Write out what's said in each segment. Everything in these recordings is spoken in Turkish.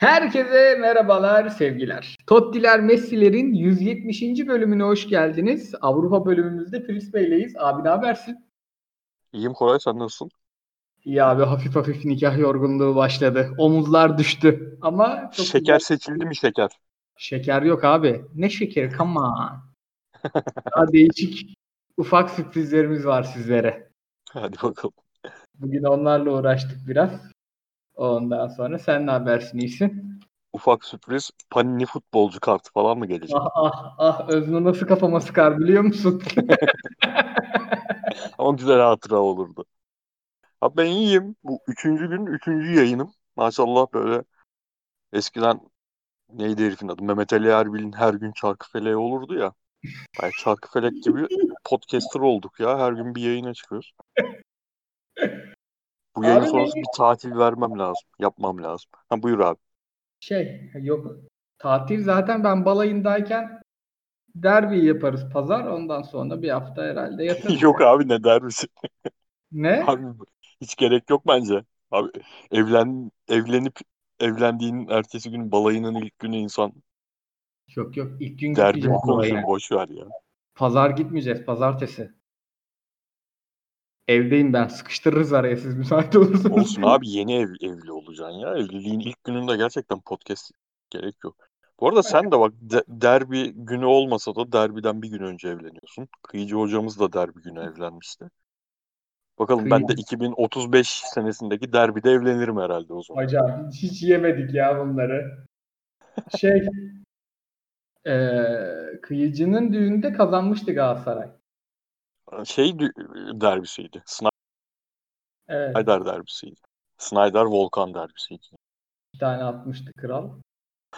Herkese merhabalar, sevgiler. Tottiler Messi'lerin 170. bölümüne hoş geldiniz. Avrupa bölümümüzde Filiz Bey'leyiz. Abi ne habersin? İyiyim Koray sen nasılsın? İyi abi hafif hafif nikah yorgunluğu başladı. Omuzlar düştü. Ama çok Şeker güzel. seçildi mi şeker? Şeker yok abi. Ne şekeri? Come on. Daha değişik ufak sürprizlerimiz var sizlere. Hadi bakalım. Bugün onlarla uğraştık biraz. Ondan sonra sen ne habersin iyisin? Ufak sürpriz Panini futbolcu kartı falan mı gelecek? Ah ah ah Özlü nasıl kafama sıkar biliyor musun? Ama güzel hatıra olurdu. Abi ben iyiyim. Bu üçüncü gün, üçüncü yayınım. Maşallah böyle eskiden neydi herifin adı? Mehmet Ali Erbil'in her gün Çarkıfeleği olurdu ya. Yani Çarkıfelek gibi podcaster olduk ya. Her gün bir yayına çıkıyoruz. Bu yayın abi sonrası bir tatil vermem lazım. Yapmam lazım. Ha buyur abi. Şey yok. Tatil zaten ben balayındayken derbi yaparız pazar. Ondan sonra bir hafta herhalde yatarız. yok abi ne derbisi? ne? Abi hiç gerek yok bence. Abi evlen evlenip evlendiğinin ertesi gün balayının ilk günü insan Yok yok ilk gün derbi konuşun boş ver ya. Pazar gitmeyeceğiz pazartesi. Evdeyim ben. Sıkıştırırız araya siz müsait olursanız. Olsun abi yeni ev, evli olacaksın ya. Evliliğin ilk gününde gerçekten podcast gerek yok. Bu arada sen de bak de, derbi günü olmasa da derbiden bir gün önce evleniyorsun. Kıyıcı hocamız da derbi günü evlenmişti. Bakalım Kıyı. ben de 2035 senesindeki derbide evlenirim herhalde o zaman. Hocam hiç, hiç yemedik ya bunları. Şey e, Kıyıcı'nın düğünde kazanmıştı Galatasaray şey derbisiydi. Snyder evet. derbisiydi. Snyder Volkan derbisiydi. Bir tane atmıştı kral.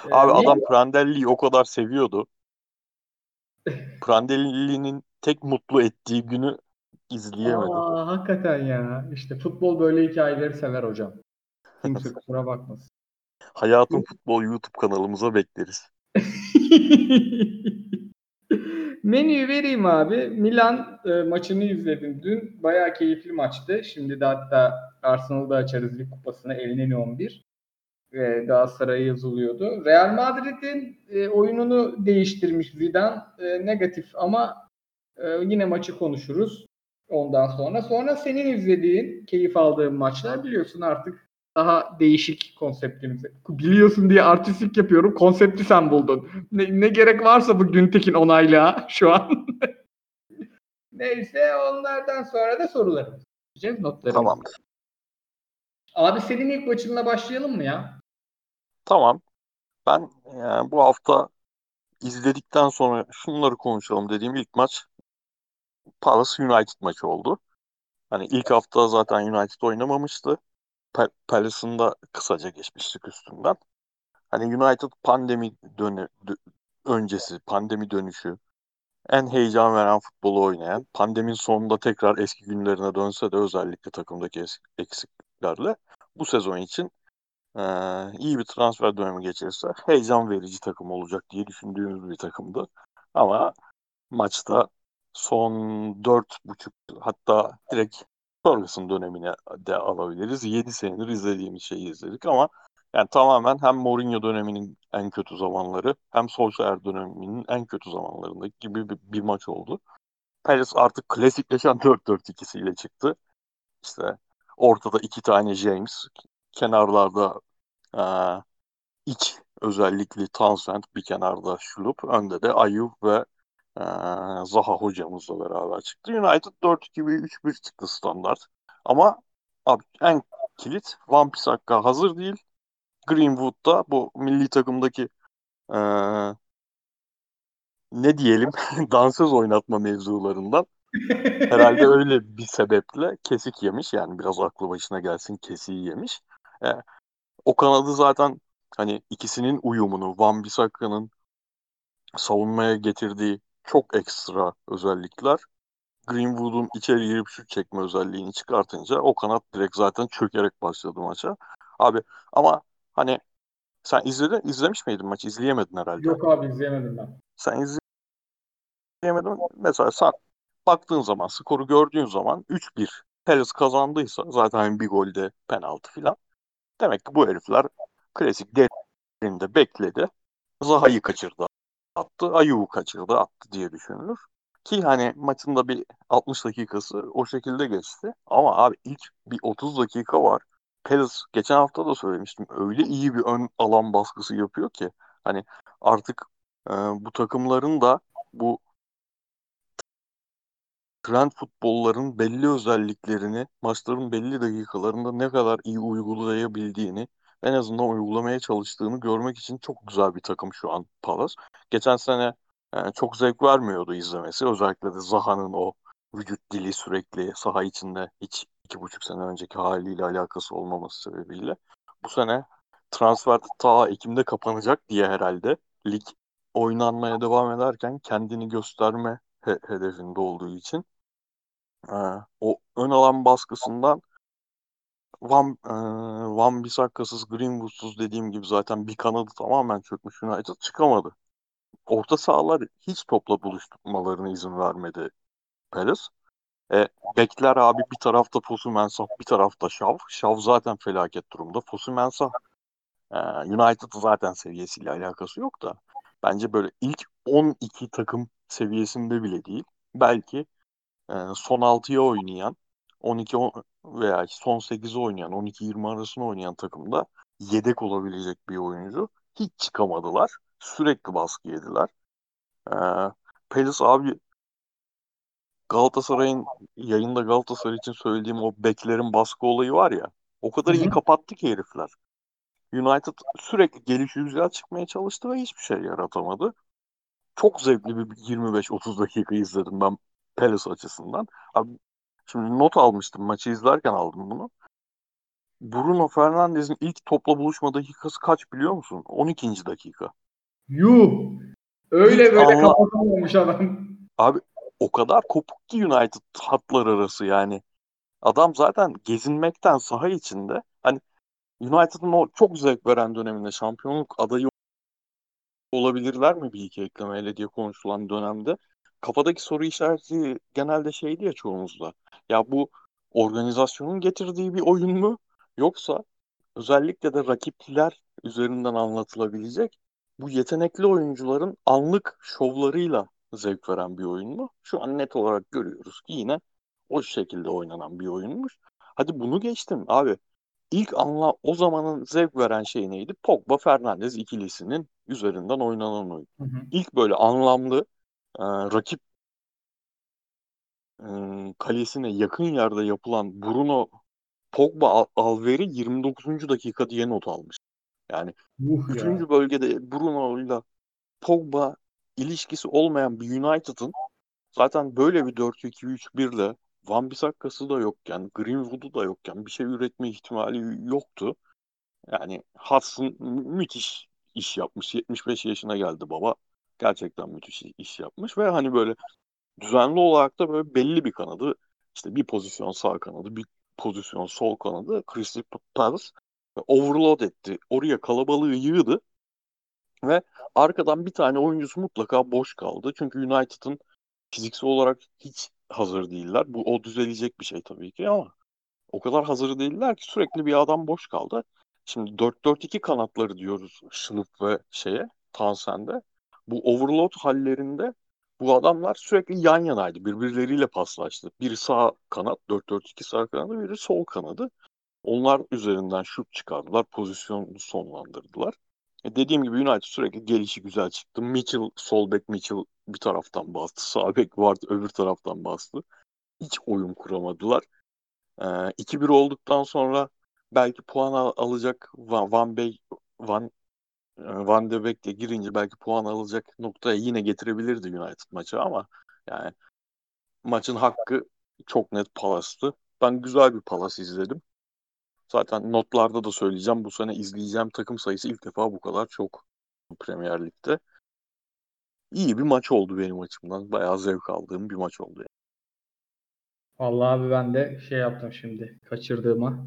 Ee, Abi adam Prandelli'yi o kadar seviyordu. Prandelli'nin tek mutlu ettiği günü izleyemedim. Aa, hakikaten ya. İşte futbol böyle hikayeleri sever hocam. Kimse kusura bakmasın. Hayatın Futbol YouTube kanalımıza bekleriz. Menüyü vereyim abi. Milan e, maçını izledim dün. Bayağı keyifli maçtı. Şimdi de hatta Arsenal'da açarız lig kupasına elinin 11 ve Galatasaray'a yazılıyordu. Real Madrid'in e, oyununu değiştirmiş Zidane. E, negatif ama e, yine maçı konuşuruz ondan sonra. Sonra senin izlediğin, keyif aldığın maçlar biliyorsun artık daha değişik konseptimizi. Biliyorsun diye artistik yapıyorum. Konsepti sen buldun. Ne, ne gerek varsa bu Güntekin onayla şu an. Neyse onlardan sonra da sorularımız. Notlarımız. Tamamdır. Abi senin ilk maçınla başlayalım mı ya? Tamam. Ben yani bu hafta izledikten sonra şunları konuşalım dediğim ilk maç Palace United maçı oldu. Hani ilk hafta zaten United oynamamıştı. Palace'ın da kısaca geçmiştik üstünden. Hani United pandemi dönü, öncesi, pandemi dönüşü en heyecan veren futbolu oynayan, pandemin sonunda tekrar eski günlerine dönse de özellikle takımdaki eksikliklerle bu sezon için e, iyi bir transfer dönemi geçirirse heyecan verici takım olacak diye düşündüğümüz bir takımdı. Ama maçta son dört buçuk hatta direkt Ferguson dönemine de alabiliriz. 7 senedir izlediğimiz şeyi izledik ama yani tamamen hem Mourinho döneminin en kötü zamanları hem Solskjaer döneminin en kötü zamanlarındaki gibi bir, bir maç oldu. Palace artık klasikleşen 4-4-2'siyle çıktı. İşte ortada iki tane James, kenarlarda e, iç özellikli Townsend bir kenarda Şulup, önde de Ayew ve Zaha hocamızla beraber çıktı. United 4-2-1-3-1 çıktı standart. Ama abi en kilit Van Bissaka hazır değil. Greenwood'da bu milli takımdaki e, ne diyelim dansöz oynatma mevzularından herhalde öyle bir sebeple kesik yemiş. Yani biraz aklı başına gelsin kesiği yemiş. E, o kanadı zaten hani ikisinin uyumunu Van Bissaka'nın savunmaya getirdiği çok ekstra özellikler. Greenwood'un içeri girip şut çekme özelliğini çıkartınca o kanat direkt zaten çökerek başladı maça. Abi ama hani sen izledin, izlemiş miydin maçı? İzleyemedin herhalde. Yok abi izleyemedim ben. Sen izleyemedin. Mesela sen baktığın zaman, skoru gördüğün zaman 3-1 Palace kazandıysa zaten bir golde penaltı filan. Demek ki bu herifler klasik yerinde bekledi. Zaha'yı kaçırdı attı. Ayu'yu kaçırdı attı diye düşünülür. Ki hani maçın da bir 60 dakikası o şekilde geçti. Ama abi ilk bir 30 dakika var. Palace geçen hafta da söylemiştim. Öyle iyi bir ön alan baskısı yapıyor ki. Hani artık e, bu takımların da bu trend futbolların belli özelliklerini maçların belli dakikalarında ne kadar iyi uygulayabildiğini en azından uygulamaya çalıştığını görmek için çok güzel bir takım şu an Palace. Geçen sene yani e, çok zevk vermiyordu izlemesi. Özellikle de Zaha'nın o vücut dili sürekli saha içinde hiç iki buçuk sene önceki haliyle alakası olmaması sebebiyle. Bu sene transfer ta Ekim'de kapanacak diye herhalde lig oynanmaya devam ederken kendini gösterme he- hedefinde olduğu için e, o ön alan baskısından Van, e, Van Bissakka'sız, Greenwood'suz dediğim gibi zaten bir kanadı tamamen çökmüş United çıkamadı. Orta sahalar hiç topla buluşturmalarına izin vermedi Perez. E, bekler abi bir tarafta Fosu Mensah, bir tarafta Şav. Şav zaten felaket durumda. Fosu Mensah e, United zaten seviyesiyle alakası yok da bence böyle ilk 12 takım seviyesinde bile değil. Belki e, son 6'ya oynayan 12 veya son 8'i oynayan 12-20 arasında oynayan takımda yedek olabilecek bir oyuncu. Hiç çıkamadılar. Sürekli baskı yediler. Ee, Palace abi Galatasaray'ın yayında Galatasaray için söylediğim o beklerin baskı olayı var ya o kadar iyi kapattı ki herifler. United sürekli geliş güzel çıkmaya çalıştı ve hiçbir şey yaratamadı. Çok zevkli bir 25-30 dakika izledim ben Palace açısından. Abi Şimdi not almıştım maçı izlerken aldım bunu. Bruno Fernandes'in ilk topla buluşma dakikası kaç biliyor musun? 12. dakika. Yuh! Öyle İlk böyle anla- kapatamamış adam. Abi o kadar kopuk ki United hatlar arası yani. Adam zaten gezinmekten saha içinde hani United'ın o çok zevk veren döneminde şampiyonluk adayı olabilirler mi bir iki eklemeyle diye konuşulan dönemde kafadaki soru işareti genelde şeydi ya çoğumuzda. Ya bu organizasyonun getirdiği bir oyun mu yoksa özellikle de rakipler üzerinden anlatılabilecek bu yetenekli oyuncuların anlık şovlarıyla zevk veren bir oyun mu? Şu an net olarak görüyoruz ki yine o şekilde oynanan bir oyunmuş. Hadi bunu geçtim abi. İlk anla o zamanın zevk veren şey neydi? Pogba Fernandes ikilisinin üzerinden oynanan oyun. Hı hı. İlk böyle anlamlı e, rakip e, kalesine yakın yerde yapılan Bruno Pogba Al- Alver'i 29. dakika diye not almış. Yani Yuh ya. üçüncü bölgede Bruno ile Pogba ilişkisi olmayan bir United'ın zaten böyle bir 4-2-3-1 ile Van Bissakka'sı da yokken, Greenwood'u da yokken bir şey üretme ihtimali yoktu. Yani Hudson mü- müthiş iş yapmış. 75 yaşına geldi baba. Gerçekten müthiş iş yapmış ve hani böyle düzenli olarak da böyle belli bir kanadı işte bir pozisyon sağ kanadı, bir pozisyon sol kanadı Crystal Palace overload etti. Oraya kalabalığı yığdı ve arkadan bir tane oyuncusu mutlaka boş kaldı. Çünkü United'ın fiziksel olarak hiç hazır değiller. Bu o düzelecek bir şey tabii ki ama o kadar hazır değiller ki sürekli bir adam boş kaldı. Şimdi 4-4-2 kanatları diyoruz Şınıf ve şeye Townsend'e. Bu overload hallerinde bu adamlar sürekli yan yanaydı. Birbirleriyle paslaştı. Biri sağ kanat 4-4-2 sağ kanadı, biri sol kanadı. Onlar üzerinden şut çıkardılar. Pozisyonu sonlandırdılar. E dediğim gibi United sürekli gelişi güzel çıktı. Mitchell, sol bek Mitchell bir taraftan bastı. Sağ bek vardı öbür taraftan bastı. Hiç oyun kuramadılar. Ee, 2-1 olduktan sonra belki puan al- alacak Van, Van Bey Van Van de Beek de girince belki puan alacak noktaya yine getirebilirdi United maçı ama yani maçın hakkı çok net Palace'tı. Ben güzel bir Palace izledim. Zaten notlarda da söyleyeceğim. Bu sene izleyeceğim takım sayısı ilk defa bu kadar çok Premier Lig'de. İyi bir maç oldu benim açımdan. Bayağı zevk aldığım bir maç oldu. Yani. Vallahi abi ben de şey yaptım şimdi kaçırdığıma.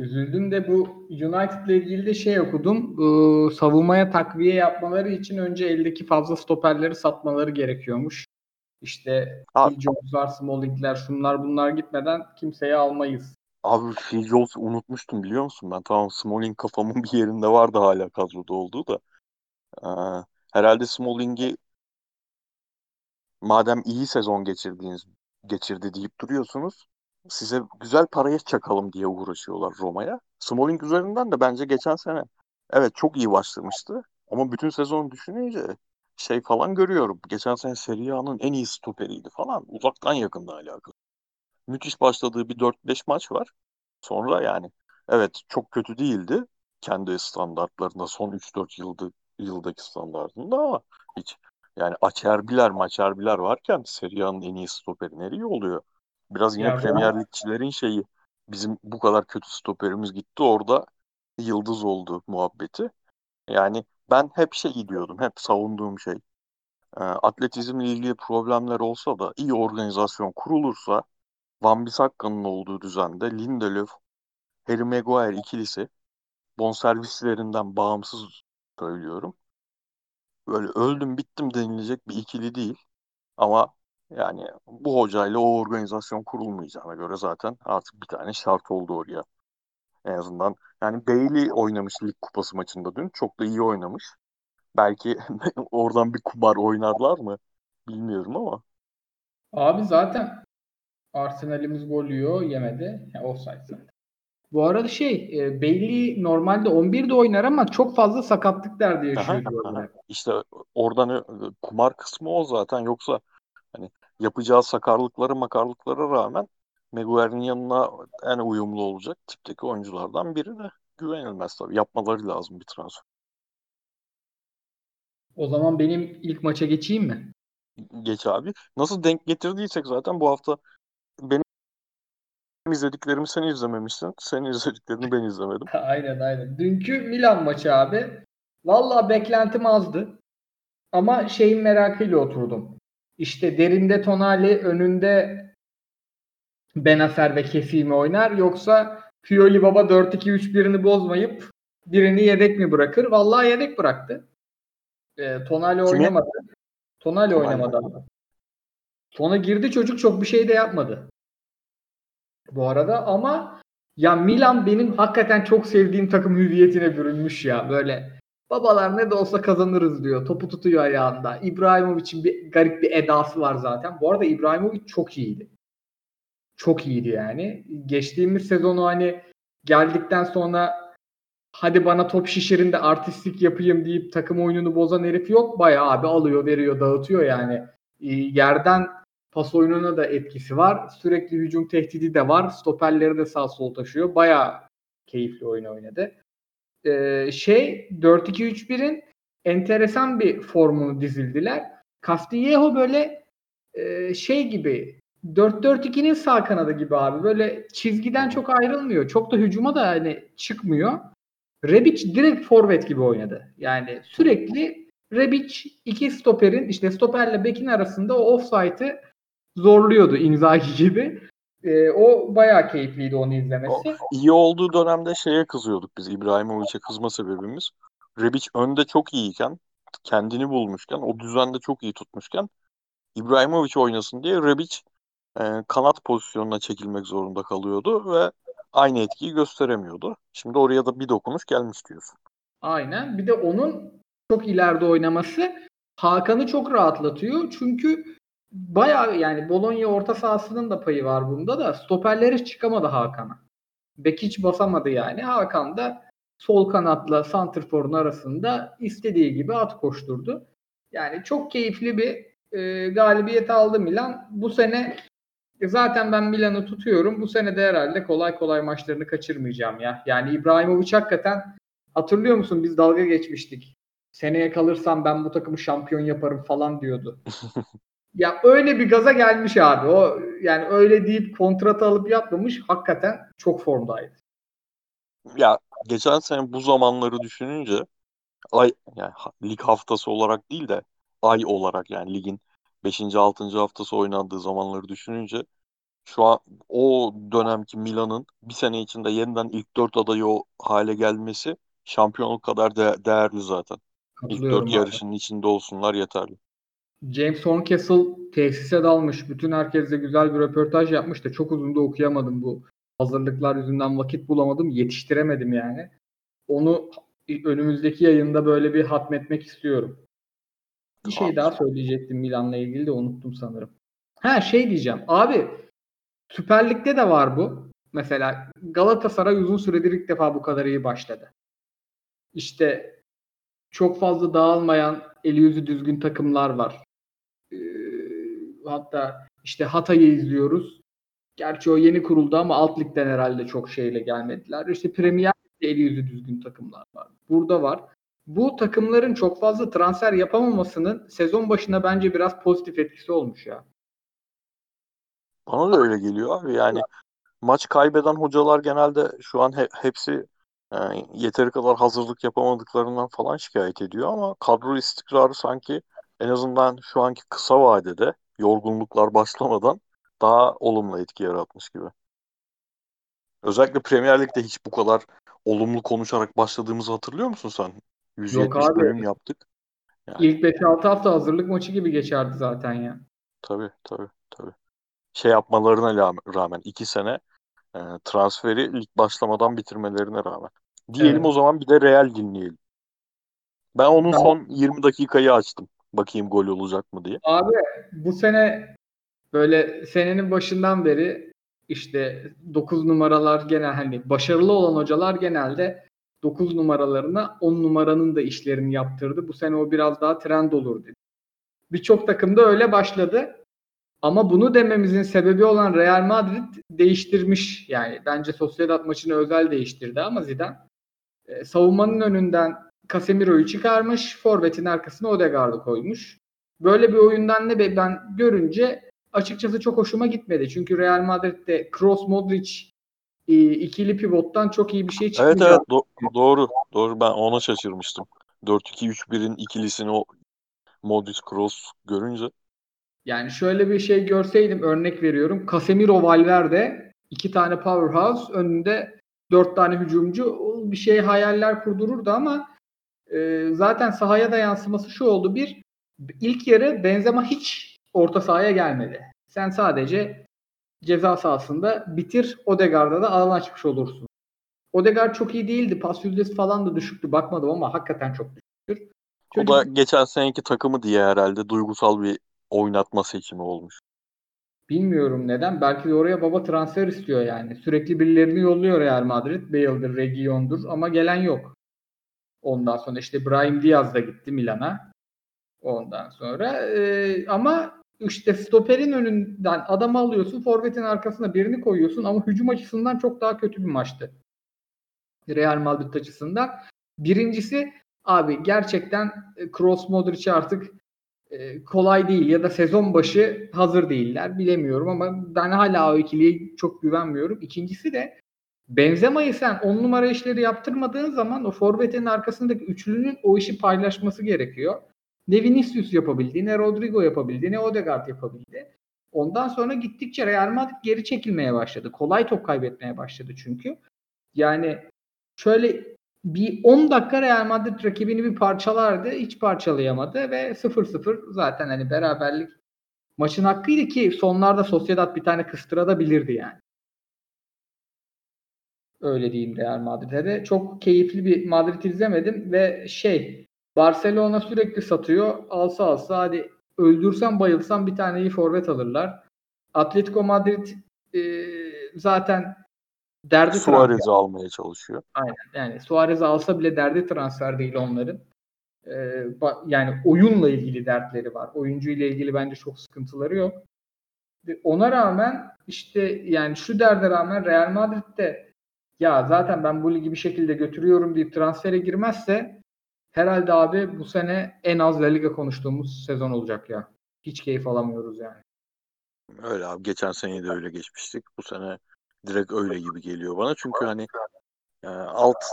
Üzüldüm de bu United ile ilgili de şey okudum. Ee, savunmaya takviye yapmaları için önce eldeki fazla stoperleri satmaları gerekiyormuş. İşte Jones'lar, Smalling'ler, şunlar bunlar gitmeden kimseyi almayız Abi Phil Jones unutmuştum biliyor musun ben? Tamam Smalling kafamın bir yerinde vardı hala kadroda olduğu da. Ee, herhalde Smalling'i madem iyi sezon geçirdiğiniz geçirdi deyip duruyorsunuz size güzel paraya çakalım diye uğraşıyorlar Roma'ya. Smalling üzerinden de bence geçen sene evet çok iyi başlamıştı ama bütün sezonu düşününce şey falan görüyorum. Geçen sene Serie A'nın en iyi stoperiydi falan. Uzaktan yakında alakalı. Müthiş başladığı bir 4-5 maç var. Sonra yani evet çok kötü değildi kendi standartlarında son 3-4 yılda, yıldaki standartında ama hiç yani Açerbiler maçerbiler varken Serie A'nın en iyi stoperi nereye oluyor? Biraz yine Ya Premier Ligçilerin şeyi bizim bu kadar kötü stoperimiz gitti orada yıldız oldu muhabbeti. Yani ben hep şey diyordum, hep savunduğum şey. E, atletizmle ilgili problemler olsa da iyi organizasyon kurulursa Van Bissakka'nın olduğu düzende Lindelöf, Harry Maguire ikilisi bonservislerinden bağımsız söylüyorum. Böyle öldüm bittim denilecek bir ikili değil. Ama yani bu hocayla o organizasyon kurulmayacağına göre zaten artık bir tane şart oldu oraya. En azından yani Bailey oynamış lig kupası maçında dün. Çok da iyi oynamış. Belki oradan bir kumar oynarlar mı bilmiyorum ama. Abi zaten Arsenal'imiz gol yiyor yemedi. Yani offside zaten. Bu arada şey e, Bailey normalde 11'de oynar ama çok fazla sakatlık derdi yaşıyor Aha, diyorlar. aha. İşte oradan ö- kumar kısmı o zaten. Yoksa hani yapacağı sakarlıkları makarlıklara rağmen Maguire'in yanına en uyumlu olacak tipteki oyunculardan biri de güvenilmez tabii. Yapmaları lazım bir transfer. O zaman benim ilk maça geçeyim mi? Geç abi. Nasıl denk getirdiysek zaten bu hafta benim izlediklerimi sen izlememişsin. Senin izlediklerini ben izlemedim. aynen aynen. Dünkü Milan maçı abi. Valla beklentim azdı. Ama şeyin merakıyla oturdum. İşte derinde Tonali önünde Benacer ve Kesimi oynar yoksa Pioli Baba 4-2-3-1'ini bozmayıp birini yedek mi bırakır? Vallahi yedek bıraktı. E, Tonali Kimi? oynamadı. Tonali oynamadı. abi. Sonra girdi çocuk çok bir şey de yapmadı. Bu arada ama ya Milan benim hakikaten çok sevdiğim takım hüviyetine bürünmüş ya. Böyle babalar ne de olsa kazanırız diyor. Topu tutuyor ayağında. İbrahimovic'in bir garip bir edası var zaten. Bu arada İbrahimovic çok iyiydi. Çok iyiydi yani. Geçtiğimiz sezonu hani geldikten sonra hadi bana top şişirin de artistlik yapayım deyip takım oyununu bozan herif yok. Bayağı abi alıyor, veriyor, dağıtıyor yani. Ee, yerden pas oyununa da etkisi var. Sürekli hücum tehdidi de var. Stoperleri de sağ sol taşıyor. Bayağı keyifli oyun oynadı. Ee, şey 4-2-3-1'in enteresan bir formunu dizildiler. Castillejo böyle e, şey gibi 4-4-2'nin sağ kanadı gibi abi. Böyle çizgiden çok ayrılmıyor. Çok da hücuma da hani çıkmıyor. Rebic direkt forvet gibi oynadı. Yani sürekli Rebic iki stoperin işte stoperle bekin arasında o offside'ı zorluyordu Inzaghi gibi. Ee, o bayağı keyifliydi onu izlemesi. İyi olduğu dönemde şeye kızıyorduk biz İbrahimovic'e kızma sebebimiz. Rebic önde çok iyiyken, kendini bulmuşken, o düzende çok iyi tutmuşken İbrahimovic oynasın diye Rebic e, kanat pozisyonuna çekilmek zorunda kalıyordu ve aynı etkiyi gösteremiyordu. Şimdi oraya da bir dokunuş gelmiş diyorsun. Aynen. Bir de onun çok ileride oynaması Hakan'ı çok rahatlatıyor. Çünkü bayağı yani Bologna orta sahasının da payı var bunda da stoperleri çıkamadı Hakan'a. Bek basamadı yani. Hakan da sol kanatla santrforun arasında istediği gibi at koşturdu. Yani çok keyifli bir e, galibiyet aldı Milan. Bu sene e, zaten ben Milan'ı tutuyorum. Bu sene de herhalde kolay kolay maçlarını kaçırmayacağım ya. Yani İbrahimovic hakikaten hatırlıyor musun biz dalga geçmiştik. Seneye kalırsam ben bu takımı şampiyon yaparım falan diyordu. ya öyle bir gaza gelmiş abi. O yani öyle deyip kontrat alıp yapmamış. Hakikaten çok formdaydı. Ya geçen sene bu zamanları düşününce ay yani lig haftası olarak değil de ay olarak yani ligin 5. 6. haftası oynandığı zamanları düşününce şu an o dönemki Milan'ın bir sene içinde yeniden ilk 4 adayı o hale gelmesi şampiyonluk kadar de- değerli zaten. İlk Katılıyorum 4 abi. yarışının içinde olsunlar yeterli. James Horncastle tesise dalmış. Bütün herkesle güzel bir röportaj yapmış da çok uzun da okuyamadım bu hazırlıklar yüzünden vakit bulamadım. Yetiştiremedim yani. Onu önümüzdeki yayında böyle bir hatmetmek istiyorum. Bir şey daha söyleyecektim Milan'la ilgili de unuttum sanırım. Ha şey diyeceğim. Abi Süper Lig'de de var bu. Mesela Galatasaray uzun süredir ilk defa bu kadar iyi başladı. İşte çok fazla dağılmayan, eli yüzü düzgün takımlar var. Ee, hatta işte Hatay'ı izliyoruz. Gerçi o yeni kuruldu ama alt ligden herhalde çok şeyle gelmediler. İşte Premier Lig'de eli yüzü düzgün takımlar var. Burada var. Bu takımların çok fazla transfer yapamamasının sezon başına bence biraz pozitif etkisi olmuş ya. Bana da öyle geliyor abi. Yani maç kaybeden hocalar genelde şu an he, hepsi yani yeteri kadar hazırlık yapamadıklarından falan şikayet ediyor ama kadro istikrarı sanki en azından şu anki kısa vadede yorgunluklar başlamadan daha olumlu etki yaratmış gibi. Özellikle Premier Lig'de hiç bu kadar olumlu konuşarak başladığımızı hatırlıyor musun sen? 170 Yok abi. bölüm yaptık. Yani. İlk 5-6 hafta hazırlık maçı gibi geçerdi zaten ya. Tabii tabii tabii. Şey yapmalarına rağmen iki sene e, transferi lig başlamadan bitirmelerine rağmen. Diyelim evet. o zaman bir de Real dinleyelim. Ben onun tamam. son 20 dakikayı açtım. Bakayım gol olacak mı diye. Abi bu sene böyle senenin başından beri işte 9 numaralar genel hani başarılı olan hocalar genelde 9 numaralarına 10 numaranın da işlerini yaptırdı. Bu sene o biraz daha trend olur dedi. Birçok takımda öyle başladı. Ama bunu dememizin sebebi olan Real Madrid değiştirmiş. Yani bence Sociedad maçını özel değiştirdi ama Zidane e, savunmanın önünden Casemiro'yu çıkarmış, forvetin arkasına Odegaard'ı koymuş. Böyle bir oyundan ne ben görünce açıkçası çok hoşuma gitmedi. Çünkü Real Madrid'de Kroos Modric e, ikili pivottan çok iyi bir şey çıkmayacak. Evet evet do- doğru. Doğru ben ona şaşırmıştım. 4-2-3-1'in ikilisini o Modric Kroos görünce. Yani şöyle bir şey görseydim örnek veriyorum. Casemiro Valverde iki tane powerhouse önünde dört tane hücumcu bir şey hayaller kurdururdu ama e, zaten sahaya da yansıması şu oldu. Bir ilk yarı Benzema hiç orta sahaya gelmedi. Sen sadece ceza sahasında bitir Odegaard'a da alan açmış olursun. Odegaard çok iyi değildi. Pas yüzdesi falan da düşüktü. Bakmadım ama hakikaten çok düşüktür. Çocuk... O da geçen seneki takımı diye herhalde duygusal bir oynatma seçimi olmuş. Bilmiyorum neden. Belki de oraya baba transfer istiyor yani. Sürekli birilerini yolluyor Real Madrid. Bale'dir, Region'dur ama gelen yok. Ondan sonra işte Brahim Diaz da gitti Milan'a. Ondan sonra e, ama işte stoperin önünden adam alıyorsun, forvetin arkasına birini koyuyorsun ama hücum açısından çok daha kötü bir maçtı. Real Madrid açısından. Birincisi abi gerçekten Kroos Modric artık e, kolay değil ya da sezon başı hazır değiller bilemiyorum ama ben hala o ikiliye çok güvenmiyorum. İkincisi de Benzema'yı sen on numara işleri yaptırmadığın zaman o forvetin arkasındaki üçlünün o işi paylaşması gerekiyor. Ne Vinicius yapabildi, ne Rodrigo yapabildi, ne Odegaard yapabildi. Ondan sonra gittikçe Real Madrid geri çekilmeye başladı. Kolay top kaybetmeye başladı çünkü. Yani şöyle bir 10 dakika Real Madrid rakibini bir parçalardı. Hiç parçalayamadı ve 0-0 zaten hani beraberlik maçın hakkıydı ki sonlarda Sociedad bir tane kıstırabilirdi yani. Öyle diyeyim Real Madrid'e de. Çok keyifli bir Madrid izlemedim ve şey Barcelona sürekli satıyor. Alsa alsa hadi öldürsen bayılsan bir tane iyi forvet alırlar. Atletico Madrid e, zaten derdi Suarez'i almaya çalışıyor. Aynen. Yani Suarez'i alsa bile derdi transfer değil onların. Ee, yani oyunla ilgili dertleri var. Oyuncu ile ilgili bence çok sıkıntıları yok. Ona rağmen işte yani şu derde rağmen Real Madrid'de ya zaten ben bu ligi bir şekilde götürüyorum deyip transfere girmezse herhalde abi bu sene en az La Liga konuştuğumuz sezon olacak ya. Hiç keyif alamıyoruz yani. Öyle abi. Geçen sene de öyle geçmiştik. Bu sene direkt öyle gibi geliyor bana. Çünkü hani yani e, alt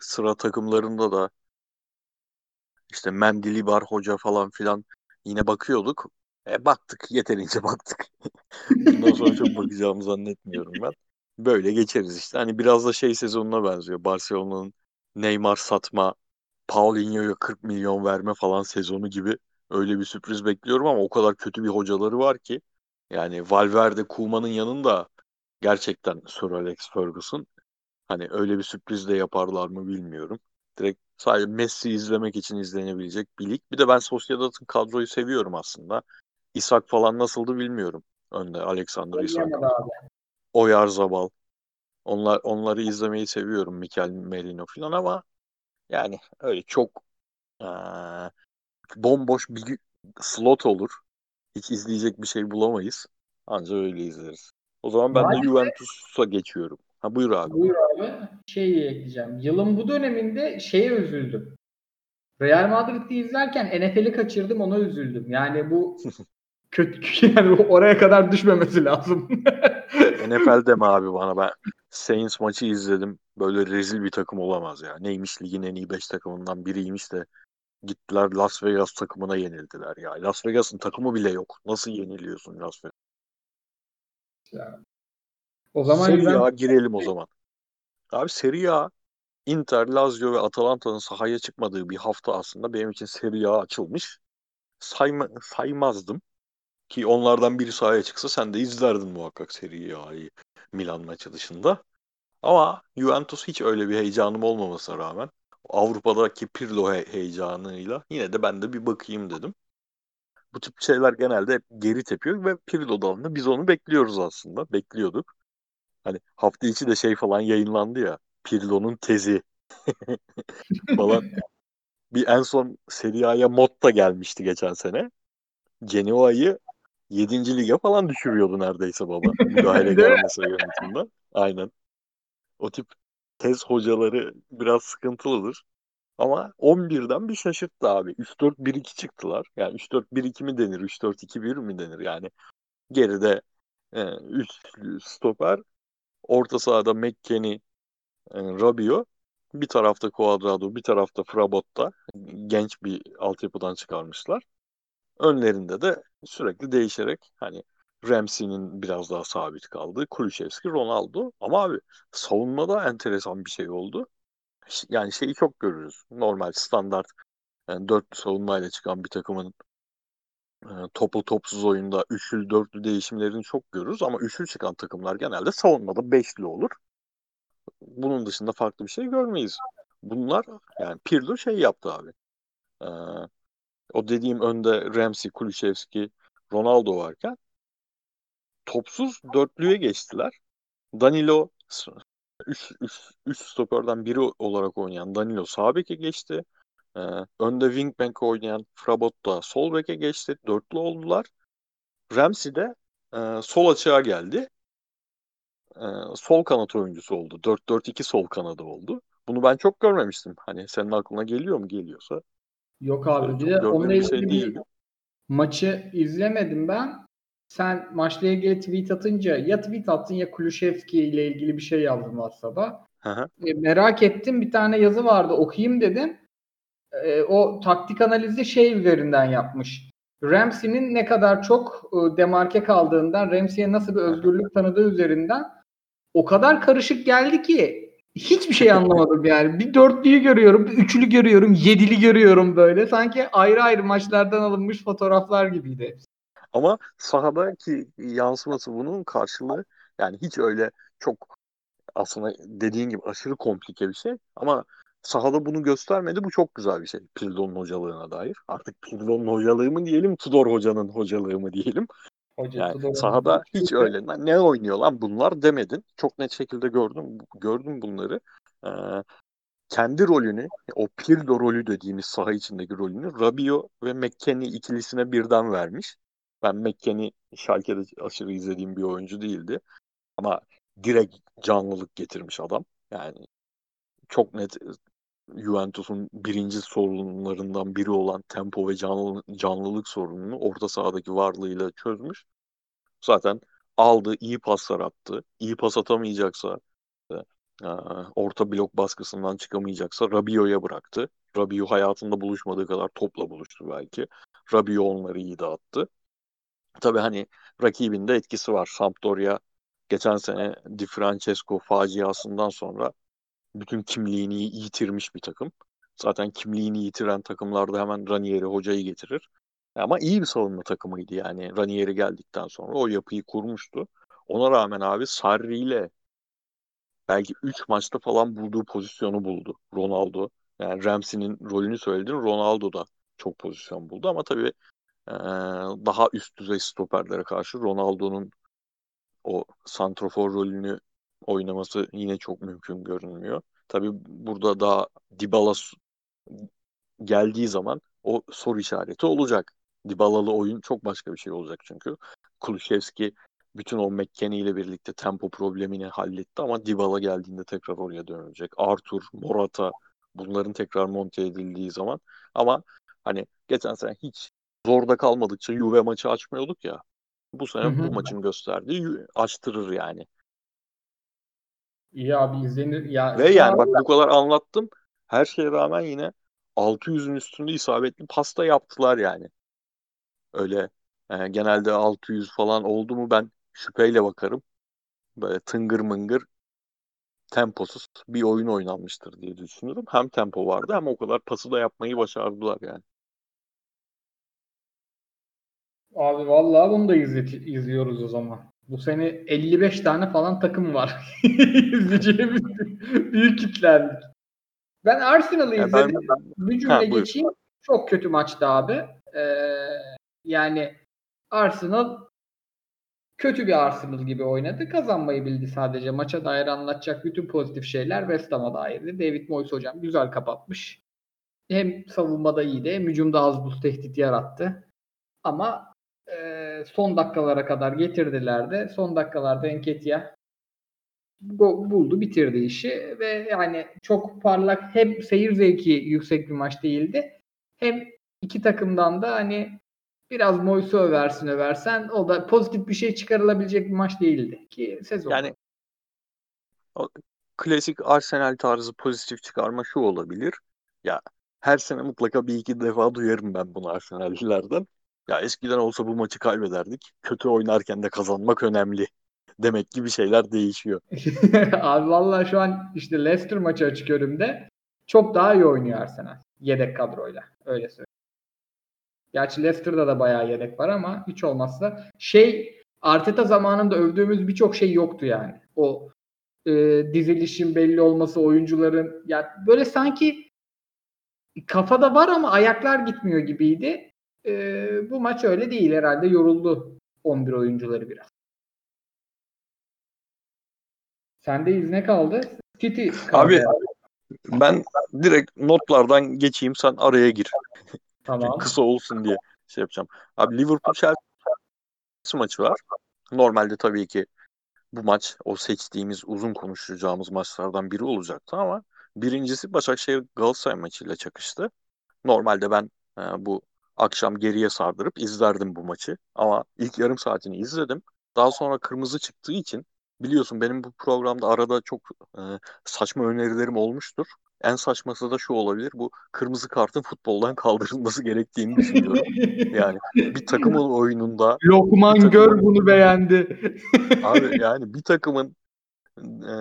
sıra takımlarında da işte Mendili var hoca falan filan yine bakıyorduk. E, baktık yeterince baktık. Bundan sonra çok bakacağımı zannetmiyorum ben. Böyle geçeriz işte. Hani biraz da şey sezonuna benziyor. Barcelona'nın Neymar satma, Paulinho'ya 40 milyon verme falan sezonu gibi öyle bir sürpriz bekliyorum ama o kadar kötü bir hocaları var ki yani Valverde, Koeman'ın yanında gerçekten Sir Alex Ferguson. Hani öyle bir sürpriz de yaparlar mı bilmiyorum. Direkt sadece Messi izlemek için izlenebilecek bir lig. Bir de ben Sociedad'ın kadroyu seviyorum aslında. İshak falan nasıldı bilmiyorum. Önde Alexander Isak. Oyarzabal. Onlar onları izlemeyi seviyorum Mikel Merino falan ama yani öyle çok ee, bomboş bir slot olur. Hiç izleyecek bir şey bulamayız. Ancak öyle izleriz. O zaman ben Maalesef, de Juventus'a geçiyorum. Ha buyur abi. Buyur abi. Şeyi ekleyeceğim. Yılın bu döneminde şeye üzüldüm. Real Madrid'i izlerken NFL'i kaçırdım ona üzüldüm. Yani bu kötü yani oraya kadar düşmemesi lazım. NFL deme abi bana ben Saints maçı izledim. Böyle rezil bir takım olamaz ya. Neymiş ligin en iyi 5 takımından biriymiş de gittiler Las Vegas takımına yenildiler ya. Las Vegas'ın takımı bile yok. Nasıl yeniliyorsun Las Vegas? Ya. O zaman Serie ben... A girelim o zaman. Abi Serie A Inter, Lazio ve Atalanta'nın sahaya çıkmadığı bir hafta aslında benim için Serie A açılmış. Sayma, saymazdım. Ki onlardan biri sahaya çıksa sen de izlerdin muhakkak Serie A'yı Milan maçı dışında. Ama Juventus hiç öyle bir heyecanım olmamasına rağmen Avrupa'daki Pirlo he- heyecanıyla yine de ben de bir bakayım dedim. Bu tip şeyler genelde hep geri tepiyor ve Pirlo'dan da biz onu bekliyoruz aslında. Bekliyorduk. Hani hafta içi de şey falan yayınlandı ya. Pirlo'nun tezi falan. Bir en son Serie A'ya Motta gelmişti geçen sene. Genoa'yı 7. lige falan düşürüyordu neredeyse baba. Müdahale gelmesi yönetimde. Aynen. O tip tez hocaları biraz sıkıntılıdır. Ama 11'den bir şaşırttı abi. 3-4-1-2 çıktılar. Yani 3-4-1-2 mi denir? 3-4-2-1 mi denir? Yani geride e, üçlü stoper. Orta sahada McKennie, e, Rabio. Bir tarafta Cuadrado, bir tarafta Frabotta. Genç bir altyapıdan çıkarmışlar. Önlerinde de sürekli değişerek hani Ramsey'nin biraz daha sabit kaldığı, Kulüşevski, Ronaldo. Ama abi savunmada enteresan bir şey oldu. Yani şeyi çok görürüz. Normal standart yani dörtlü savunmayla çıkan bir takımın e, toplu topsuz oyunda üçlü dörtlü değişimlerini çok görürüz ama üçlü çıkan takımlar genelde savunmada beşli olur. Bunun dışında farklı bir şey görmeyiz. Bunlar yani Pirlo şey yaptı abi. Ee, o dediğim önde Ramsey, Kulüşevski, Ronaldo varken topsuz dörtlüye geçtiler. Danilo 3 3 stoperden biri olarak oynayan Danilo sağ beke geçti. Ee, önde wingback oynayan Frabot da sol beke geçti. Dörtlü oldular. Ramsey de e, sol açığa geldi. E, sol kanat oyuncusu oldu. 4-4-2 sol kanadı oldu. Bunu ben çok görmemiştim. Hani senin aklına geliyor mu? Geliyorsa. Yok abi. Bir de onunla ilgili şey bir maçı izlemedim ben sen maçla ilgili tweet atınca ya tweet attın ya Kulüşevski ile ilgili bir şey yazdın WhatsApp'a. E, merak ettim bir tane yazı vardı okuyayım dedim. E, o taktik analizi şey üzerinden yapmış. Ramsey'nin ne kadar çok e, demarke kaldığından, Ramsey'e nasıl bir özgürlük tanıdığı üzerinden o kadar karışık geldi ki hiçbir şey anlamadım yani. Bir dörtlüyü görüyorum, bir üçlü görüyorum, yedili görüyorum böyle. Sanki ayrı ayrı maçlardan alınmış fotoğraflar gibiydi. Ama sahadaki yansıması bunun karşılığı yani hiç öyle çok aslında dediğin gibi aşırı komplike bir şey ama sahada bunu göstermedi. Bu çok güzel bir şey Pirlo'nun hocalığına dair. Artık Pirlo'nun hocalığı mı diyelim, Tudor hocanın hocalığı mı diyelim. Hoca, yani sahada hiç öyle ne oynuyor lan bunlar demedin. Çok net şekilde gördüm gördüm bunları. Ee, kendi rolünü, o Pirlo rolü dediğimiz saha içindeki rolünü Rabio ve McKennie ikilisine birden vermiş. Ben McKennie Schalke'de aşırı izlediğim bir oyuncu değildi. Ama direkt canlılık getirmiş adam. Yani çok net Juventus'un birinci sorunlarından biri olan tempo ve canlı, canlılık sorununu orta sahadaki varlığıyla çözmüş. Zaten aldı, iyi paslar attı. İyi pas atamayacaksa, e, orta blok baskısından çıkamayacaksa Rabio'ya bıraktı. Rabio hayatında buluşmadığı kadar topla buluştu belki. Rabio onları iyi dağıttı. Tabii hani rakibinde etkisi var. Sampdoria geçen sene Di Francesco faciasından sonra bütün kimliğini yitirmiş bir takım. Zaten kimliğini yitiren takımlarda hemen Ranieri hocayı getirir. Ama iyi bir savunma takımıydı yani. Ranieri geldikten sonra o yapıyı kurmuştu. Ona rağmen abi Sarri ile belki 3 maçta falan bulduğu pozisyonu buldu Ronaldo. Yani Ramsey'nin rolünü söyledin. Ronaldo da çok pozisyon buldu ama tabii ee, daha üst düzey stoperlere karşı Ronaldo'nun o santrofor rolünü oynaması yine çok mümkün görünmüyor. Tabii burada da Dybala geldiği zaman o soru işareti olacak. Dybala'lı oyun çok başka bir şey olacak çünkü. Kulüşevski bütün o McKennie ile birlikte tempo problemini halletti ama Dybala geldiğinde tekrar oraya dönecek. Arthur, Morata bunların tekrar monte edildiği zaman ama hani geçen sene hiç zorda kalmadıkça Juve maçı açmıyorduk ya. Bu sene hı hı. bu maçın gösterdiği açtırır yani. İyi abi izlenir. Ya, Ve yani bak bu kadar anlattım. Her şeye rağmen yine 600'ün üstünde isabetli pasta yaptılar yani. Öyle e, genelde 600 falan oldu mu ben şüpheyle bakarım. Böyle tıngır mıngır temposuz bir oyun oynanmıştır diye düşünüyorum. Hem tempo vardı ama o kadar pası da yapmayı başardılar yani. Abi vallahi bunu da izle- izliyoruz o zaman. Bu sene 55 tane falan takım var. İzleyeceğimiz büyük kitlendik. Ben Arsenal'ı izledim. Ben... Bir cümle ha, geçeyim. Çok kötü maçtı abi. Ee, yani Arsenal kötü bir Arsenal gibi oynadı. Kazanmayı bildi sadece. Maça dair anlatacak bütün pozitif şeyler West Ham'a dairdi. David Moyes hocam güzel kapatmış. Hem savunmada iyiydi hem hücumda az buz tehdit yarattı. Ama son dakikalara kadar getirdiler de son dakikalarda Enketia buldu bitirdi işi ve yani çok parlak hem seyir zevki yüksek bir maç değildi hem iki takımdan da hani biraz Moyes'u översin översen o da pozitif bir şey çıkarılabilecek bir maç değildi ki sezon. Yani o klasik Arsenal tarzı pozitif çıkarma şu olabilir. Ya her sene mutlaka bir iki defa duyarım ben bunu Arsenal'lilerden. Ya eskiden olsa bu maçı kaybederdik. Kötü oynarken de kazanmak önemli. Demek ki bir şeyler değişiyor. Abi vallahi şu an işte Leicester maçı açık önümde. Çok daha iyi oynuyor Arsenal. Yedek kadroyla. Öyle söyleyeyim. Gerçi Leicester'da da bayağı yedek var ama hiç olmazsa şey Arteta zamanında övdüğümüz birçok şey yoktu yani. O e, dizilişin belli olması, oyuncuların ya böyle sanki kafada var ama ayaklar gitmiyor gibiydi. E, bu maç öyle değil herhalde yoruldu 11 oyuncuları biraz. Sende izne kaldı. City kaldı. Abi ben direkt notlardan geçeyim sen araya gir. Tamam. Kısa olsun diye şey yapacağım. Abi Liverpool Chelsea maçı var. Normalde tabii ki bu maç o seçtiğimiz uzun konuşacağımız maçlardan biri olacaktı ama birincisi Başakşehir Galatasaray maçıyla çakıştı. Normalde ben e, bu akşam geriye sardırıp izlerdim bu maçı. Ama ilk yarım saatini izledim. Daha sonra kırmızı çıktığı için biliyorsun benim bu programda arada çok e, saçma önerilerim olmuştur. En saçması da şu olabilir. Bu kırmızı kartın futboldan kaldırılması gerektiğini düşünüyorum. yani bir takımın oyununda Lokman takımın, Gör bunu beğendi. abi yani bir takımın e,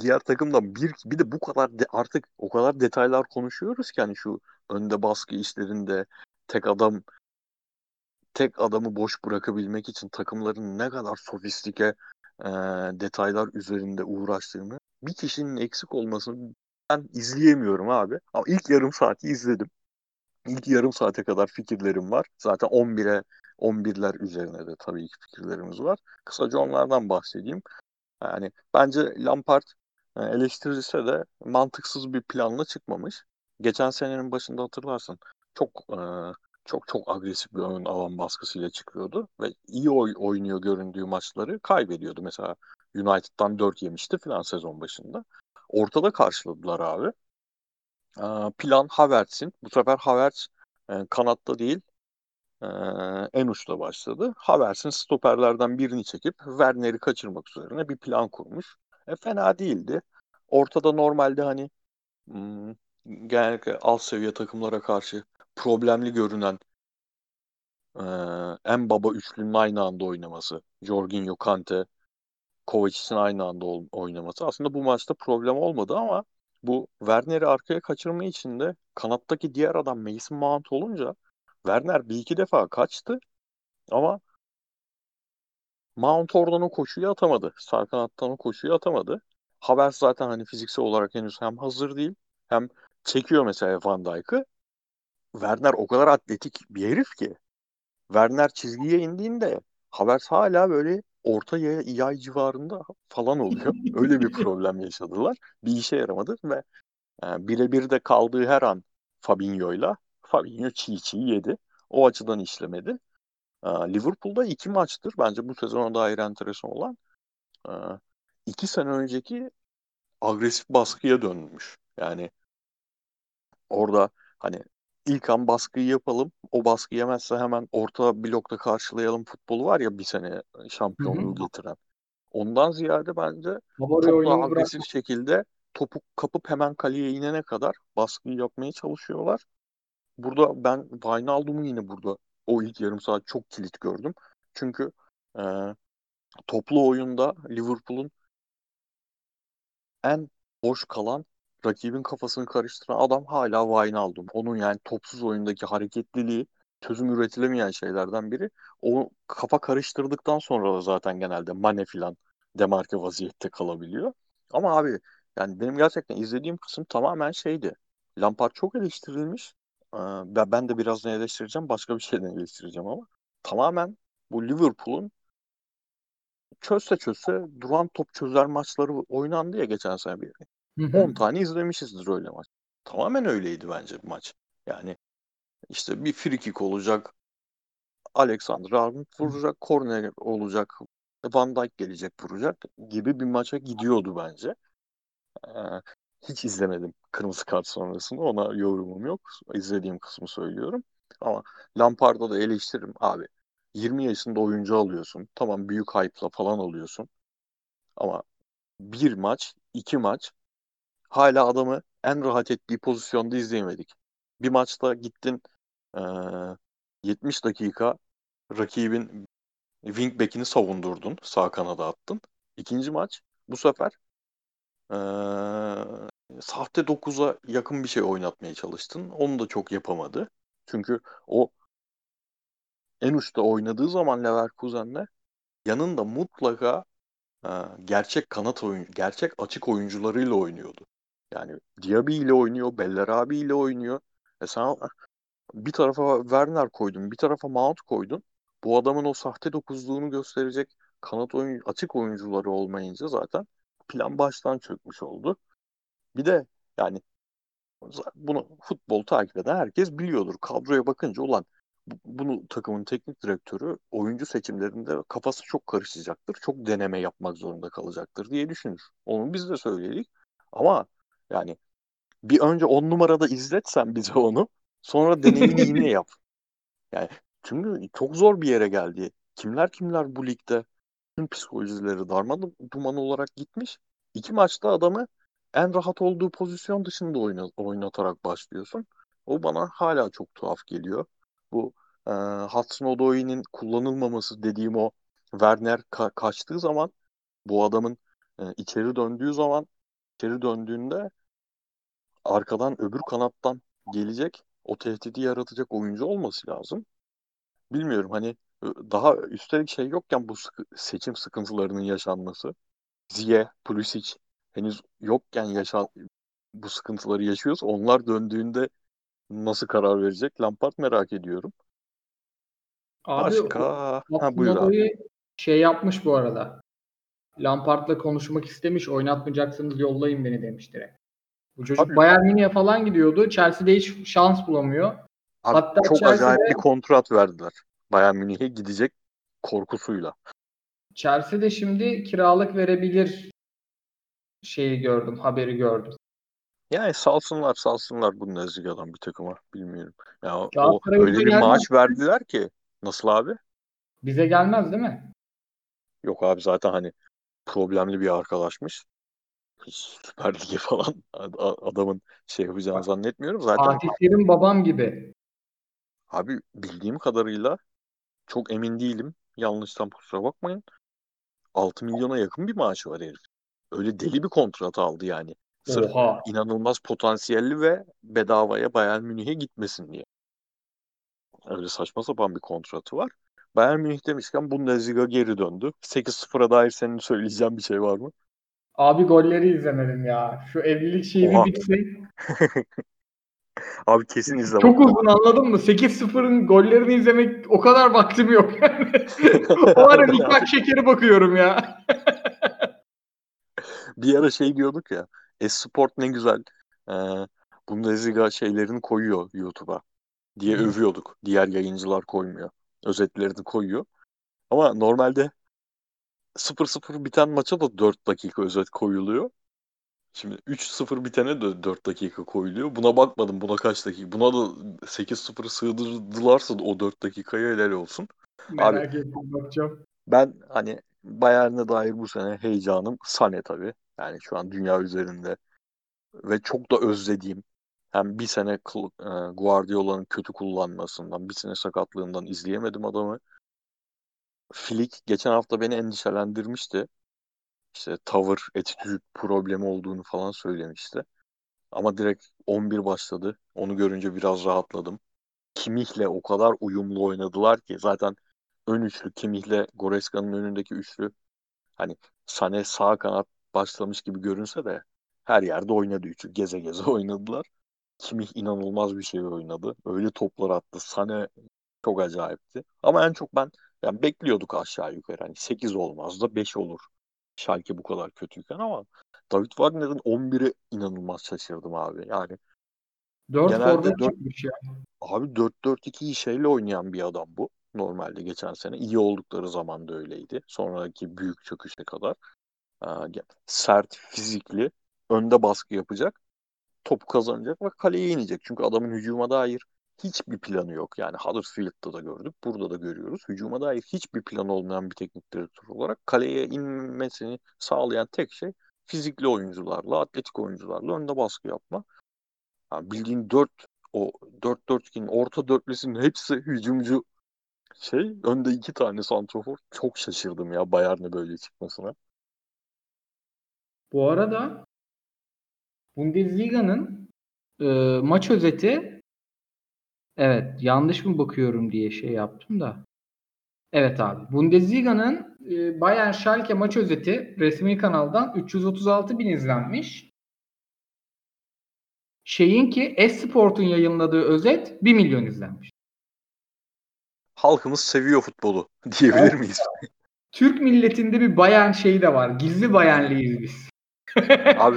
diğer takımda bir bir de bu kadar de, artık o kadar detaylar konuşuyoruz ki hani şu önde baskı işlerinde tek adam tek adamı boş bırakabilmek için takımların ne kadar sofistike e, detaylar üzerinde uğraştığını bir kişinin eksik olmasını ben izleyemiyorum abi. Ama ilk yarım saati izledim. İlk yarım saate kadar fikirlerim var. Zaten 11'e 11'ler üzerine de tabii ki fikirlerimiz var. Kısaca onlardan bahsedeyim. Yani bence Lampard eleştirilse de mantıksız bir planla çıkmamış. Geçen senenin başında hatırlarsın çok çok çok agresif bir ön alan baskısıyla çıkıyordu ve iyi oy, oynuyor göründüğü maçları kaybediyordu. Mesela United'dan 4 yemişti filan sezon başında. Ortada karşıladılar abi. Plan Havertz'in. Bu sefer Havertz kanatta değil en uçta başladı. Havertz'in stoperlerden birini çekip Werner'i kaçırmak üzerine bir plan kurmuş. E, fena değildi. Ortada normalde hani hmm, genellikle alt seviye takımlara karşı problemli görünen e, en baba üçlünün aynı anda oynaması. Jorginho, Kante, Kovacic'in aynı anda oynaması. Aslında bu maçta problem olmadı ama bu Werner'i arkaya kaçırma için de kanattaki diğer adam Mason Mount olunca Werner bir iki defa kaçtı ama Mount oradan o koşuyu atamadı. Sağ kanattan o koşuyu atamadı. Havertz zaten hani fiziksel olarak henüz hem hazır değil hem çekiyor mesela Van Dijk'ı. Werner o kadar atletik bir herif ki. Werner çizgiye indiğinde Havertz hala böyle orta yay, yay civarında falan oluyor. Öyle bir problem yaşadılar. Bir işe yaramadı ve yani birebir de kaldığı her an Fabinho'yla Fabinho çiğ çiğ yedi. O açıdan işlemedi. Liverpool'da iki maçtır bence bu sezona dair enteresan olan iki sene önceki agresif baskıya dönmüş. Yani orada hani ilk an baskıyı yapalım. O baskı yemezse hemen orta blokta karşılayalım futbolu var ya bir sene şampiyonluğu Hı-hı. getiren. Ondan ziyade bence Favori topla agresif bırak. şekilde topu kapıp hemen kaleye inene kadar baskıyı yapmaya çalışıyorlar. Burada ben Wijnaldum'u yine burada o ilk yarım saat çok kilit gördüm. Çünkü e, toplu oyunda Liverpool'un en boş kalan rakibin kafasını karıştıran adam hala Wijnaldum. Onun yani topsuz oyundaki hareketliliği çözüm üretilemeyen şeylerden biri. O kafa karıştırdıktan sonra da zaten genelde Mane filan demarke vaziyette kalabiliyor. Ama abi yani benim gerçekten izlediğim kısım tamamen şeydi. Lampard çok eleştirilmiş. Ee, ben de birazdan eleştireceğim. Başka bir şeyden eleştireceğim ama. Tamamen bu Liverpool'un çözse çözse duran top çözer maçları oynandı ya geçen sene bir. 10 tane izlemişizdir öyle maç. Tamamen öyleydi bence maç. Yani işte bir free kick olacak. Alexander Arnold vuracak. Corner olacak. Van Dijk gelecek vuracak gibi bir maça gidiyordu bence. Ee, hiç izlemedim kırmızı kart sonrasında. Ona yorumum yok. İzlediğim kısmı söylüyorum. Ama Lampard'a da eleştiririm abi. 20 yaşında oyuncu alıyorsun. Tamam büyük hype'la falan alıyorsun. Ama bir maç, iki maç hala adamı en rahat ettiği pozisyonda izleyemedik. Bir maçta gittin e, 70 dakika rakibin wingback'ini savundurdun. Sağ kanada attın. İkinci maç bu sefer e, sahte 9'a yakın bir şey oynatmaya çalıştın. Onu da çok yapamadı. Çünkü o en uçta oynadığı zaman Leverkusen'le yanında mutlaka e, gerçek kanat oyun, gerçek açık oyuncularıyla oynuyordu. Yani Diaby ile oynuyor, Bellerabi ile oynuyor. E sen bir tarafa Werner koydun, bir tarafa Mount koydun. Bu adamın o sahte dokuzluğunu gösterecek kanat oyun, açık oyuncuları olmayınca zaten plan baştan çökmüş oldu. Bir de yani bunu futbol takip eden herkes biliyordur. Kadroya bakınca olan bunu takımın teknik direktörü oyuncu seçimlerinde kafası çok karışacaktır. Çok deneme yapmak zorunda kalacaktır diye düşünür. Onu biz de söyledik. Ama yani bir önce on numarada izletsen bize onu. Sonra deneyini yine yap. Yani çünkü çok zor bir yere geldi. Kimler kimler bu ligde tüm psikolojileri darmaduman duman olarak gitmiş. İki maçta adamı en rahat olduğu pozisyon dışında oyna, oynatarak başlıyorsun. O bana hala çok tuhaf geliyor. Bu e, Hudson Odoi'nin kullanılmaması dediğim o Werner ka- kaçtığı zaman bu adamın e, içeri döndüğü zaman içeri döndüğünde arkadan öbür kanattan gelecek o tehdidi yaratacak oyuncu olması lazım. Bilmiyorum hani daha üstelik şey yokken bu sıkı, seçim sıkıntılarının yaşanması. Ziye, Pulisic henüz yokken yaşan bu sıkıntıları yaşıyoruz. Onlar döndüğünde nasıl karar verecek? Lampard merak ediyorum. Abi, Başka? Ha, buyur abi. şey yapmış bu arada. Lampard'la konuşmak istemiş. Oynatmayacaksınız yollayın beni demiş direkt. Bu çocuk Abi, Bayern Münih'e falan gidiyordu. Chelsea'de hiç şans bulamıyor. Abi, Hatta çok Chelsea'de, acayip bir kontrat verdiler. Bayern Münih'e gidecek korkusuyla. Chelsea'de şimdi kiralık verebilir şeyi gördüm, haberi gördüm. Yani salsınlar salsınlar bu Bundesliga'dan bir takıma bilmiyorum. Ya o öyle bir gelmez. maaş verdiler ki. Nasıl abi? Bize gelmez değil mi? Yok abi zaten hani problemli bir arkadaşmış. Süper Lig'e falan adamın şey yapacağını zannetmiyorum. Zaten Fatih Terim babam gibi. Abi bildiğim kadarıyla çok emin değilim. Yanlıştan kusura bakmayın. 6 milyona yakın bir maaşı var herif. Öyle deli bir kontrat aldı yani. Sırf Oha. inanılmaz potansiyelli ve bedavaya Bayern Münih'e gitmesin diye. Öyle saçma sapan bir kontratı var. Bayern Münih demişken Bundesliga geri döndü. 8-0'a dair senin söyleyeceğin bir şey var mı? Abi golleri izlemedim ya. Şu evlilik şeyi bir Oha. bitsin. Abi kesin izle Çok uzun anladın mı? 8-0'ın gollerini izlemek o kadar vaktim yok yani. o ara nikah şekeri bakıyorum ya. Bir ara şey diyorduk ya. Esport ne güzel. E, Bundesliga şeylerini koyuyor YouTube'a diye hı. övüyorduk. Diğer yayıncılar koymuyor. Özetlerini koyuyor. Ama normalde 0-0 biten maça da 4 dakika özet koyuluyor. Şimdi 3-0 bitene de 4 dakika koyuluyor. Buna bakmadım. Buna kaç dakika? Buna da 8-0'ı sığdırdılarsa o 4 dakikaya helal olsun. Merak ettim bakacağım. Ben hani Bayern'e dair bu sene heyecanım Sane tabii. Yani şu an dünya üzerinde ve çok da özlediğim hem bir sene e, Guardiola'nın kötü kullanmasından, bir sene sakatlığından izleyemedim adamı. Flick geçen hafta beni endişelendirmişti. İşte tavır, attitude problemi olduğunu falan söylemişti. Ama direkt 11 başladı. Onu görünce biraz rahatladım. Kimih'le o kadar uyumlu oynadılar ki zaten ön üçlü Kimih'le Goreska'nın önündeki üçlü hani Sane sağ kanat başlamış gibi görünse de her yerde oynadı üçü. Geze geze oynadılar. Kimih inanılmaz bir şey oynadı. Öyle toplar attı. Sane çok acayipti. Ama en çok ben yani bekliyorduk aşağı yukarı. Hani 8 olmaz da 5 olur. Schalke bu kadar kötüyken ama David Wagner'ın 11'i inanılmaz şaşırdım abi. Yani 4 Genelde forvet dört- çıkmış ya. Abi 4-4-2'yi şeyle oynayan bir adam bu. Normalde geçen sene iyi oldukları zaman da öyleydi. Sonraki büyük çöküşe kadar. Ee, sert, fizikli, önde baskı yapacak. Topu kazanacak ve kaleye inecek. Çünkü adamın hücuma dair hiçbir planı yok. Yani Huddersfield'da da gördük, burada da görüyoruz. Hücuma dair hiçbir planı olmayan bir teknik direktör olarak kaleye inmesini sağlayan tek şey fizikli oyuncularla, atletik oyuncularla önde baskı yapma. Yani bildiğin 4 o 4-4-2'nin orta dörtlüsünün hepsi hücumcu şey. Önde iki tane santrofor. Çok şaşırdım ya Bayern'e böyle çıkmasına. Bu arada Bundesliga'nın e, maç özeti evet yanlış mı bakıyorum diye şey yaptım da. Evet abi. Bundesliga'nın e, Bayern Schalke maç özeti resmi kanaldan 336 bin izlenmiş. Şeyinki Esport'un yayınladığı özet 1 milyon izlenmiş. Halkımız seviyor futbolu diyebilir Evet. miyiz? Türk milletinde bir Bayern şeyi de var. Gizli Bayernliyiz biz. Abi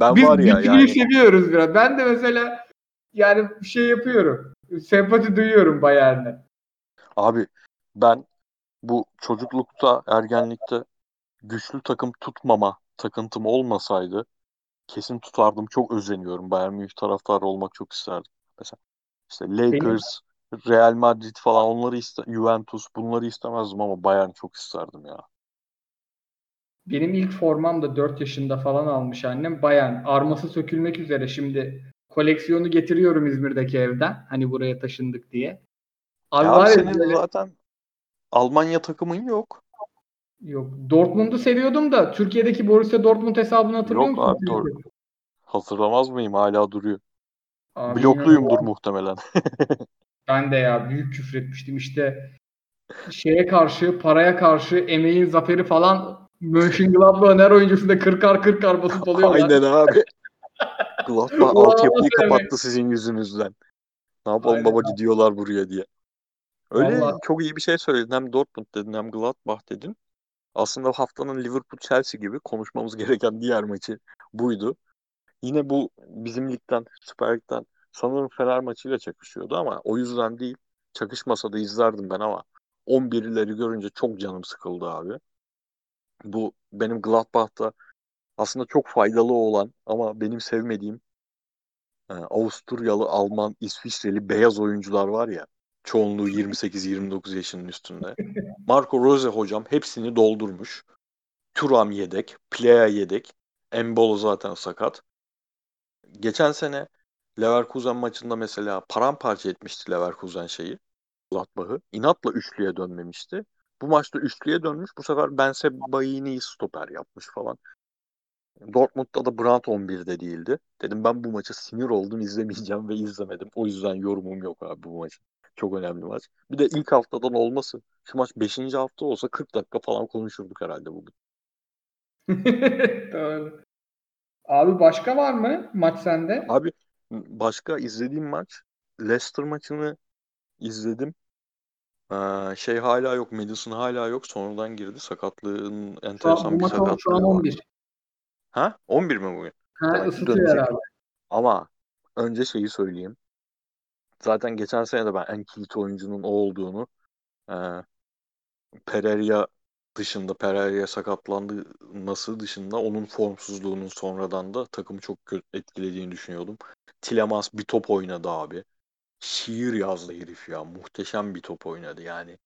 ben Biz var ya yani seviyoruz biraz. Ben de mesela yani şey yapıyorum. Sempati duyuyorum Bayern'e. abi ben bu çocuklukta ergenlikte güçlü takım tutmama takıntım olmasaydı kesin tutardım. Çok özeniyorum. Bayern Münih taraftarı olmak çok isterdim. Mesela işte Lakers, Real Madrid falan onları iste Juventus bunları istemezdim ama Bayern çok isterdim ya. Benim ilk formam da 4 yaşında falan almış annem. Bayern. Arması sökülmek üzere şimdi. Koleksiyonu getiriyorum İzmir'deki evden. Hani buraya taşındık diye. Abi Ya var senin böyle- zaten Almanya takımın yok. yok. Dortmund'u seviyordum da Türkiye'deki Borussia Dortmund hesabını hatırlıyor Yok musun? abi, doğru. Hatırlamaz mıyım? Hala duruyor. Abi Blokluyumdur muhtemelen. Ben de ya büyük küfretmiştim işte şeye karşı, paraya karşı emeğin zaferi falan Mönchengladbach'ın her oyuncusu da 40'ar 40'ar basıp alıyorlar. Aynen abi. Gladbach altyapıyı kapattı sizin yüzünüzden. Ne yapalım Aynen baba gidiyorlar buraya diye. Öyle Vallahi. çok iyi bir şey söyledin. Hem Dortmund dedin hem Gladbach dedin. Aslında haftanın Liverpool-Chelsea gibi konuşmamız gereken diğer maçı buydu. Yine bu bizim ligden, Süper Lig'den sanırım Fener maçıyla çakışıyordu ama o yüzden değil. Çakışmasa da izlerdim ben ama 11'leri görünce çok canım sıkıldı abi. Bu benim Gladbach'ta aslında çok faydalı olan ama benim sevmediğim e, Avusturyalı, Alman, İsviçreli beyaz oyuncular var ya. Çoğunluğu 28-29 yaşının üstünde. Marco Rose hocam hepsini doldurmuş. Thuram yedek, Plea yedek. Embolo zaten sakat. Geçen sene Leverkusen maçında mesela paramparça etmişti Leverkusen şeyi. Gladbach'ı. İnatla üçlüye dönmemişti. Bu maçta üçlüye dönmüş. Bu sefer Bense Bayini'yi stoper yapmış falan. Dortmund'da da Brandt 11'de değildi. Dedim ben bu maça sinir oldum izlemeyeceğim ve izlemedim. O yüzden yorumum yok abi bu maçın. Çok önemli maç. Bir de ilk haftadan olması. Şu maç 5. hafta olsa 40 dakika falan konuşurduk herhalde bugün. Doğru. Abi başka var mı maç sende? Abi başka izlediğim maç Leicester maçını izledim. Ee, şey hala yok. Madison hala yok. Sonradan girdi. Sakatlığın enteresan bir maç on- şu an sakatlığı var. 11. Ha? 11 mi bugün? Ha, ısıtıyor herhalde. Ama önce şeyi söyleyeyim. Zaten geçen sene de ben en kilit oyuncunun o olduğunu e, Pereira dışında Pereira sakatlanması dışında onun formsuzluğunun sonradan da takımı çok etkilediğini düşünüyordum. Tilemans bir top oynadı abi. Şiir yazdı herif ya. Muhteşem bir top oynadı yani.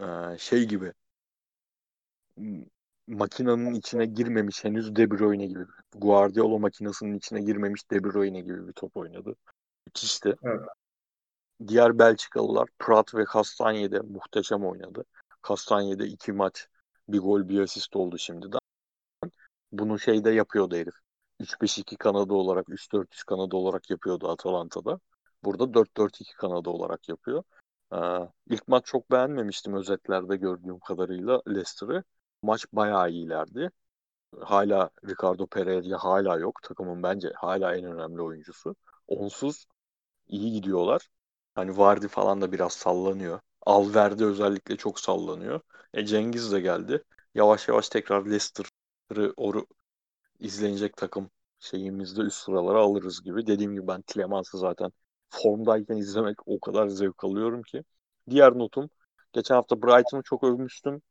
Ee, şey gibi m- makinenin içine girmemiş henüz De Bruyne gibi. Guardiola makinesinin içine girmemiş De Bruyne gibi bir top oynadı. Müthişti. Evet. Diğer Belçikalılar Prat ve Castanye'de muhteşem oynadı. Castanye'de iki maç bir gol bir asist oldu şimdiden. Bunu şeyde yapıyordu herif. 3-5-2 kanadı olarak 3-4-3 kanadı olarak yapıyordu Atalanta'da. Burada 4-4-2 kanadı olarak yapıyor. Ee, ilk maç çok beğenmemiştim özetlerde gördüğüm kadarıyla Leicester'ı. Maç bayağı iyilerdi. Hala Ricardo Pereira hala yok. Takımın bence hala en önemli oyuncusu. Onsuz iyi gidiyorlar. Hani Vardy falan da biraz sallanıyor. Alverde özellikle çok sallanıyor. E Cengiz de geldi. Yavaş yavaş tekrar Leicester'ı oru izlenecek takım şeyimizde üst sıralara alırız gibi. Dediğim gibi ben Tillemans'ı zaten formdayken izlemek o kadar zevk alıyorum ki. Diğer notum geçen hafta Brighton'ı çok övmüştüm.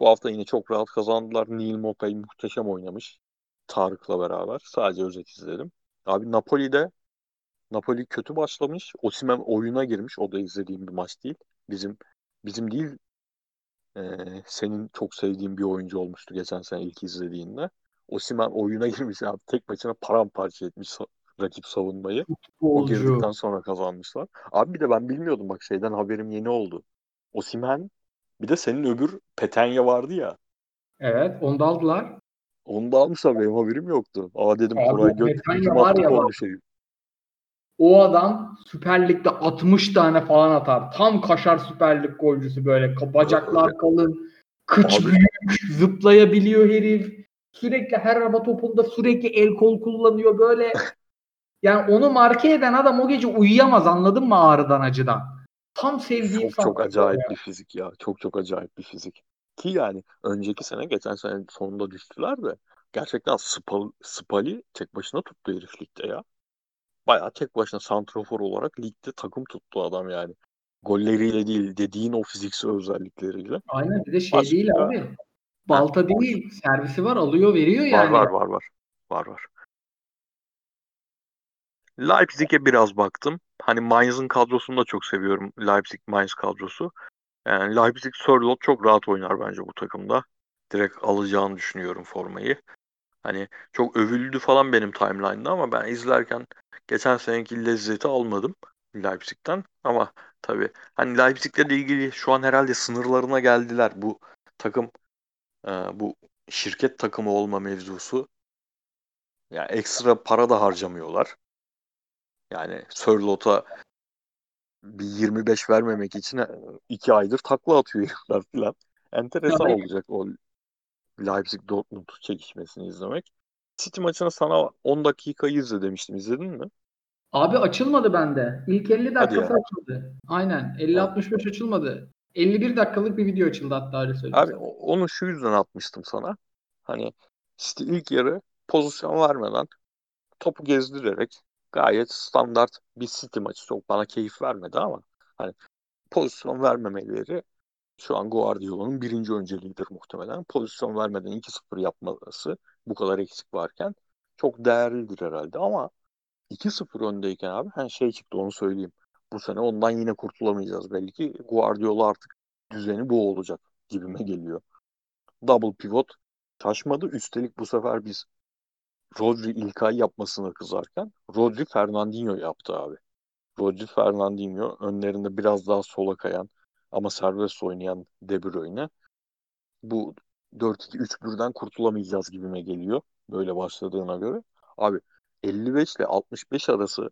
Bu hafta yine çok rahat kazandılar. Neil Maupay muhteşem oynamış. Tarık'la beraber. Sadece özet izledim. Abi Napoli'de Napoli kötü başlamış. Osimhen oyuna girmiş. O da izlediğim bir maç değil. Bizim bizim değil e, senin çok sevdiğin bir oyuncu olmuştu geçen sene ilk izlediğinde. Osimhen oyuna girmiş abi. Tek başına paramparça etmiş rakip savunmayı. O Futbolcu. girdikten sonra kazanmışlar. Abi bir de ben bilmiyordum bak şeyden haberim yeni oldu. Osimhen bir de senin öbür Petenya vardı ya. Evet onu da aldılar. Onu da almışlar benim haberim yoktu. Aa dedim Abi Koray o Gök Petenya hücum var ya bak. herif. O adam Süper Lig'de 60 tane falan atar. Tam kaşar Süper Lig golcüsü böyle. Bacaklar kalın. Kıç Abi- büyük. Zıplayabiliyor herif. Sürekli her araba topunda sürekli el kol kullanıyor böyle. Yani onu marke eden adam o gece uyuyamaz anladın mı ağrıdan acıdan. Tam sevdiğim Çok çok acayip ya. bir fizik ya. Çok çok acayip bir fizik. Ki yani önceki sene geçen sene sonunda düştüler de gerçekten Spal, Spali tek başına tuttu herif ligde ya. Bayağı tek başına santrafor olarak ligde takım tuttu adam yani. Golleriyle değil dediğin o fiziksel özellikleriyle. Aynen bir de şey Başka- değil abi. Balta değil. Servisi var alıyor veriyor Var yani. var var var. Var var. Leipzig'e biraz baktım. Hani Mainz'ın kadrosunu da çok seviyorum. Leipzig-Mainz kadrosu. Yani Leipzig Sörloth çok rahat oynar bence bu takımda. Direkt alacağını düşünüyorum formayı. Hani çok övüldü falan benim timeline'da ama ben izlerken geçen seneki lezzeti almadım Leipzig'ten. Ama tabii hani Leipzig'le ilgili şu an herhalde sınırlarına geldiler. Bu takım e, bu şirket takımı olma mevzusu. Yani ekstra para da harcamıyorlar. Yani Sörloth'a bir 25 vermemek için e, iki aydır takla atıyor herifler falan. Enteresan Evet. olacak o Leipzig-Dortmund çekişmesini izlemek. City maçını sana 10 dakikayı izle demiştim. İzledin mi? Abi açılmadı bende. İlk 50 Hadi dakikası açıldı. Aynen. 50-65 açılmadı. 51 dakikalık bir video açıldı hatta öyle söyleyeyim. Abi sana. onu şu yüzden atmıştım sana. Hani City ilk yarı pozisyon vermeden topu gezdirerek gayet standart bir City maçı çok bana keyif vermedi ama hani pozisyon vermemeleri şu an Guardiola'nın birinci önceliğidir muhtemelen. Pozisyon vermeden 2-0 yapması bu kadar eksik varken çok değerlidir herhalde ama 2-0 öndeyken abi her şey çıktı onu söyleyeyim. Bu sene ondan yine kurtulamayacağız belli ki. Guardiola artık düzeni bu olacak gibime geliyor. Double pivot taşmadı. Üstelik bu sefer biz Rodri İlkay yapmasına kızarken Rodri Fernandinho yaptı abi. Rodri Fernandinho önlerinde biraz daha sola kayan ama serbest oynayan De Bruyne. Bu 4-2-3-1'den kurtulamayacağız gibime geliyor. Böyle başladığına göre. Abi 55 ile 65 arası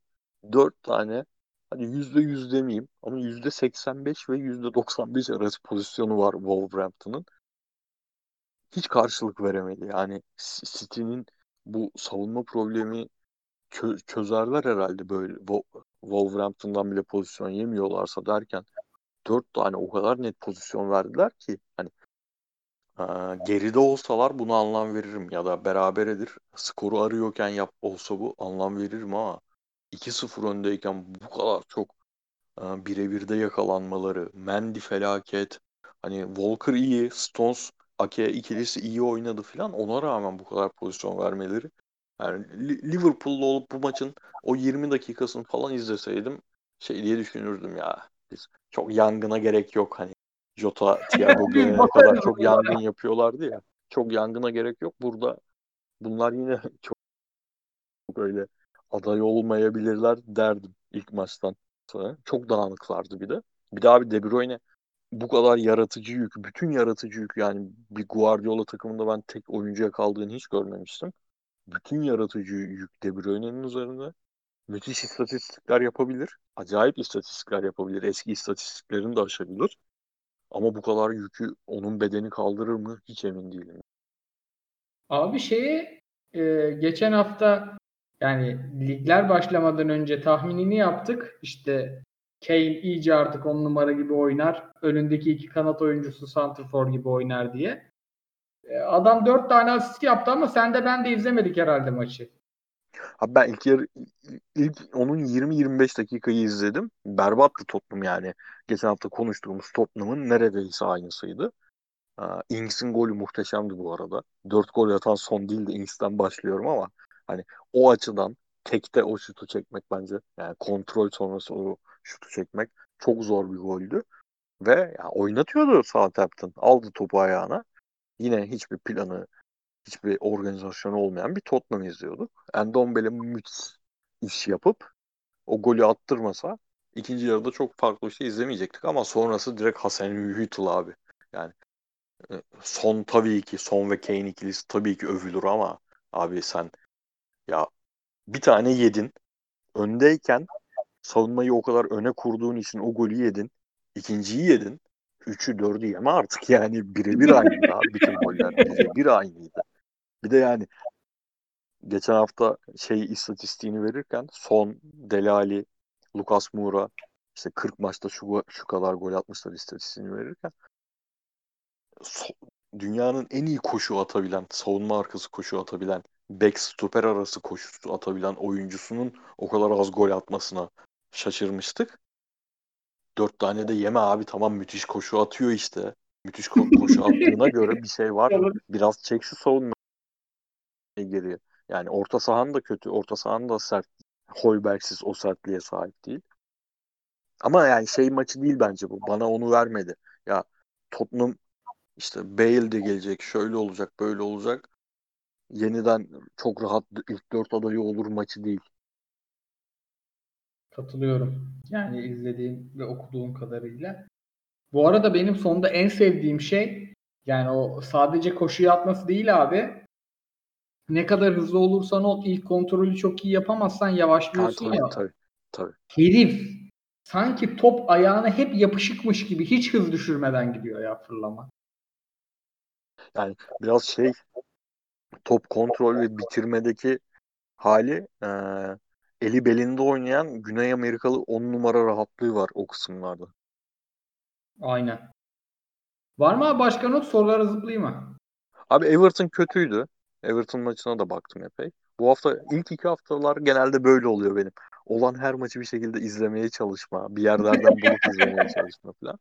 4 tane Hadi %100 demeyeyim ama %85 ve %95 arası pozisyonu var Wolverhampton'ın. Hiç karşılık veremedi. Yani City'nin bu savunma problemi çö- çözerler herhalde böyle Wolverhampton'dan bile pozisyon yemiyorlarsa derken dört tane o kadar net pozisyon verdiler ki hani e, geride olsalar buna anlam veririm ya da beraberedir. Skoru arıyorken yap olsa bu anlam veririm ama 2-0 öndeyken bu kadar çok e, birebirde yakalanmaları, Mendy felaket, hani Walker iyi, Stones, Ake ikilisi iyi oynadı falan ona rağmen bu kadar pozisyon vermeleri yani Liverpool'lu olup bu maçın o 20 dakikasını falan izleseydim şey diye düşünürdüm ya. Biz çok yangına gerek yok hani. Jota, Thiago gelene kadar çok yangın yapıyorlardı ya. Çok yangına gerek yok. Burada bunlar yine çok, çok öyle aday olmayabilirler derdim ilk maçtan sonra. Çok dağınıklardı bir de. Bir daha bir De Bruyne bu kadar yaratıcı yük, bütün yaratıcı yük yani bir Guardiola takımında ben tek oyuncuya kaldığını hiç görmemiştim bütün yaratıcı yük De Bruyne'nin üzerinde. Müthiş istatistikler yapabilir. Acayip istatistikler yapabilir. Eski istatistiklerini de aşabilir. Ama bu kadar yükü onun bedeni kaldırır mı hiç emin değilim. Abi şeye e, geçen hafta yani ligler başlamadan önce tahminini yaptık. İşte Kane iyice artık on numara gibi oynar. Önündeki iki kanat oyuncusu Santrfor gibi oynar diye. E, adam dört tane asist yaptı ama sen de ben de izlemedik herhalde maçı. Abi ben ilk yarı ilk onun 20-25 dakikayı izledim. Berbattı Tottenham yani. Geçen hafta konuştuğumuz Tottenham'ın neredeyse aynısıydı. Ings'in golü muhteşemdi bu arada. Dört gol atan son değil de Ings'ten başlıyorum ama hani o açıdan tekte o şutu çekmek bence yani kontrol sonrası o şutu çekmek çok zor bir goldü. Ve ya oynatıyordu Southampton. Aldı topu ayağına. Yine hiçbir planı, hiçbir organizasyonu olmayan bir Tottenham izliyorduk. Endombele müthiş iş yapıp o golü attırmasa ikinci yarıda çok farklı bir şey izlemeyecektik ama sonrası direkt Hasan Hütl abi. Yani e, son tabii ki son ve Kane ikilisi tabii ki övülür ama abi sen ya bir tane yedin öndeyken savunmayı o kadar öne kurduğun için o golü yedin. ikinciyi yedin. Üçü dördü yeme artık yani birebir aynıydı bütün goller. Birebir aynıydı. Bir de yani geçen hafta şey istatistiğini verirken son Delali, Lucas Moura işte 40 maçta şu, şu kadar gol atmışlar istatistiğini verirken dünyanın en iyi koşu atabilen, savunma arkası koşu atabilen, back stoper arası koşu atabilen oyuncusunun o kadar az gol atmasına şaşırmıştık. Dört tane de yeme abi tamam müthiş koşu atıyor işte. Müthiş ko- koşu attığına göre bir şey var. Biraz çek şu savunma geriye. Yani orta sahan da kötü. Orta sahan da sert. Hoiberg'siz o sertliğe sahip değil. Ama yani şey maçı değil bence bu. Bana onu vermedi. Ya Tottenham işte Bale de gelecek. Şöyle olacak, böyle olacak. Yeniden çok rahat ilk dört adayı olur maçı değil. Katılıyorum. Yani izlediğim ve okuduğum kadarıyla. Bu arada benim sonunda en sevdiğim şey yani o sadece koşu atması değil abi. Ne kadar hızlı olursan ol ilk kontrolü çok iyi yapamazsan yavaşlıyorsun tabii, ya. Tabii, tabii. Herif sanki top ayağına hep yapışıkmış gibi hiç hız düşürmeden gidiyor ya fırlama. Yani biraz şey top kontrol ve bitirmedeki hali e, eli belinde oynayan Güney Amerikalı 10 numara rahatlığı var o kısımlarda. Aynen. Var mı başka not? Sorulara zıplayayım mı? Abi Everton kötüydü. Everton maçına da baktım epey. Bu hafta ilk iki haftalar genelde böyle oluyor benim. Olan her maçı bir şekilde izlemeye çalışma, bir yerlerden bulup izlemeye çalışma falan.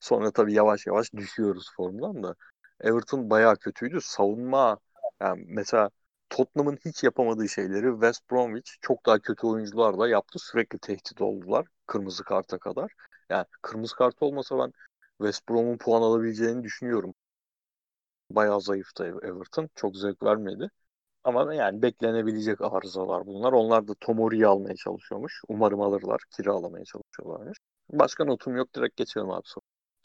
Sonra tabii yavaş yavaş düşüyoruz formdan da. Everton bayağı kötüydü. Savunma yani mesela Tottenham'ın hiç yapamadığı şeyleri West Bromwich çok daha kötü oyuncularla yaptı. Sürekli tehdit oldular kırmızı karta kadar. Yani kırmızı kart olmasa ben West Brom'un puan alabileceğini düşünüyorum. Bayağı zayıftı Everton. Çok zevk vermedi. Ama yani beklenebilecek arızalar bunlar. Onlar da Tomori'yi almaya çalışıyormuş. Umarım alırlar. Kiralamaya çalışıyorlarmış. Başka notum yok. Direkt geçelim abi.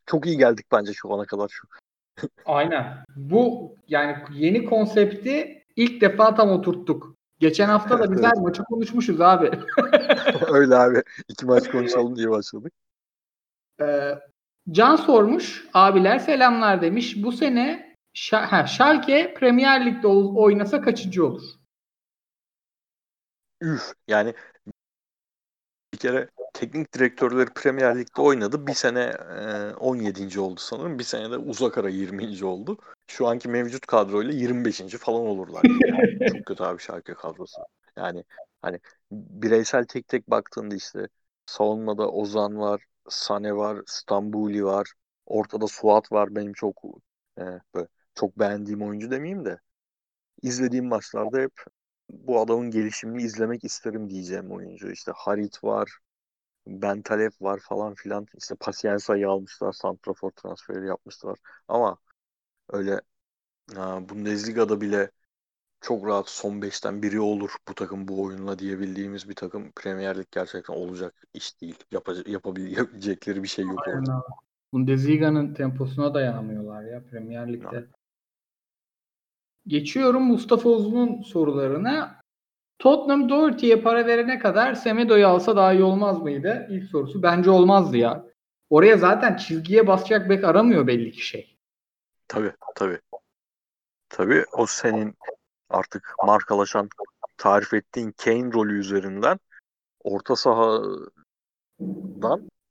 Çok iyi geldik bence şu ana kadar. Şu. Aynen. Bu yani yeni konsepti ilk defa tam oturttuk. Geçen hafta da biz her maçı konuşmuşuz abi. Öyle abi. İki maç konuşalım diye başladık. Ee, Can sormuş. Abiler selamlar demiş. Bu sene Ş- ha, Schalke Premier Lig'de oynasa kaçıncı olur? Üf. Yani bir kere teknik direktörleri Premier Lig'de oynadı. Bir sene e, 17. oldu sanırım. Bir sene de uzak ara 20. oldu. Şu anki mevcut kadroyla 25. falan olurlar. Yani çok kötü abi Schalke kadrosu. Yani hani bireysel tek tek baktığında işte savunmada Ozan var, Sane var, Stambuli var. Ortada Suat var. Benim çok e, böyle çok beğendiğim oyuncu demeyeyim de izlediğim maçlarda hep bu adamın gelişimini izlemek isterim diyeceğim oyuncu. İşte Harit var, Bentaleb var falan filan. İşte Pacienza'yı almışlar, Santrafor transferi yapmışlar. Ama öyle ha, Bundesliga'da bile çok rahat son 5'ten biri olur bu takım bu oyunla diyebildiğimiz bir takım Premier Lig gerçekten olacak iş değil. Yapacak, yapabilecekleri bir şey yok Aynen orada. Bundesliga'nın temposuna dayanamıyorlar ya Premier Lig'de. Geçiyorum Mustafa Uzun'un sorularına. Tottenham Doherty'ye para verene kadar Semedo'yu alsa daha iyi olmaz mıydı? İlk sorusu. Bence olmazdı ya. Oraya zaten çizgiye basacak bek aramıyor belli ki şey. Tabii tabii. Tabii o senin artık markalaşan tarif ettiğin Kane rolü üzerinden orta sahadan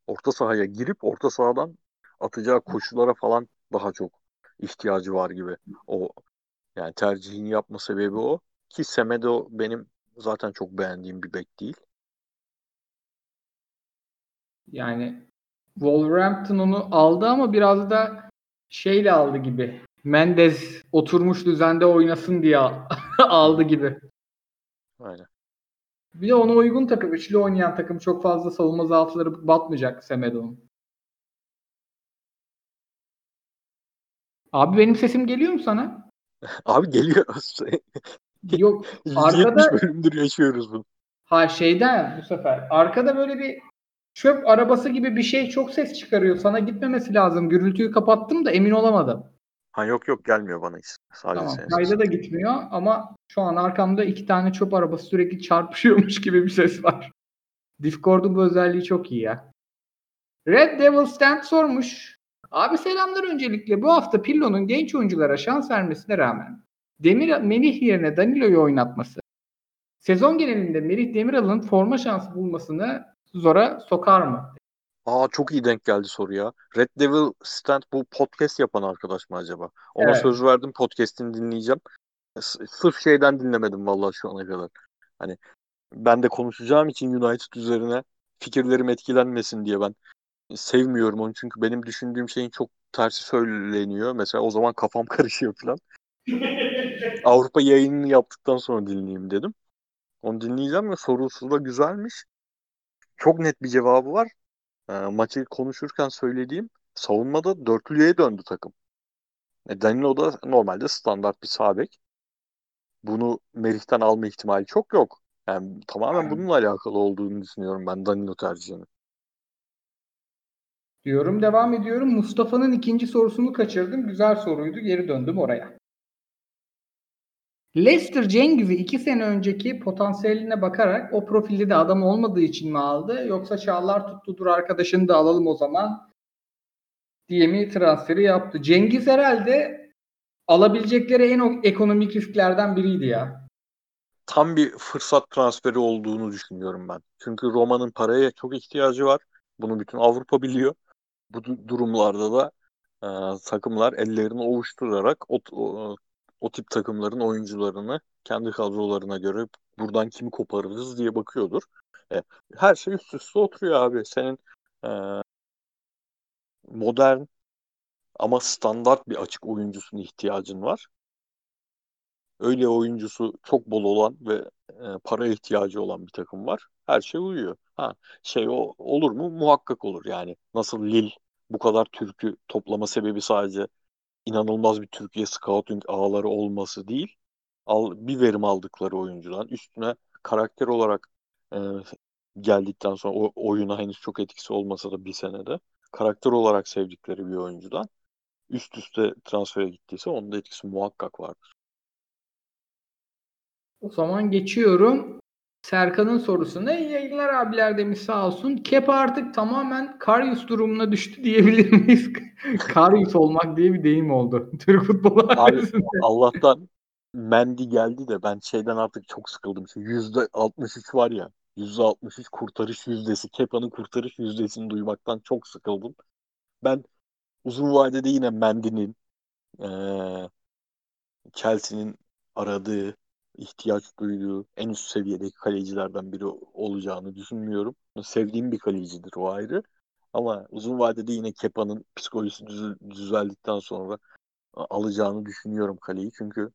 orta sahaya girip orta sahadan atacağı koşulara falan daha çok ihtiyacı var gibi. O yani tercihini yapma sebebi o. Ki Semedo benim zaten çok beğendiğim bir bek değil. Yani Wolverhampton onu aldı ama biraz da şeyle aldı gibi. Mendes oturmuş düzende oynasın diye aldı gibi. Aynen. Bir de ona uygun takım, üçlü oynayan takım çok fazla savunma zaafları batmayacak Semedo'nun. Abi benim sesim geliyor mu sana? Abi geliyor. Yok. 170 Arkada bölümdür yaşıyoruz bunu. ha şeyden bu sefer. Arkada böyle bir çöp arabası gibi bir şey çok ses çıkarıyor. Sana gitmemesi lazım. Gürültüyü kapattım da emin olamadım. Ha yok yok gelmiyor bana hiç. Sadece Tamam. senin Kayda da gitmiyor ama şu an arkamda iki tane çöp arabası sürekli çarpışıyormuş gibi bir ses var. Discord'un bu özelliği çok iyi ya. Red Devil Stand sormuş. Abi selamlar öncelikle. Bu hafta Pirlo'nun genç oyunculara şans vermesine rağmen Demir Melih yerine Danilo'yu oynatması sezon genelinde Melih Demiral'ın forma şansı bulmasını zora sokar mı? Aa çok iyi denk geldi soru ya. Red Devil Stand bu podcast yapan arkadaş mı acaba? Ona Evet. söz verdim podcast'ini dinleyeceğim. S- sırf şeyden dinlemedim vallahi şu ana kadar. Hani ben de konuşacağım için United üzerine fikirlerim etkilenmesin diye ben sevmiyorum onu çünkü benim düşündüğüm şeyin çok tersi söyleniyor. Mesela o zaman kafam karışıyor falan. Avrupa yayınını yaptıktan sonra dinleyeyim dedim. Onu dinleyeceğim ve sorusu da güzelmiş. Çok net bir cevabı var. E, maçı konuşurken söylediğim savunmada dörtlüye döndü takım. E, Danilo da normalde standart bir sağ bek. Bunu Merih'ten alma ihtimali çok yok. Yani tamamen bununla alakalı olduğunu düşünüyorum ben Danilo tercihini. Diyorum devam ediyorum. Mustafa'nın ikinci sorusunu kaçırdım. Güzel soruydu. Geri döndüm oraya. Leicester Cengiz'i iki sene önceki potansiyeline bakarak o profilde de adam olmadığı için mi aldı? Yoksa Çağlar tuttudur arkadaşını da alalım o zaman diye mi transferi yaptı? Cengiz herhalde alabilecekleri en ekonomik risklerden biriydi ya. Tam bir fırsat transferi olduğunu düşünüyorum ben. Çünkü Roma'nın paraya çok ihtiyacı var. Bunu bütün Avrupa biliyor. Bu du- durumlarda da e, takımlar ellerini ovuşturarak o, o, o tip takımların oyuncularını kendi kadrolarına göre buradan kimi koparırız diye bakıyordur. E, her şey üst üste oturuyor abi. Senin e, modern ama standart bir açık oyuncusuna ihtiyacın var. Öyle oyuncusu çok bol olan ve e, para ihtiyacı olan bir takım var. Her şey uyuyor. Ha şey o olur mu? Muhakkak olur yani. Nasıl Lille bu kadar Türk'ü toplama sebebi sadece inanılmaz bir Türkiye scouting ağları olması değil. Al, bir verim aldıkları oyuncudan üstüne karakter olarak e, geldikten sonra o oyuna henüz çok etkisi olmasa da bir senede karakter olarak sevdikleri bir oyuncudan üst üste transfere gittiyse onun da etkisi muhakkak vardır. O zaman geçiyorum. Serkan'ın sorusuna iyi yayınlar abiler demiş sağ olsun. Kepa artık tamamen Karius durumuna düştü diyebilir miyiz? Karius olmak diye bir deyim oldu. Türk futbolu Abi. Allah'tan Mendy geldi de ben şeyden artık çok sıkıldım. Şu %63 var ya. %63 kurtarış yüzdesi. Kepa'nın kurtarış yüzdesini duymaktan çok sıkıldım. Ben uzun vadede yine Mendy'nin eee Chelsea'nin aradığı, ihtiyaç duyduğu en üst seviyedeki kalecilerden biri olacağını düşünmüyorum. Sevdiğim bir kalecidir o ayrı. Ama uzun vadede yine Kepa'nın psikolojisi düz- düzeldikten sonra alacağını düşünüyorum kaleyi. Çünkü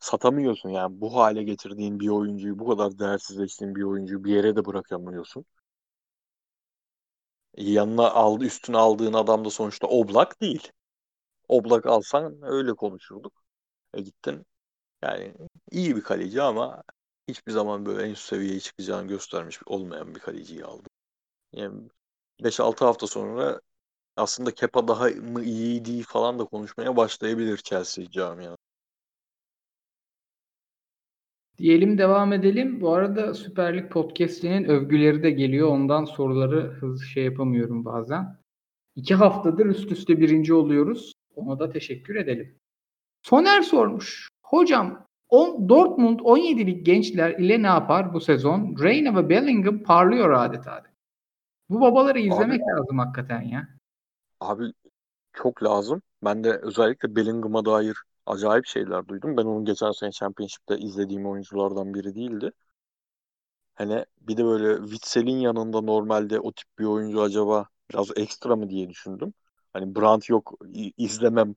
satamıyorsun yani bu hale getirdiğin bir oyuncuyu, bu kadar değersizleştiğin bir oyuncuyu bir yere de bırakamıyorsun. Yanına aldı, üstüne aldığın adam da sonuçta Oblak değil. Oblak alsan öyle konuşurduk. E gittin yani iyi bir kaleci ama hiçbir zaman böyle en üst seviyeye çıkacağını göstermiş olmayan bir kaleciyi aldı. Yani 5-6 hafta sonra aslında Kepa daha mı iyiydi falan da konuşmaya başlayabilir Chelsea camiası. Diyelim devam edelim. Bu arada Süper Lig Podcast'inin övgüleri de geliyor. Ondan soruları hızlı şey yapamıyorum bazen. İki haftadır üst üste birinci oluyoruz. Ona da teşekkür edelim. Soner sormuş. Hocam on, Dortmund 17'lik gençler ile ne yapar bu sezon? Reina ve Bellingham parlıyor adeta. Bu babaları izlemek lazım hakikaten ya. Abi çok lazım. Ben de özellikle Bellingham'a dair acayip şeyler duydum. Ben onun geçen sene Championship'te izlediğim oyunculardan biri değildi. Hani bir de böyle Witsel'in yanında normalde o tip bir oyuncu acaba biraz ekstra mı diye düşündüm. Hani Brandt yok izlemem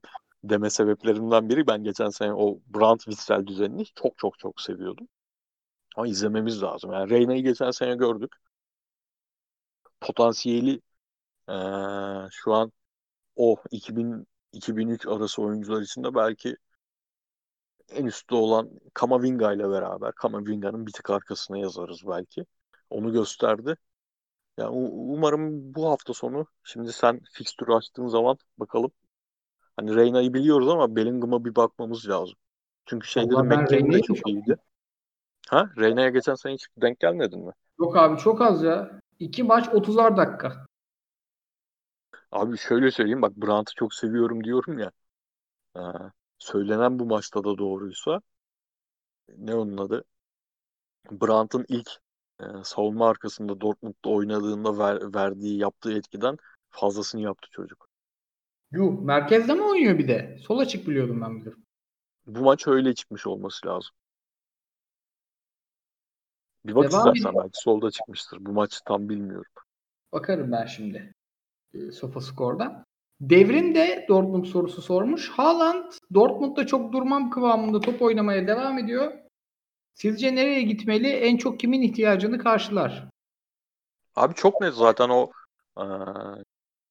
deme sebeplerimden biri ben geçen sene o Brandt Witsel düzenini çok çok çok seviyordum. Ama izlememiz lazım. Yani Reyna'yı geçen sene gördük. Potansiyeli eee, şu an o 2000 2003 arası oyuncular içinde belki en üstte olan Kamavinga ile beraber Kamavinga'nın bir tık arkasına yazarız belki. Onu gösterdi. Yani umarım bu hafta sonu şimdi sen fikstürü açtığın zaman bakalım. Hani Reyna'yı biliyoruz ama Bellingham'a bir bakmamız lazım. Çünkü şeyde de Reyna'yı çok iyiydi. Ha? Reyna'ya geçen sene hiç denk gelmedin mi? Yok abi çok az ya. İki maç 30'ar dakika. Abi şöyle söyleyeyim bak Brandt'ı çok seviyorum diyorum ya. Ee, söylenen bu maçta da doğruysa ne onun adı? Brandt'ın ilk e, savunma arkasında Dortmund'da oynadığında ver- verdiği yaptığı etkiden fazlasını yaptı çocuk. Yuh merkezde mi oynuyor bir de? Sol açık biliyordum ben bir de. Bu maç öyle çıkmış olması lazım. Bir bak Devam istersen edelim. belki solda çıkmıştır. Bu maçı tam bilmiyorum. Bakarım ben şimdi. E, Sofa Score'dan. Devrim de Dortmund sorusu sormuş. Haaland Dortmund'da çok durmam kıvamında top oynamaya devam ediyor. Sizce nereye gitmeli? En çok kimin ihtiyacını karşılar? Abi çok net zaten o e,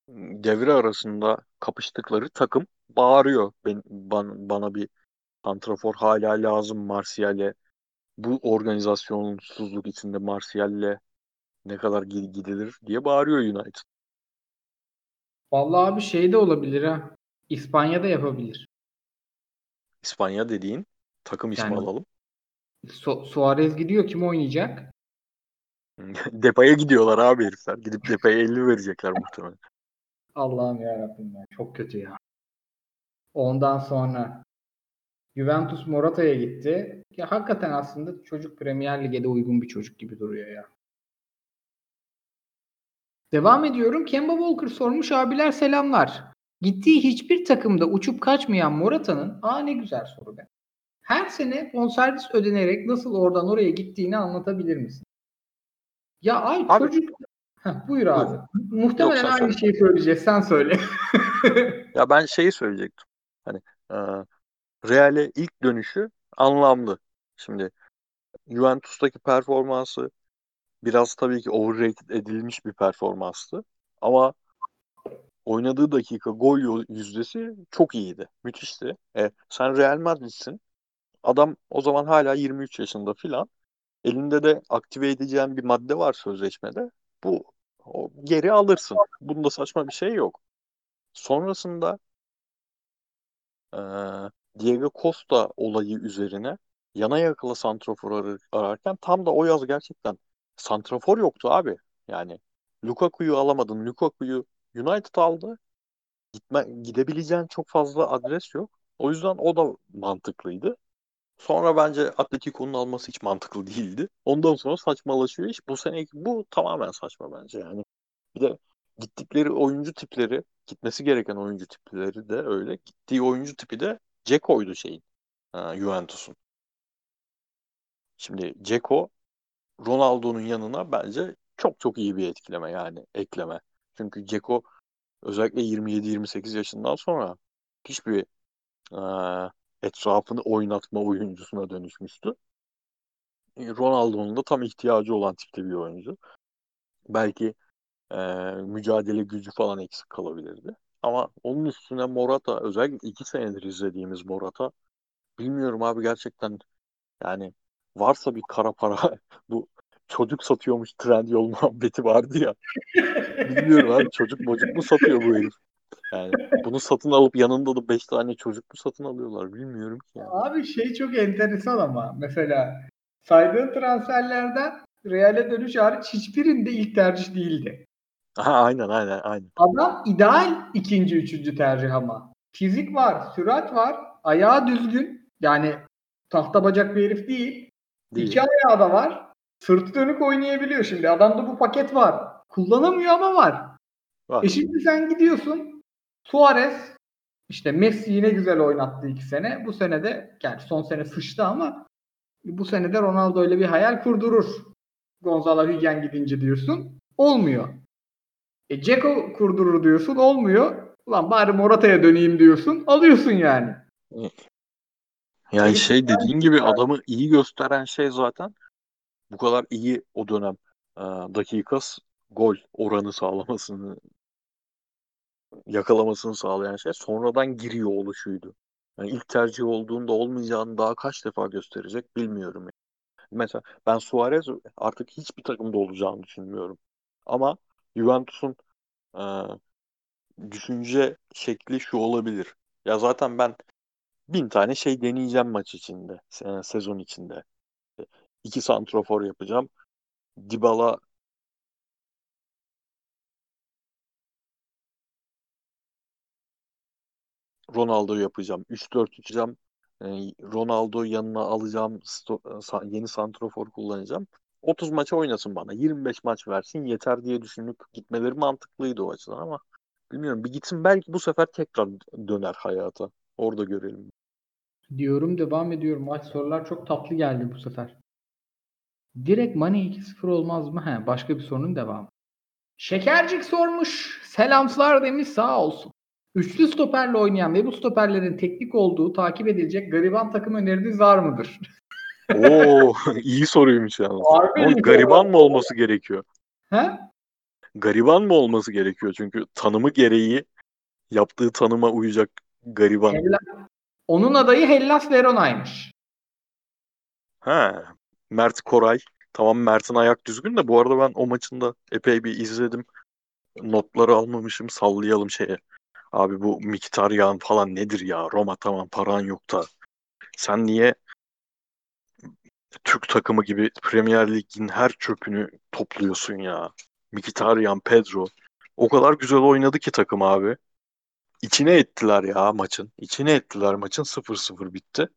devre arasında kapıştıkları takım bağırıyor. Ben, ban- bana bir santrafor hala lazım Martial'e. Bu organizasyonsuzluk içinde Martial'le ne kadar gi- gidilir diye bağırıyor United. Vallahi abi şey de olabilir ha. İspanya'da yapabilir. İspanya dediğin takım ismi Yani- alalım. Su- Suarez gidiyor. Kim oynayacak? Depay'a gidiyorlar abi herifler. Gidip Depay'a 50 verecekler muhtemelen. Allah'ım yarabbim ya. Çok kötü ya. Ondan sonra Juventus Morata'ya gitti. Ya hakikaten aslında çocuk Premier Lig'e uygun bir çocuk gibi duruyor ya. Devam ediyorum. Kemba Walker sormuş. Abiler selamlar. Gittiği hiçbir takımda uçup kaçmayan Morata'nın aa ne güzel soru be. Her sene bonservis ödenerek nasıl oradan oraya gittiğini anlatabilir misin? Ya ay Abi- çocuk Heh, buyur abi. Muhtemelen Yok, aynı şeyi söyleyeceğiz. Sen söyle. Ya ben şeyi söyleyecektim. Hani e, Real'e ilk dönüşü anlamlı. Şimdi Juventus'taki performansı biraz tabii ki overrated edilmiş bir performanstı. Ama oynadığı dakika gol yüzdesi çok iyiydi. Müthişti. E, sen Real Madrid'sin. Adam o zaman hala 23 yaşında filan. Elinde de aktive edeceğin bir madde var sözleşmede. Bu o, geri alırsın. Bunda saçma bir şey yok. Sonrasında e, Diego Costa olayı üzerine yana yakıla santrafor ar- ararken tam da o yaz gerçekten santrafor yoktu abi. Yani Lukaku'yu alamadın. Lukaku'yu United aldı. Gitme, gidebileceğin çok fazla adres yok. O yüzden o da mantıklıydı. Sonra bence Atletico'nun alması hiç mantıklı değildi. Ondan sonra saçmalaşıyor iş. Bu sene bu tamamen saçma bence yani. Bir de gittikleri oyuncu tipleri, gitmesi gereken oyuncu tipleri de öyle. Gittiği oyuncu tipi de Ceko'ydu şeyin. Juventus'un. Şimdi Ceko Ronaldo'nun yanına bence çok çok iyi bir etkileme yani ekleme. Çünkü Ceko özellikle 27-28 yaşından sonra hiçbir etrafını oynatma oyuncusuna dönüşmüştü. Ronaldo'nun da tam ihtiyacı olan tipte bir oyuncu. Belki e, mücadele gücü falan eksik kalabilirdi. Ama onun üstüne Morata özellikle iki senedir izlediğimiz Morata bilmiyorum abi gerçekten yani varsa bir kara para bu çocuk satıyormuş trend yol muhabbeti vardı ya. Bilmiyorum abi çocuk mocuk mu satıyor bu herif? Yani bunu satın alıp yanında da 5 tane çocuk mu satın alıyorlar bilmiyorum ki. Yani. Abi şey çok enteresan ama mesela saydığın transferlerden Real'e dönüş hariç hiçbirinde ilk tercih değildi. Aha, aynen aynen aynen. Adam ideal ikinci, üçüncü tercih ama. Fizik var, sürat var, ayağı düzgün. Yani tahta bacak bir herif değil. Değil. İki ayağı da var. Sırtı dönük oynayabiliyor şimdi. Adamda bu paket var. Kullanamıyor ama var. Var. E şimdi sen gidiyorsun. Suarez işte Messi yine güzel oynattı iki sene. Bu sene de gerçi son sene sıçtı ama bu sene de Ronaldo öyle bir hayal kurdurur. Gonzalo Higuain gidince diyorsun. Olmuyor. E Ceko kurdurur diyorsun. Olmuyor. Ulan bari Morata'ya döneyim diyorsun. Alıyorsun yani. Yani şey dediğin gibi adamı iyi gösteren şey zaten bu kadar iyi o dönem e, dakikas gol oranı sağlamasını yakalamasını sağlayan şey sonradan giriyor oluşuydu. Yani ilk tercih olduğunda olmayacağını daha kaç defa gösterecek bilmiyorum. Yani. Mesela ben Suarez artık hiçbir takımda olacağını düşünmüyorum. Ama Juventus'un e, düşünce şekli şu olabilir. Ya zaten ben bin tane şey deneyeceğim maç içinde, se- sezon içinde. İki santrofor yapacağım. Dybala Ronaldo yapacağım. 3-4 yapacağım. Ee, Ronaldo yanına alacağım. sa- yeni santrofor kullanacağım. 30 maça oynasın bana. 25 maç versin yeter diye düşünüp gitmeleri mantıklıydı o açıdan ama bilmiyorum. Bir gitsin belki bu sefer tekrar döner hayata. Orada görelim. Diyorum devam ediyorum. Maç sorular çok tatlı geldi bu sefer. Direkt Mane 2-0 olmaz mı? He, başka bir sorunun devamı. Şekercik sormuş. Selamslar demiş sağ olsun. Üçlü stoperle oynayan ve bu stoperlerin teknik olduğu takip edilecek gariban takım öneriniz var mıdır? Oo iyi soruymuş Ama iyi gariban mı olması gerekiyor? He? Gariban mı olması gerekiyor? Çünkü tanımı gereği yaptığı tanıma uyacak gariban. Hella- Onun adayı Hellas Verona'ymış. Ha, Mert Koray. Tamam Mert'in ayak düzgün de bu arada ben o maçında epey bir izledim. Notları almamışım sallayalım şeye. Abi bu Mkhitaryan falan nedir ya? Roma tamam paran yok da. Sen niye Türk takımı gibi Premier Lig'in her çöpünü topluyorsun ya? Mkhitaryan, Pedro. O kadar güzel oynadı ki takım abi. İçine ettiler ya maçın. İçine ettiler maçın 0-0 bitti.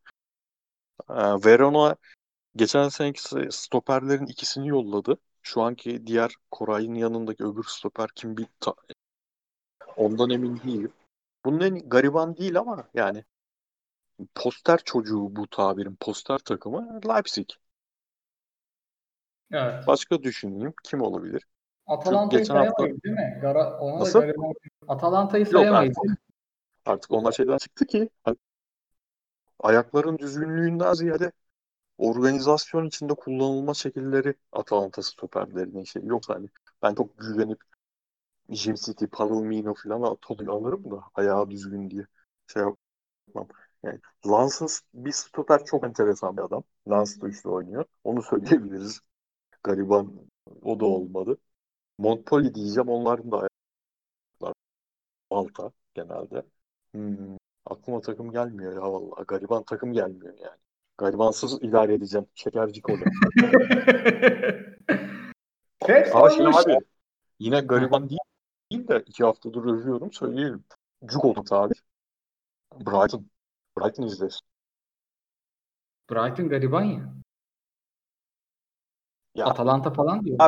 Ee, Verona geçen seneki stoperlerin ikisini yolladı. Şu anki diğer Koray'ın yanındaki öbür stoper kim bir ondan emin değilim. Bunun en gariban değil ama yani poster çocuğu bu tabirin poster takımı Leipzig. Evet. Başka düşüneyim kim olabilir? Atalanta'yı geçen hafta- sayamayız değil mi? Gara, ona Nasıl? da gariban. Atalanta'yı Yok sayamayız. artık, artık onlar şeyden çıktı ki hani ayakların düzgünlüğünden ziyade organizasyon içinde kullanılma şekilleri Atalanta stoperlerinin şey yok hani ben çok güvenip Jim City, Palomino falan al- alırım da ayağı düzgün diye şey yapmam. Yani Lance'ın bir stoper çok enteresan bir adam. Lance da üçlü oynuyor. Onu söyleyebiliriz. Gariban o da olmadı. Montpellier diyeceğim. Onların da ayaklar Malta genelde. Hmm, aklıma takım gelmiyor ya vallahi. Gariban takım gelmiyor yani. Garibansız idare edeceğim. Şekercik olacağım. Tek Ama sormuş. abi yine gariban değil, değil de iki haftadır övüyorum söyleyelim. Cuk olduk abi. Brighton. Brighton izlesin. Brighton gariban ya. Ya Atalanta falan diyor.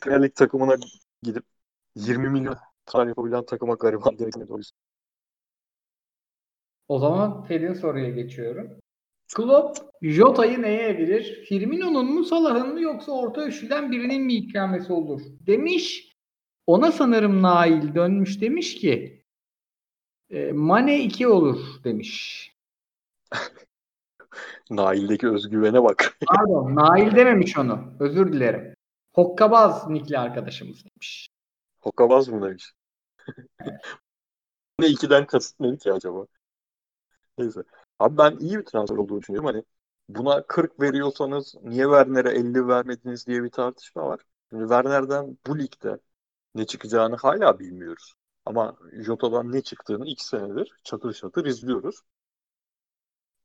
Premier takımına gidip 20 milyon transfer yapabilen takıma gariban demek o yüzden. O zaman Ted'in soruya geçiyorum. Klopp Jota'yı neye evirir? Firmino'nun mu Salah'ın mı yoksa orta üçlüden birinin mi ikramesi olur? Demiş. Ona sanırım Nail dönmüş demiş ki e, Mane 2 olur demiş. Nail'deki özgüvene bak. Pardon Nail dememiş onu. Özür dilerim. Hokkabaz nikli arkadaşımız demiş. Hokkabaz mı demiş? ne ikiden kasıt neydi ki acaba? Neyse. Abi ben iyi bir transfer olduğunu düşünüyorum. Hani buna 40 veriyorsanız niye Werner'e 50 vermediniz diye bir tartışma var. Şimdi Werner'den bu ligde ne çıkacağını hala bilmiyoruz. Ama Jota'dan ne çıktığını iki senedir çatır çatır izliyoruz.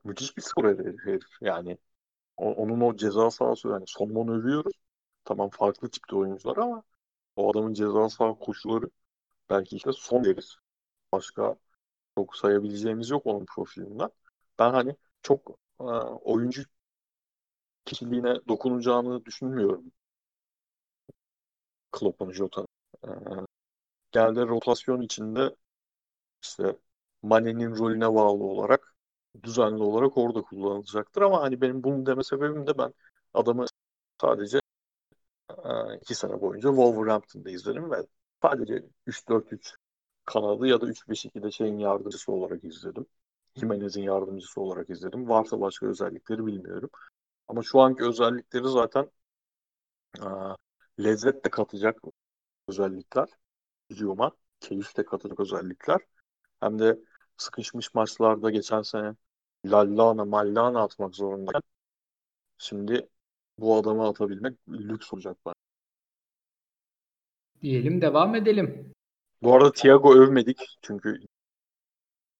Müthiş bir skor herif. Yani o- onun o ceza sahası yani sondan övüyoruz. Tamam farklı tipte oyuncular ama o adamın ceza saha koşuları belki işte son deriz. Başka çok sayabileceğimiz yok onun profilinden. Ben hani çok e, oyuncu kişiliğine dokunacağını düşünmüyorum. Klopp'un Jota'nın. E, genelde rotasyon içinde işte Mane'nin rolüne bağlı olarak düzenli olarak orada kullanılacaktır ama hani benim bunu deme sebebim de ben adamı sadece e, iki sene boyunca Wolverhampton'da izledim ve sadece 3-4-3 kanadı ya da 3-5-2'de şeyin yardımcısı olarak izledim. Jimenez'in yardımcısı olarak izledim. Varsa başka özellikleri bilmiyorum. Ama şu anki özellikleri zaten e, lezzet de katacak özellikler. Hücuma keyif de katacak özellikler. Hem de sıkışmış maçlarda geçen sene Lallana, Mallana atmak zorundayken şimdi bu adamı atabilmek lüks olacak bana. Diyelim devam edelim. Bu arada Thiago övmedik çünkü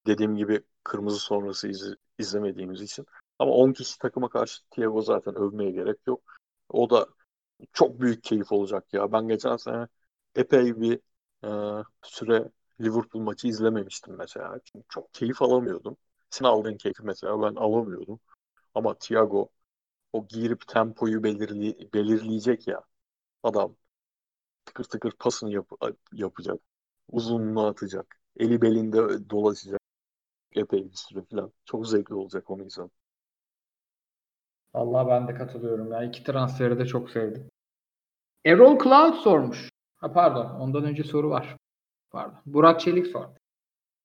dediğim gibi kırmızı sonrası iz- izlemediğimiz için. Ama 10 kişi takıma karşı Thiago zaten övmeye gerek yok. O da çok büyük keyif olacak ya. Ben geçen sene epey bir e, süre Liverpool maçı izlememiştim mesela. Çünkü çok keyif alamıyordum. Sen aldığın keyfi mesela ben alamıyordum. Ama Thiago o girip tempoyu belirli, belirleyecek ya. Adam tıkır tıkır pasını yap- yapacak. Uzunluğu atacak. Eli belinde dolaşacak. Epey bir süre falan. Çok zevkli olacak onu izlemek. Vallahi ben de katılıyorum ya. İki transferi de çok sevdim. Errol Cloud sormuş. Ha pardon. Ondan önce soru var. Pardon. Burak Çelik sordu.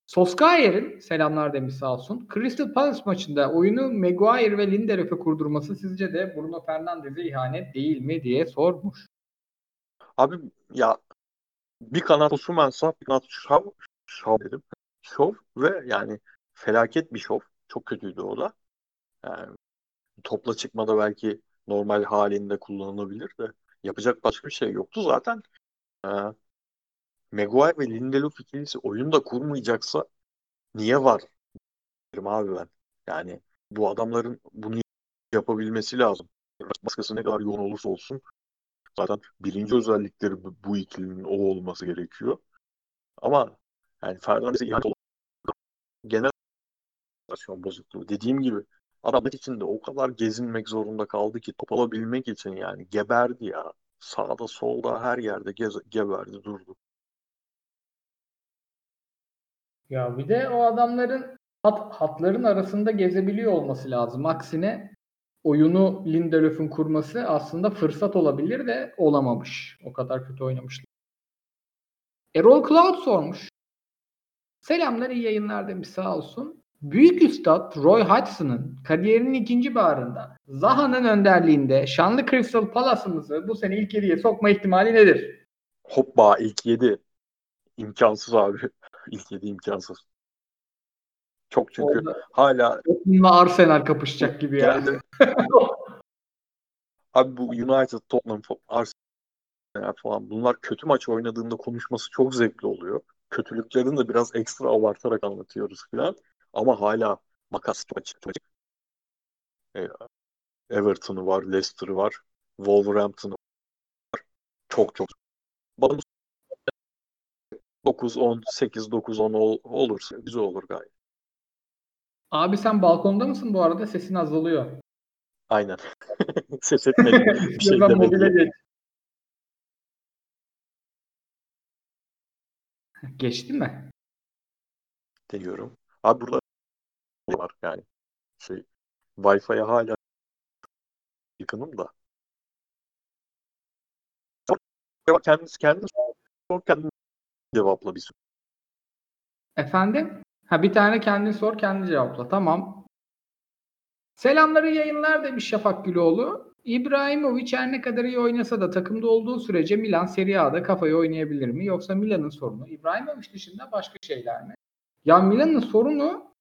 Solskjaer'in selamlar demiş sağ olsun. Crystal Palace maçında oyunu Maguire ve Lindelöf'e kurdurması sizce de Bruno Fernandes'e ihanet değil mi diye sormuş. Abi ya bir kanat Osimhen sağ, bir kanat şov, şov dedim. Şov ve yani felaket bir şov. Çok kötüydü o da. Yani topla çıkmada belki normal halinde kullanılabilir de yapacak başka bir şey yoktu zaten. Ee, Maguire ve Lindelof ikilisi oyunda kurmayacaksa niye var derim abi ben. Yani bu adamların bunu yapabilmesi lazım. Baskısı ne kadar yoğun olursa olsun zaten birinci özellikleri bu, ikilinin o olması gerekiyor. Ama yani Fernandes'e ihanet olan genel bozukluğu. Dediğim gibi adamlar içinde o kadar gezinmek zorunda kaldı ki top alabilmek için yani geberdi ya. Sağda solda her yerde gez, geberdi durdu. Ya bir de o adamların hat, hatların arasında gezebiliyor olması lazım. Aksine oyunu Lindelöf'ün kurması aslında fırsat olabilir de olamamış. O kadar kötü oynamışlar. Erol Cloud sormuş. Selamlar iyi yayınlar demiş sağ olsun. Büyük Üstad Roy Hodgson'ın kariyerinin ikinci bağrında Zaha'nın önderliğinde şanlı Crystal Palace'ımızı bu sene ilk yediye sokma ihtimali nedir? Hoppa ilk yedi. İmkansız abi. İlk yedi imkansız. Çok çünkü Orada hala Tottenham'la Arsenal kapışacak gibi yani. Abi bu United, Tottenham, Arsenal falan bunlar kötü maç oynadığında konuşması çok zevkli oluyor. Kötülüklerini de biraz ekstra abartarak anlatıyoruz falan. Ama hala makas çok açık. çok açık. E, Everton'u var, Leicester'ı var, Wolverhampton'ı var. Çok çok. Bana 9 10 8 9 10 ol, olursa güzel olur gayet. Abi sen balkonda mısın bu arada? Sesin azalıyor. Aynen. Ses etmedim. Bir şey İstiyorsan mobile geç. Geçti mi? Deniyorum. Abi burada var yani. Şey Wi-Fi'ye hala yakınım da. Kendiniz kendiniz sor kendin cevapla bir soru. Efendim? Ha bir tane kendin sor, kendi cevapla. Tamam. Selamları yayınlar demiş Şafak Güloğlu. İbrahimovic her ne kadar iyi oynasa da takımda olduğu sürece Milan Serie A'da kafayı oynayabilir mi? Yoksa Milan'ın sorunu İbrahimovic dışında başka şeyler mi? Ya Milan'ın sorunu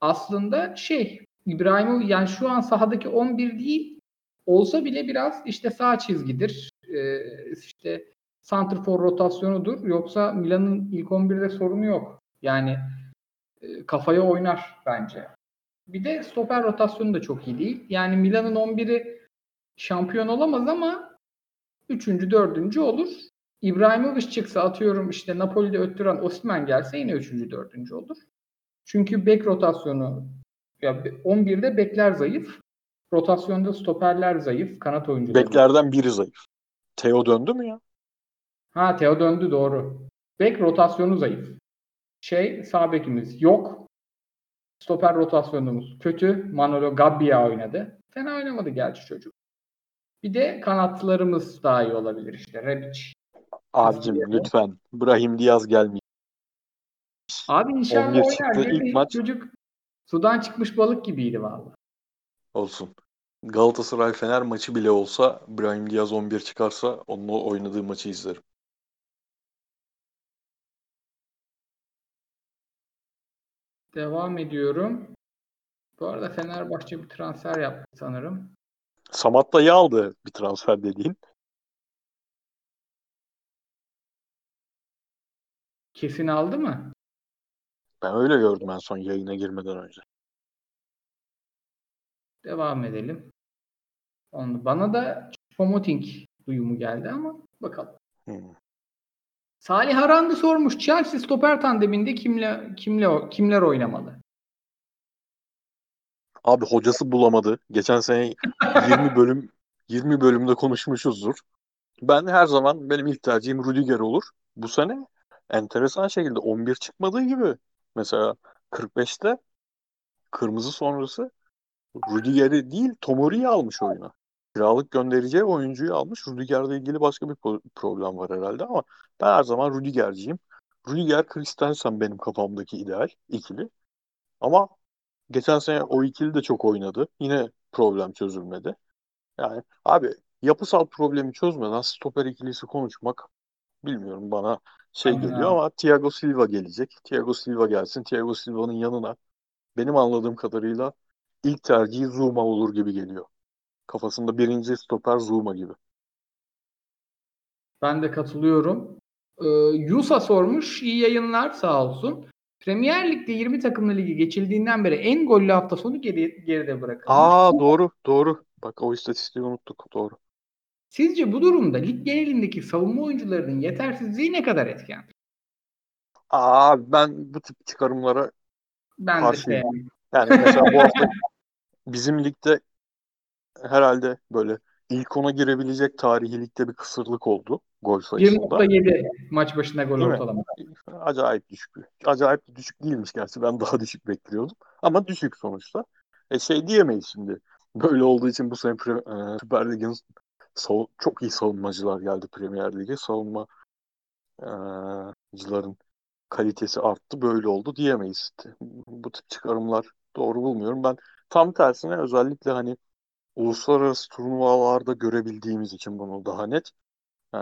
aslında şey İbrahimovic yani şu an sahadaki 11 değil olsa bile biraz işte sağ çizgidir. Ee, işte santrfor rotasyonudur. Yoksa Milan'ın ilk 11'de sorunu yok. Yani e, kafaya oynar bence. Bir de stoper rotasyonu da çok iyi değil. Yani Milan'ın 11'i şampiyon olamaz ama 3. 4. olur. İbrahimovic çıksa atıyorum işte Napoli'de öttüren Osimhen gelse yine 3. 4. olur. Çünkü bek rotasyonu ya 11'de bekler zayıf. Rotasyonda stoperler zayıf. Kanat oyuncuları. Beklerden biri zayıf. Theo döndü mü ya? Ha Theo döndü doğru. Bek rotasyonu zayıf. Şey sağ bekimiz yok. Stoper rotasyonumuz kötü. Manolo Gabbia oynadı. Fena oynamadı gerçi çocuk. Bir de kanatlarımız daha iyi olabilir işte. Rebic. Abicim lütfen. Brahim Diaz gelmiyor. Abi inşallah 11 oynar. çıktı mi? ilk maç. Çocuk sudan çıkmış balık gibiydi vallahi. Olsun. Galatasaray Fener maçı bile olsa Brahim Diaz 11 çıkarsa onunla oynadığı maçı izlerim. Devam ediyorum. Bu arada Fenerbahçe bir transfer yaptı sanırım. Samatta'yı aldı bir transfer dediğin. Kesin aldı mı? Ben öyle gördüm en son yayına girmeden önce. Devam edelim. Onu, bana da Pomoting duyumu geldi ama bakalım. Hmm. Salih Harandı sormuş. Chelsea stoper tandeminde kimle kimle kimler oynamalı? Abi hocası bulamadı. Geçen sene 20 bölüm 20 bölümde konuşmuşuzdur. Ben her zaman benim ilk tercihim Rüdiger olur. Bu sene enteresan şekilde 11 çıkmadığı gibi mesela 45'te kırmızı sonrası Rüdiger'i değil Tomori'yi almış oyuna. Kiralık göndereceği oyuncuyu almış. Rüdiger'le ilgili başka bir problem var herhalde ama ben her zaman Rüdiger'ciyim. Rüdiger Christensen benim kafamdaki ideal ikili. Ama geçen sene o ikili de çok oynadı. Yine problem çözülmedi. Yani abi yapısal problemi çözmeden stoper ikilisi konuşmak bilmiyorum bana şey Aynen geliyor ama Thiago Silva gelecek. Thiago Silva gelsin. Thiago Silva'nın yanına benim anladığım kadarıyla ilk tercihi Zuma olur gibi geliyor. Kafasında birinci stoper Zuma gibi. Ben de katılıyorum. Ee, Yusa sormuş. İyi yayınlar sağ olsun. Premier Lig'de 20 takımlı ligi geçildiğinden beri en gollü hafta sonu geri, geride bırakılmış. Aa doğru doğru. Bak o istatistiği unuttuk. Doğru. Sizce bu durumda lig genelindeki savunma oyuncularının yetersizliği ne kadar etken? Aa ben bu tip çıkarımlara Ben de Karşıyım. sevmiyorum. yani mesela bu hafta bizim ligde herhalde böyle ilk ona girebilecek tarihi ligde bir kısırlık oldu gol sayısında. 1.7 maç başına gol ortalama. Acayip düşük. Acayip düşük değilmiş gerçi. Ben daha düşük bekliyordum. Ama düşük sonuçta. E şey diyemeyiz şimdi. Böyle olduğu için bu sene Pre- e, Süper Lig'in sav- çok iyi savunmacılar geldi Premier Lig'e. Savunmacıların kalitesi arttı. Böyle oldu diyemeyiz. Bu tip çıkarımlar doğru bulmuyorum. Ben tam tersine özellikle hani uluslararası turnuvalarda görebildiğimiz için bunu daha net. e,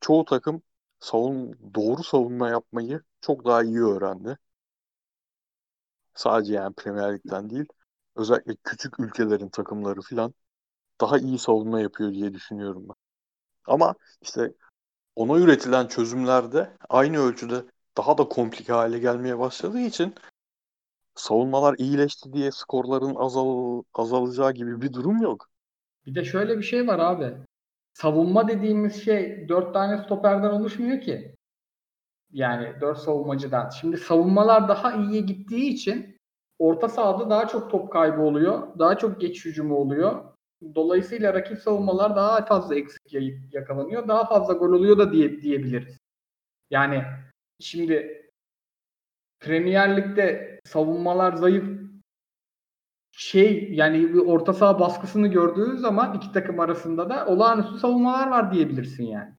çoğu takım savun doğru savunma yapmayı çok daha iyi öğrendi. Sadece yani Premier Lig'den değil. Özellikle küçük ülkelerin takımları falan daha iyi savunma yapıyor diye düşünüyorum ben. Ama işte ona üretilen çözümler de aynı ölçüde daha da komplike hale gelmeye başladığı için savunmalar iyileşti diye skorların azal azalacağı gibi bir durum yok. Bir de şöyle bir şey var abi. Savunma dediğimiz şey dört tane stoperden oluşmuyor ki. Yani dört savunmacıdan. Şimdi savunmalar daha iyiye gittiği için orta sahada daha çok top kaybı oluyor. Daha çok geç hücumu oluyor. Dolayısıyla rakip savunmalar daha fazla eksik yakalanıyor. Daha fazla gol oluyor da diye, diyebiliriz. Yani şimdi Premier Lig'de savunmalar zayıf şey yani bir orta saha baskısını gördüğün zaman iki takım arasında da olağanüstü savunmalar var diyebilirsin yani.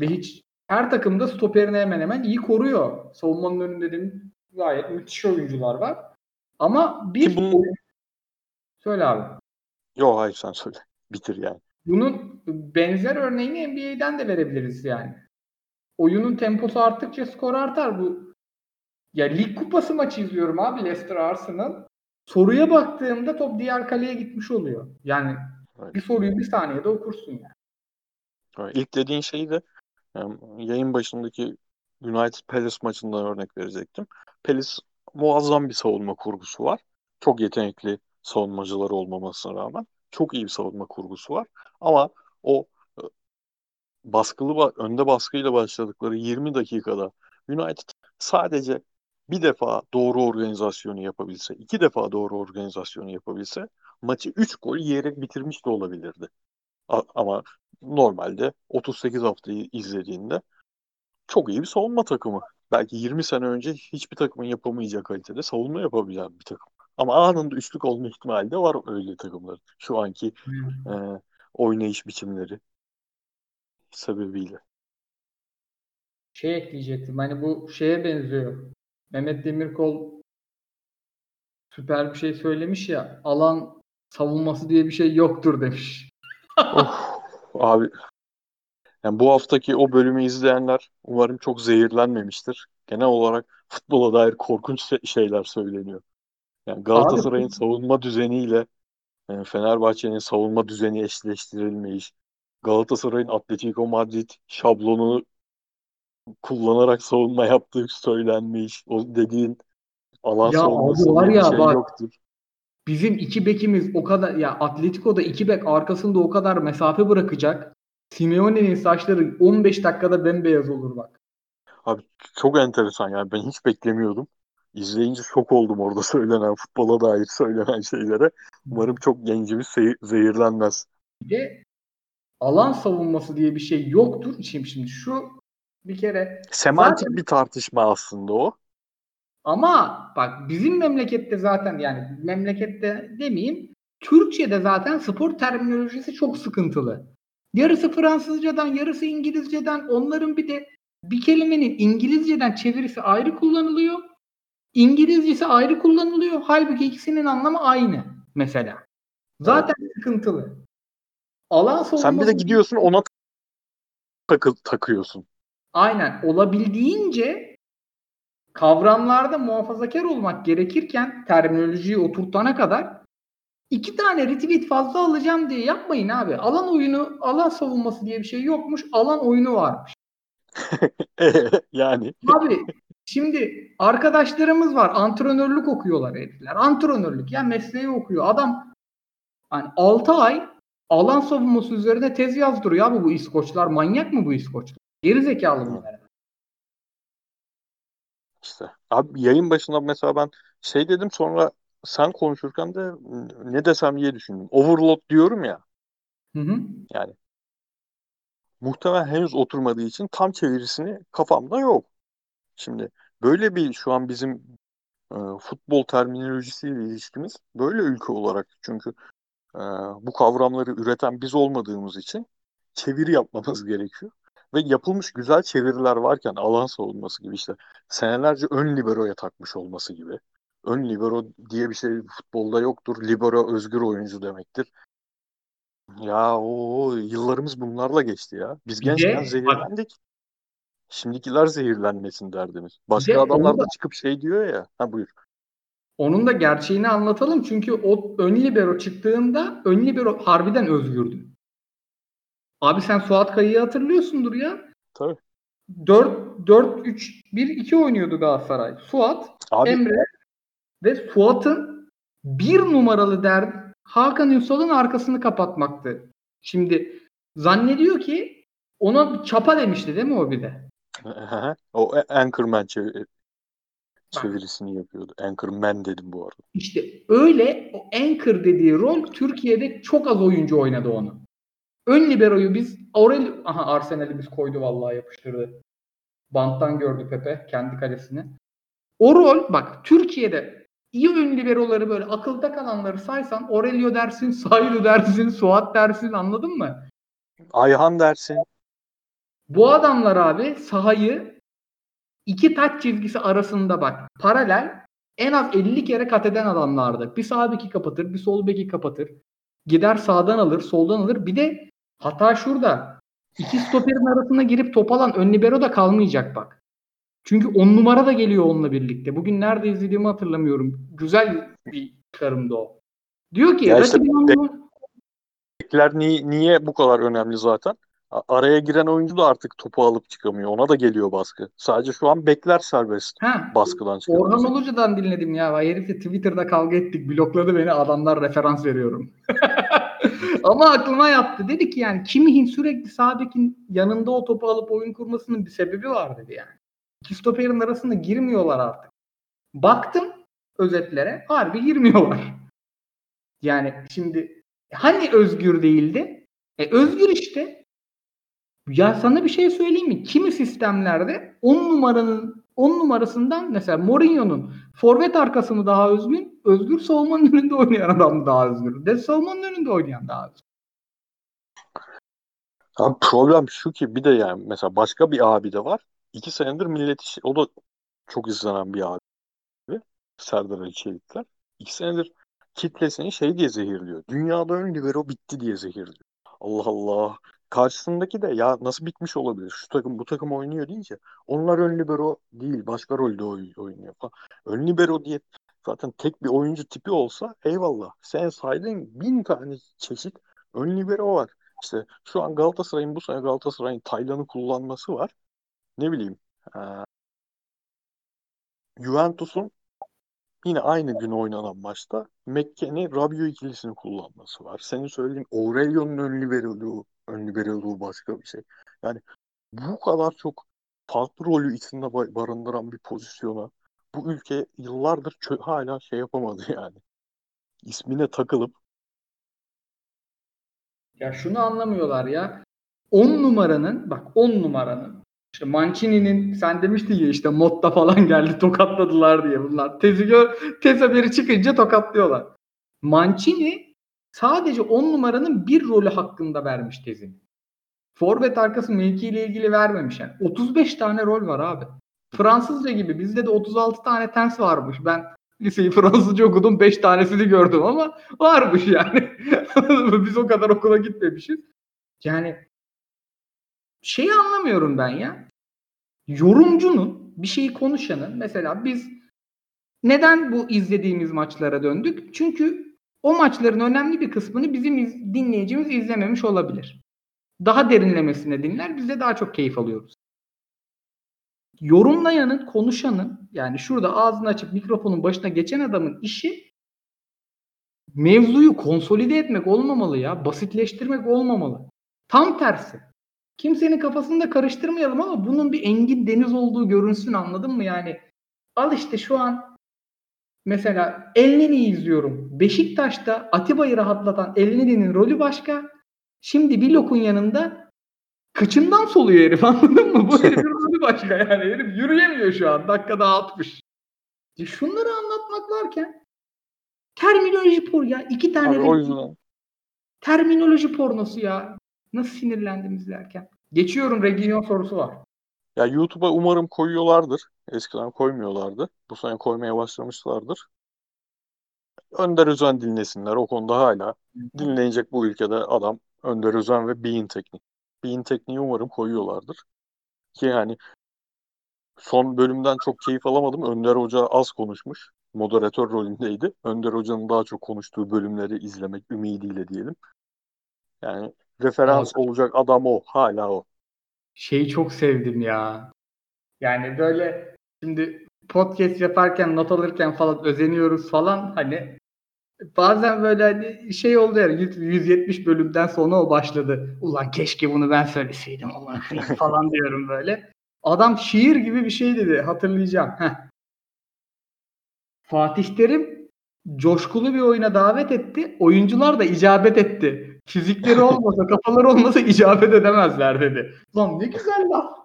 Ve hiç her takımda stoperini hemen hemen iyi koruyor. Savunmanın önünde de gayet müthiş oyuncular var. Ama bir Ki bunun- söyle abi. Yok hayır sen söyle. Bitir yani. Bunun benzer örneğini NBA'den de verebiliriz yani. Oyunun temposu arttıkça skor artar bu. Ya lig kupası maçı izliyorum abi Leicester Arsenal. Soruya baktığımda top diğer kaleye gitmiş oluyor. Yani Evet. bir soruyu bir saniyede okursun yani. Evet, İlk dediğin şeyi de yani yayın başındaki United Palace maçından örnek verecektim. Palace muazzam bir savunma kurgusu var. Çok yetenekli savunmacıları olmamasına rağmen çok iyi bir savunma kurgusu var. Ama o e, baskılı ba- önde baskıyla başladıkları 20 dakikada United sadece bir defa doğru organizasyonu yapabilse, iki defa doğru organizasyonu yapabilse maçı 3 gol yiyerek bitirmiş de olabilirdi. Ama normalde 38 haftayı izlediğinde çok iyi bir savunma takımı. Belki 20 sene önce hiçbir takımın yapamayacağı kalitede savunma yapabilen bir takım. Ama anında üçlük olma ihtimali de var öyle takımların. Şu anki e, oynayış biçimleri sebebiyle. Şey ekleyecektim. Hani bu şeye benziyor. Mehmet Demirkol süper bir şey söylemiş ya. Alan savunması diye bir şey yoktur demiş. Of, abi yani bu haftaki o bölümü izleyenler umarım çok zehirlenmemiştir. Genel olarak futbola dair korkunç şey- şeyler söyleniyor. Yani Galatasaray'ın savunma düzeniyle e, Fenerbahçe'nin savunma düzeni eşleştirilmeyiş, Galatasaray'ın Atletico Madrid şablonu kullanarak savunma yaptığı söylenmiş. O dediğin alan Ya savunması abi var ya şey bak. yoktur. Bizim iki bekimiz o kadar ya Atletico'da iki bek arkasında o kadar mesafe bırakacak. Simeone'nin saçları 15 dakikada bembeyaz olur bak. Abi çok enteresan yani ben hiç beklemiyordum. İzleyince şok oldum orada söylenen futbola dair söylenen şeylere. Umarım çok gencimiz se- zehirlenmez. Bir de alan savunması diye bir şey yoktur. Şimdi, şimdi şu bir kere Semantik Zaten- bir tartışma aslında o. ama bak bizim memlekette zaten yani memlekette demeyeyim Türkçe'de zaten spor terminolojisi çok sıkıntılı. Yarısı Fransızcadan, yarısı İngilizceden. Onların bir de bir kelimenin İngilizceden çevirisi ayrı kullanılıyor. İngilizcesi ayrı kullanılıyor. Halbuki ikisinin anlamı aynı mesela. Zaten sıkıntılı. Alan savunması Sen bir de gidiyorsun ona takı takıyorsun. Aynen. Olabildiğince kavramlarda muhafazakar olmak gerekirken terminolojiyi oturtana kadar iki tane retweet fazla alacağım diye yapmayın abi. Alan oyunu, alan savunması diye bir şey yokmuş. Alan oyunu varmış. yani Abi şimdi arkadaşlarımız var. Antrenörlük okuyorlar herifler. Antrenörlük ya mesleği okuyor. Adam hani 6 ay alan savunması üzerine tez yazdırıyor abi bu İskoçlar. Manyak mı bu İskoçlar? Geri zekalı bunlar. işte. Abi yayın başında mesela ben şey dedim sonra sen konuşurken de ne desem diye düşündüm. Overload diyorum ya. Hı hı. Yani muhtemelen henüz oturmadığı için tam çevirisini kafamda yok. Şimdi böyle bir şu an bizim e, futbol terminolojisiyle ilişkimiz böyle ülke olarak çünkü e, bu kavramları üreten biz olmadığımız için çeviri yapmamız gerekiyor. Ve yapılmış güzel çeviriler varken alan savunması gibi işte senelerce ön libero'ya takmış olması gibi. Ön libero diye bir şey futbolda yoktur. Libero özgür oyuncu demektir. Ya o yıllarımız bunlarla geçti ya. Biz Bir gençken de- zehirlendik. Şimdikiler zehirlenmesin derdimiz. Başka de adamlar da çıkıp şey diyor ya. Ha buyur. Onun da gerçeğini anlatalım. Çünkü o ön libero çıktığında ön libero harbiden özgürdü. Abi sen Suat Kayı'yı hatırlıyorsundur ya. Tabii. 4 4 3 1 2 oynuyordu Galatasaray. Suat, Abi Emre, Ve Suat'ın bir numaralı derdi Hakan Ünsal'ın arkasını kapatmaktı. Şimdi zannediyor ki ona çapa demişti değil mi o bir de? O Anchorman çevir çevirisini yapıyordu. Anchorman dedim bu arada. İşte öyle o Anchor dediği rol Türkiye'de çok az oyuncu oynadı onu. Ön liberoyu biz Aurelio aha Arsenal'i biz koydu vallahi yapıştırdı. Banttan gördü Pepe kendi kalesini. O rol bak Türkiye'de iyi ön liberoları böyle akılda kalanları saysan Aurelio dersin, Saidu dersin, Suat dersin anladın mı? Ayhan dersin. Bu adamlar abi sahayı iki taç çizgisi arasında bak paralel en az 50 kere kat eden adamlardı. Bir sağ beki kapatır, bir sol beki kapatır. Gider sağdan alır, soldan alır. Bir de hata şurada. İki stoperin arasına girip top alan ön libero da kalmayacak bak. Çünkü on numara da geliyor onunla birlikte. Bugün nerede izlediğimi hatırlamıyorum. Güzel bir çıkarımdı o. Diyor ki Ya işte rakibin on- Bekler niye, niye bu kadar önemli zaten? Araya giren oyuncu da artık topu alıp çıkamıyor. Ona da geliyor baskı. Sadece şu an bekler serbest Ha, baskıdan çıkamıyor. Orhan Ulucu'dan dinledim ya. Herifle Twitter'da kavga ettik. Blokladı beni. Adamlar referans veriyorum. Ama aklıma yattı. Dedi ki yani Kimich'in sürekli sağ bekin yanında o topu alıp oyun kurmasının bir sebebi var dedi yani. İki stoperin arasında girmiyorlar artık. Baktım özetlere. Harbi girmiyorlar. Yani şimdi hani özgür değildi? E özgür işte. Ya sana bir şey söyleyeyim mi? Kimi sistemlerde 10 numaranın 10 numarasından mesela Mourinho'nun forvet arkası mı daha özgün? Özgür savunmanın önünde oynayan adam daha özgür? De savunmanın önünde oynayan daha özgür. Abi problem şu ki bir de yani mesela başka bir abi de var. İki senedir millet işi, o da çok izlenen bir abi. Serdar Ali Çelikler. İki senedir kitlesini şey diye zehirliyor. Dünyada ön libero bitti diye zehirliyor. Allah Allah. Karşısındaki de ya nasıl bitmiş olabilir? Şu takım bu takım oynuyor deyince onlar ön libero değil başka rolde oy- oynuyor falan. Ön libero diye zaten tek bir oyuncu tipi olsa eyvallah. Sen saydığın bin tane çeşit ön libero var. İşte şu an Galatasaray'ın bu sene Galatasaray'ın Taylan'ı kullanması var. Ne bileyim. eee, Juventus'un yine aynı gün oynanan maçta McKennie Rabiot ikilisini kullanması var. Senin söylediğin Aurelio'nun ön liberoluğu, ön liberoluğu başka bir şey. Yani bu kadar çok farklı rolü içinde ba- barındıran bir pozisyona bu ülke yıllardır çö- hala şey yapamadı yani. İsmine takılıp Ya şunu anlamıyorlar ya. 10 numaranın bak 10 numaranın işte Mancini'nin sen demiştin ya işte modda falan geldi tokatladılar diye bunlar. Tezi gör, tez haberi çıkınca tokatlıyorlar. Mancini sadece 10 numaranın bir rolü hakkında vermiş tezini. Forvet arkası mevkiyle ilgili vermemiş yani. 35 tane rol var abi. Fransızca gibi bizde de 36 tane tens varmış. Ben liseyi Fransızca okudum 5 tanesini gördüm ama varmış yani. Biz o kadar okula gitmemişiz. Yani şeyi anlamıyorum ben ya. Yorumcunun bir şeyi konuşanın mesela biz neden bu izlediğimiz maçlara döndük? Çünkü o maçların önemli bir kısmını bizim iz- dinleyicimiz izlememiş olabilir. Daha derinlemesine dinler. Biz de daha çok keyif alıyoruz. Yorumlayanın, konuşanın yani şurada ağzını açıp mikrofonun başına geçen adamın işi mevzuyu konsolide etmek olmamalı ya. Basitleştirmek olmamalı. Tam tersi. Kimsenin kafasını da karıştırmayalım ama bunun bir engin deniz olduğu görünsün anladın mı yani? Al işte şu an mesela Elneni'yi izliyorum. Beşiktaş'ta Atiba'yı rahatlatan Elneni'nin rolü başka. Şimdi Bilok'un yanında kıçından soluyor herif anladın mı? Bu herifin rolü başka yani. Herif yürüyemiyor şu an. Dakikada 60. Ya Şunları anlatmak varken terminoloji por ya. iki tane abi yüzden terminoloji pornosu ya. Nasıl sinirlendim izlerken. Geçiyorum Region sorusu var. Ya YouTube'a umarım koyuyorlardır. Eskiden koymuyorlardı. Bu sene koymaya başlamışlardır. Önder Özen dinlesinler. O konuda hala dinlenecek bu ülkede adam Önder Özen ve Beyin Teknik. Beyin Tekniği umarım koyuyorlardır. Ki yani son bölümden çok keyif alamadım. Önder Hoca az konuşmuş. Moderatör rolündeydi. Önder Hoca'nın daha çok konuştuğu bölümleri izlemek ümidiyle diyelim. Yani referans olacak adam o. Hala o. Şeyi çok sevdim ya. Yani böyle şimdi podcast yaparken not alırken falan özeniyoruz falan hani bazen böyle hani şey oldu yani 170 bölümden sonra o başladı. Ulan keşke bunu ben söyleseydim falan diyorum böyle. Adam şiir gibi bir şey dedi hatırlayacağım. Heh. Fatih Terim coşkulu bir oyuna davet etti. Oyuncular da icabet etti. Fizikleri olmasa, kafaları olmasa icabet edemezler dedi. Lan ne güzel laf.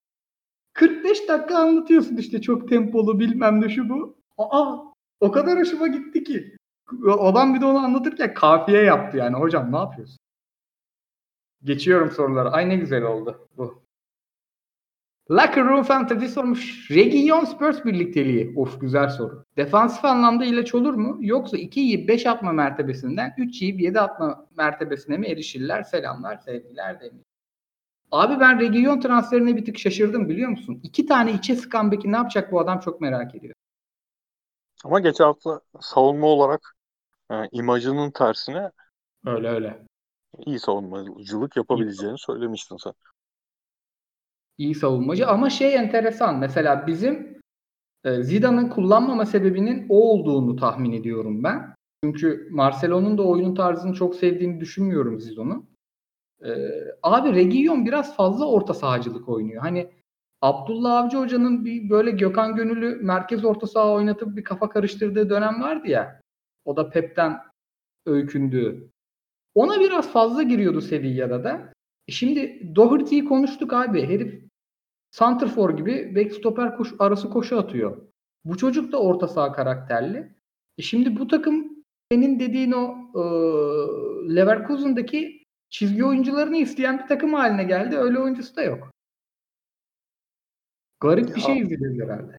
45 dakika anlatıyorsun işte çok tempolu bilmem ne şu bu. Aa o kadar hoşuma gitti ki. Adam bir de onu anlatırken kafiye yaptı yani. Hocam ne yapıyorsun? Geçiyorum sorulara. Ay ne güzel oldu bu. Locker Room Fantasy sormuş. Region Spurs birlikteliği. Of güzel soru. Defansif anlamda ilaç olur mu? Yoksa 2 yiyip 5 atma mertebesinden 3 yiyip 7 atma mertebesine mi erişirler? Selamlar, sevgiler demiş. Abi ben Region transferine bir tık şaşırdım biliyor musun? İki tane içe sıkan beki ne yapacak bu adam çok merak ediyorum. Ama geçen hafta savunma olarak yani imajının tersine öyle öyle. iyi savunmacılık yapabileceğini söylemiştin sen. İyi savunmacı ama şey enteresan. Mesela bizim e, Zidane'ın kullanmama sebebinin o olduğunu tahmin ediyorum ben. Çünkü Marcelo'nun da oyunun tarzını çok sevdiğini düşünmüyorum Zidane'ın. Ee, abi Region biraz fazla orta sahacılık oynuyor. Hani Abdullah Avcı Hoca'nın bir böyle Gökhan Gönüllü merkez orta saha oynatıp bir kafa karıştırdığı dönem vardı ya. O da Pep'ten öykündüğü. Ona biraz fazla giriyordu Sevilla'da da. E şimdi Doherty'yi konuştuk abi. Herif Santrfor gibi backstopper koş, arası koşu atıyor. Bu çocuk da orta saha karakterli. E şimdi bu takım senin dediğin o e, Leverkusen'daki çizgi oyuncularını isteyen bir takım haline geldi. Öyle oyuncusu da yok. Garip bir şey izleyeceğiz herhalde.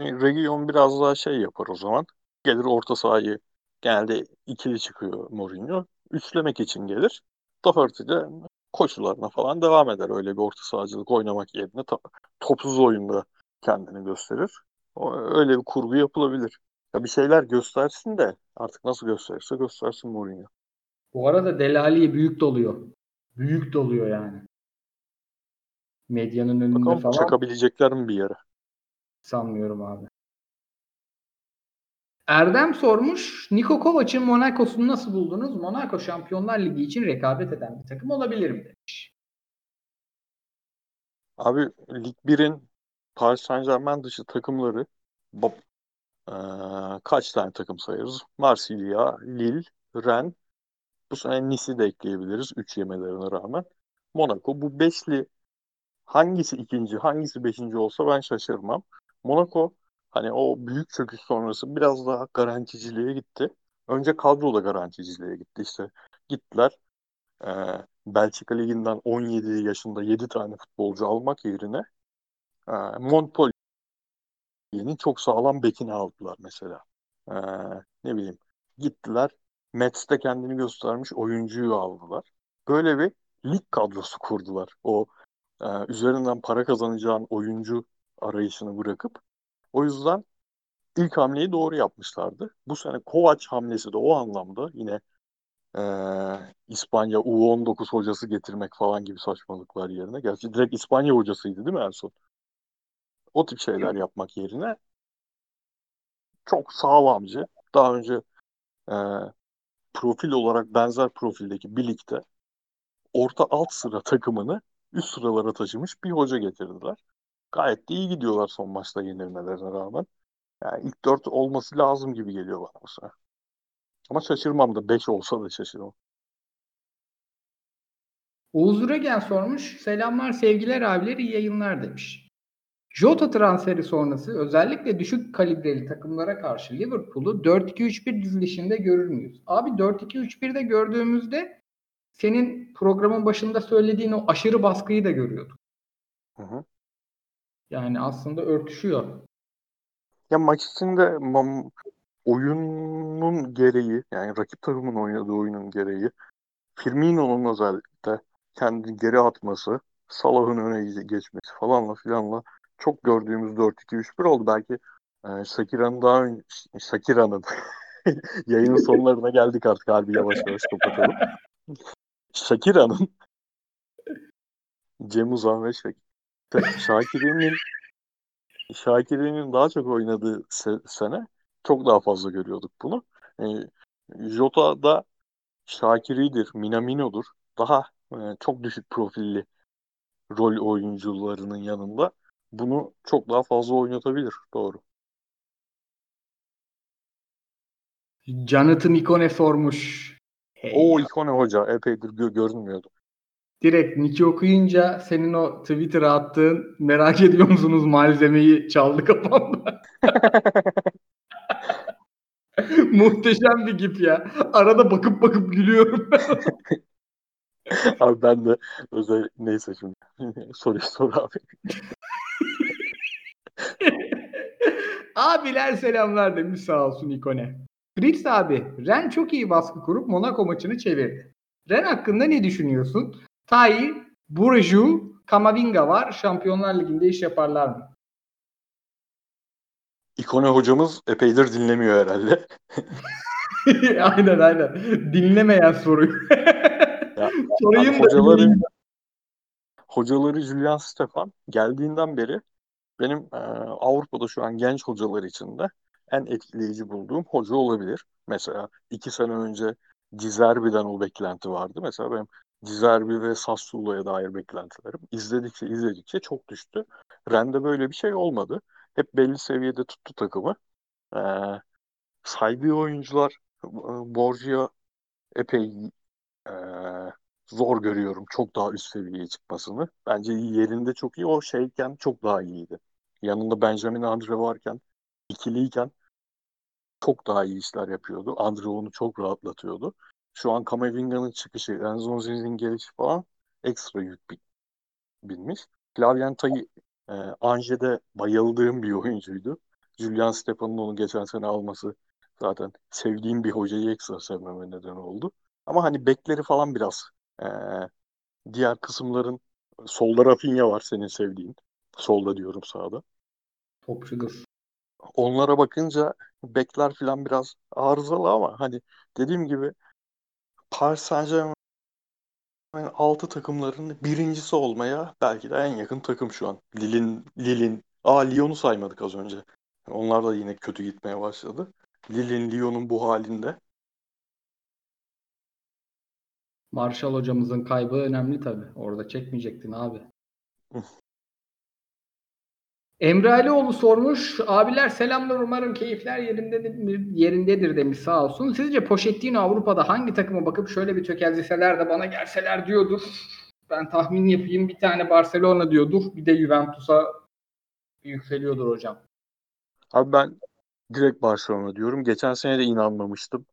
Yani Region biraz daha şey yapar o zaman. Gelir orta sahayı genelde ikili çıkıyor Mourinho. Üçlemek için gelir. Doherty de koşularına falan devam eder. Öyle bir orta sahacılık oynamak yerine topsuz oyunda kendini gösterir. Öyle bir kurgu yapılabilir. Ya bir şeyler göstersin de artık nasıl gösterirse göstersin Mourinho. Bu arada Delali büyük doluyor. Büyük doluyor yani. Medyanın önünde Bakalım falan. çakabilecekler mi bir yere? Sanmıyorum abi. Erdem sormuş. Niko Kovac'ın Monaco'sunu nasıl buldunuz? Monaco Şampiyonlar Ligi için rekabet eden bir takım olabilir mi demiş. Abi Lig 1'in Paris Saint Germain dışı takımları ee, kaç tane takım sayarız? Marsilya, Lille, Rennes, bu sene Nice'i de ekleyebiliriz 3 yemelerine rağmen. Monaco bu beşli hangisi ikinci, hangisi beşinci olsa ben şaşırmam. Monaco hani o büyük çöküş sonrası biraz daha garanticiliğe gitti. Önce kadro da garanticiliğe gitti işte. Gittiler e, Belçika Ligi'nden 17 yaşında 7 tane futbolcu almak yerine e, Montpellier'in çok sağlam bekini aldılar mesela. E, ne bileyim gittiler Mets'te kendini göstermiş oyuncuyu aldılar. Böyle bir lig kadrosu kurdular. O e, üzerinden para kazanacağın oyuncu arayışını bırakıp. O yüzden ilk hamleyi doğru yapmışlardı. Bu sene Kovac hamlesi de o anlamda yine e, İspanya U19 hocası getirmek falan gibi saçmalıklar yerine. Gerçi direkt İspanya hocasıydı değil mi en son? O tip şeyler yapmak yerine çok sağlamcı. Daha önce e, profil olarak benzer profildeki birlikte orta alt sıra takımını üst sıralara taşımış bir hoca getirdiler. Gayet de iyi gidiyorlar son maçta yenilmelerine rağmen. Yani ilk dört olması lazım gibi geliyor bana bu sefer. Ama şaşırmam da beş olsa da şaşırmam. Oğuz Üregen sormuş. Selamlar sevgiler abiler iyi yayınlar demiş. Jota transferi sonrası özellikle düşük kalibreli takımlara karşı Liverpool'u 4-2-3-1 dizilişinde görür müyüz? Abi 4-2-3-1'de gördüğümüzde senin programın başında söylediğin o aşırı baskıyı da görüyorduk. Hı hı. Yani aslında örtüşüyor. Ya maç içinde oyunun gereği yani rakip takımın oynadığı oyunun gereği Firmino'nun özellikle kendini geri atması, Salah'ın öne geçmesi falanla filanla çok gördüğümüz 4-2-3-1 oldu. Belki e, Shakira'nın daha önce Shakira'nın yayının sonlarına geldik artık harbi yavaş yavaş kapatalım. Shakira'nın Cem Uzan ve Şak Şakir'in Şakir'in daha çok oynadığı se- sene çok daha fazla görüyorduk bunu. E, Jota'da Şakiri'dir, Minamino'dur. Daha e, çok düşük profilli rol oyuncularının yanında bunu çok daha fazla oynatabilir. Doğru. Jonathan Ikone sormuş. Hey O ikone hoca epeydir gö- görünmüyordu. Direkt Nick'i okuyunca senin o Twitter'a attığın merak ediyor musunuz malzemeyi çaldı kafamda. Muhteşem bir gif ya. Arada bakıp bakıp gülüyorum. Abi ben de özel neyse şimdi soruyu sor abi. Abiler selamlar demiş sağ olsun ikone. Fritz abi, Ren çok iyi baskı kurup Monaco maçını çevirdi. Ren hakkında ne düşünüyorsun? Tahir, Burju, Kamavinga var. Şampiyonlar Ligi'nde iş yaparlar mı? İkone hocamız epeydir dinlemiyor herhalde. aynen aynen. Dinlemeyen soruyu. Ya, Sorayım da hocaları hocaları Julian Stefan geldiğinden beri benim e, Avrupa'da şu an genç hocalar içinde en etkileyici bulduğum hoca olabilir. Mesela iki sene önce Dizerbi'den o beklenti vardı. Mesela benim Dizerbi ve Sassuolo'ya dair beklentilerim izledikçe izledikçe çok düştü. Ren'de böyle bir şey olmadı. Hep belli seviyede tuttu takımı. E, saydığı oyuncular e, Borgia epey e, zor görüyorum çok daha üst seviyeye çıkmasını. Bence yerinde çok iyi. O şeyken çok daha iyiydi. Yanında Benjamin Andre varken ikiliyken çok daha iyi işler yapıyordu. Andre onu çok rahatlatıyordu. Şu an Kamavinga'nın çıkışı, Enzo Zinz'in gelişi falan ekstra yük bi- binmiş. Flavien Tay e, Ange'de bayıldığım bir oyuncuydu. Julian Stepan'ın onu geçen sene alması zaten sevdiğim bir hocayı ekstra sevmeme neden oldu. Ama hani bekleri falan biraz e, diğer kısımların solda Rafinha var senin sevdiğin. Solda diyorum sağda. Topçudur. Onlara bakınca bekler falan biraz arızalı ama hani dediğim gibi Paris Saint-Germain altı takımların birincisi olmaya belki de en yakın takım şu an. Lille'in Lille'in Aa Lyon'u saymadık az önce. Onlar da yine kötü gitmeye başladı. Lille'in Lyon'un bu halinde Marshall hocamızın kaybı önemli tabii. Orada çekmeyecektin abi. Emre Alioğlu sormuş. Abiler selamlar umarım keyifler yerindedir, yerindedir demiş sağ olsun. Sizce Pochettino Avrupa'da hangi takıma bakıp şöyle bir tökezleseler de bana gelseler diyordur. Ben tahmin yapayım bir tane Barcelona diyordur. Bir de Juventus'a yükseliyordur hocam. Abi ben direkt Barcelona diyorum. Geçen sene de inanmamıştım.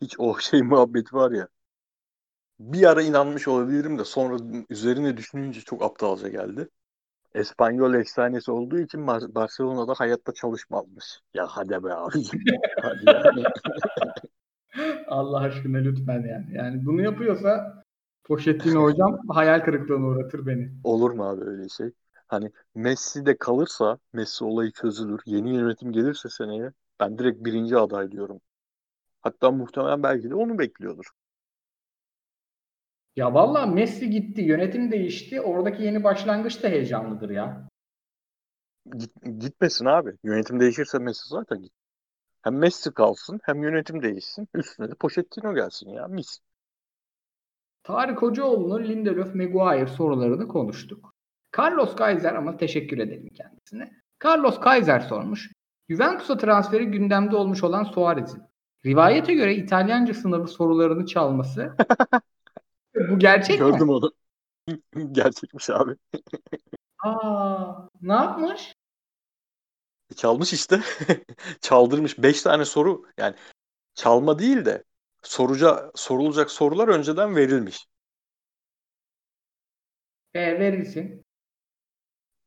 Hiç o şey muhabbeti var ya. Bir ara inanmış olabilirim de sonra üzerine düşününce çok aptalca geldi. Espanyol efsanesi olduğu için Bar- Barcelona'da hayatta çalışmazmış. Ya hadi be abicim. hadi yani. Allah aşkına lütfen yani. Yani bunu yapıyorsa Pochettino hocam hayal kırıklığına uğratır beni. Olur mu abi öyle şey? Hani Messi de kalırsa, Messi olayı çözülür. Yeni yönetim gelirse seneye ben direkt birinci aday diyorum. Hatta muhtemelen belki de onu bekliyordur. Ya vallahi Messi gitti, yönetim değişti. Oradaki yeni başlangıç da heyecanlıdır ya. Git, gitmesin abi. Yönetim değişirse Messi zaten git. Hem Messi kalsın hem yönetim değişsin. Üstüne de Pochettino gelsin ya mis. Tarık Hocaoğlu'nun Lindelöf Maguire sorularını konuştuk. Carlos Kaiser ama teşekkür edelim kendisine. Carlos Kaiser sormuş. Juventus'a transferi gündemde olmuş olan Suarez'in. Rivayete göre İtalyanca sınavı sorularını çalması. Bu gerçek mi? Gördüm onu. Gerçekmiş abi. Aa, ne yapmış? Çalmış işte. Çaldırmış. Beş tane soru. Yani çalma değil de soruca, sorulacak sorular önceden verilmiş. E, verilsin.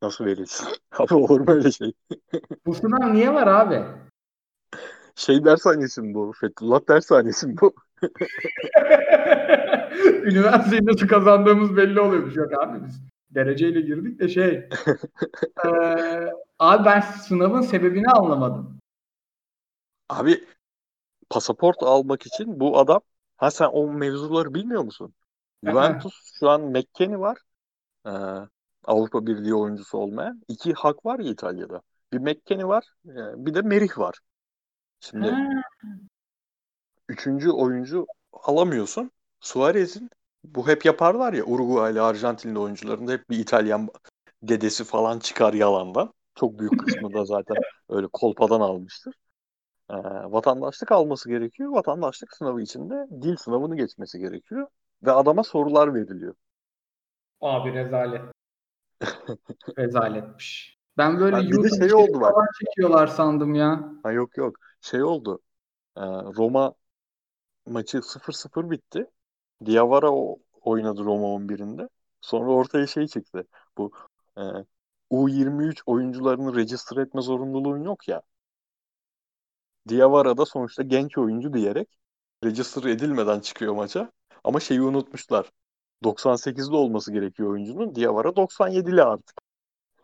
Nasıl verilsin? Abi olur mu öyle şey? Bu sınav niye var abi? Şey dershanesi mi bu? Fethullah dershanesi mi bu? Üniversiteyi nasıl kazandığımız belli oluyormuş. Yok abi biz dereceyle girdik de şey. Eee, abi ben sınavın sebebini anlamadım. Abi pasaport almak için bu adam ha sen o mevzuları bilmiyor musun? Juventus şu an McKennie var. Ee, Avrupa Birliği oyuncusu olmayan. iki hak var ya İtalya'da. Bir McKennie var. e, Bir de Merih var. Şimdi Ha, üçüncü oyuncu alamıyorsun. Suarez'in bu hep yaparlar ya Uruguaylı Arjantinli oyuncularında hep bir İtalyan dedesi falan çıkar yalandan. Çok büyük kısmı da zaten öyle kolpadan almıştır. Ee, vatandaşlık alması gerekiyor. Vatandaşlık sınavı içinde dil sınavını geçmesi gerekiyor. Ve adama sorular veriliyor. abi rezalet. Rezaletmiş. Ben böyle Ha, bir de YouTube şey oldu bak. çekiyorlar sandım ya. Ha yok yok. Şey oldu. Ee, Roma maçı 0-0 bitti. Diawara o, oynadı Roma 11'inde. Sonra ortaya şey çıktı. Bu e, U23 oyuncularını register etme zorunluluğun yok ya. Diawara da sonuçta genç oyuncu diyerek register edilmeden çıkıyor maça. Ama şeyi unutmuşlar. 98'li olması gerekiyor oyuncunun. Diawara 97'li artık.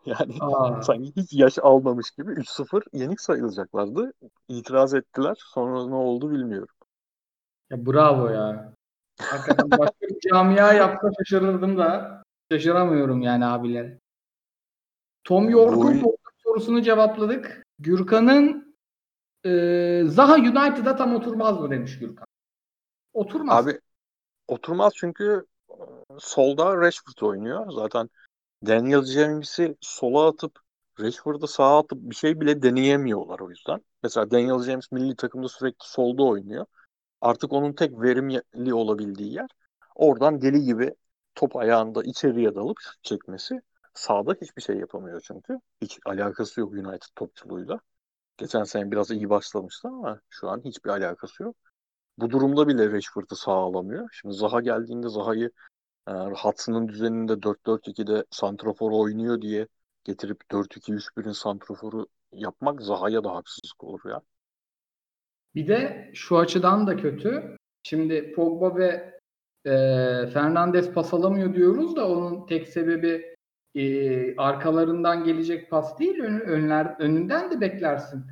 Yani Aa, sanki hiç yaş almamış gibi 3-0 yenik sayılacaklardı. İtiraz ettiler. Sonra ne oldu bilmiyorum. ya bravo ya. Hakikaten başka bir camia yapsa şaşırırdım da şaşıramıyorum yani abiler. Tom York'un toplam sorusunu cevapladık. Gürkan'ın e, Zaha United'a tam oturmaz mı demiş Gürkan. Oturmaz. Abi oturmaz çünkü e, solda Rashford oynuyor. Zaten Daniel James'i sola atıp Rashford'u sağa atıp bir şey bile deneyemiyorlar o yüzden. Mesela Daniel James milli takımda sürekli solda oynuyor. Artık onun tek verimli olabildiği yer oradan deli gibi top ayağında içeriye dalıp çekmesi. Sağda hiçbir şey yapamıyor çünkü. Hiç alakası yok United topçuluğuyla. Geçen sene biraz iyi başlamıştı ama şu an hiçbir alakası yok. Bu durumda bile Rashford'u sağ alamıyor. Şimdi Zaha geldiğinde Zaha'yı e, Hudson'ın düzeninde 4-4-2'de santrafor oynuyor diye getirip 4-2-3-1'in santraforu yapmak Zaha'ya da haksızlık olur ya. Bir de şu açıdan da kötü. Şimdi Pogba ve e, Fernandes pas alamıyor diyoruz da onun tek sebebi e, arkalarından gelecek pas değil, ön- önler önünden de beklersin.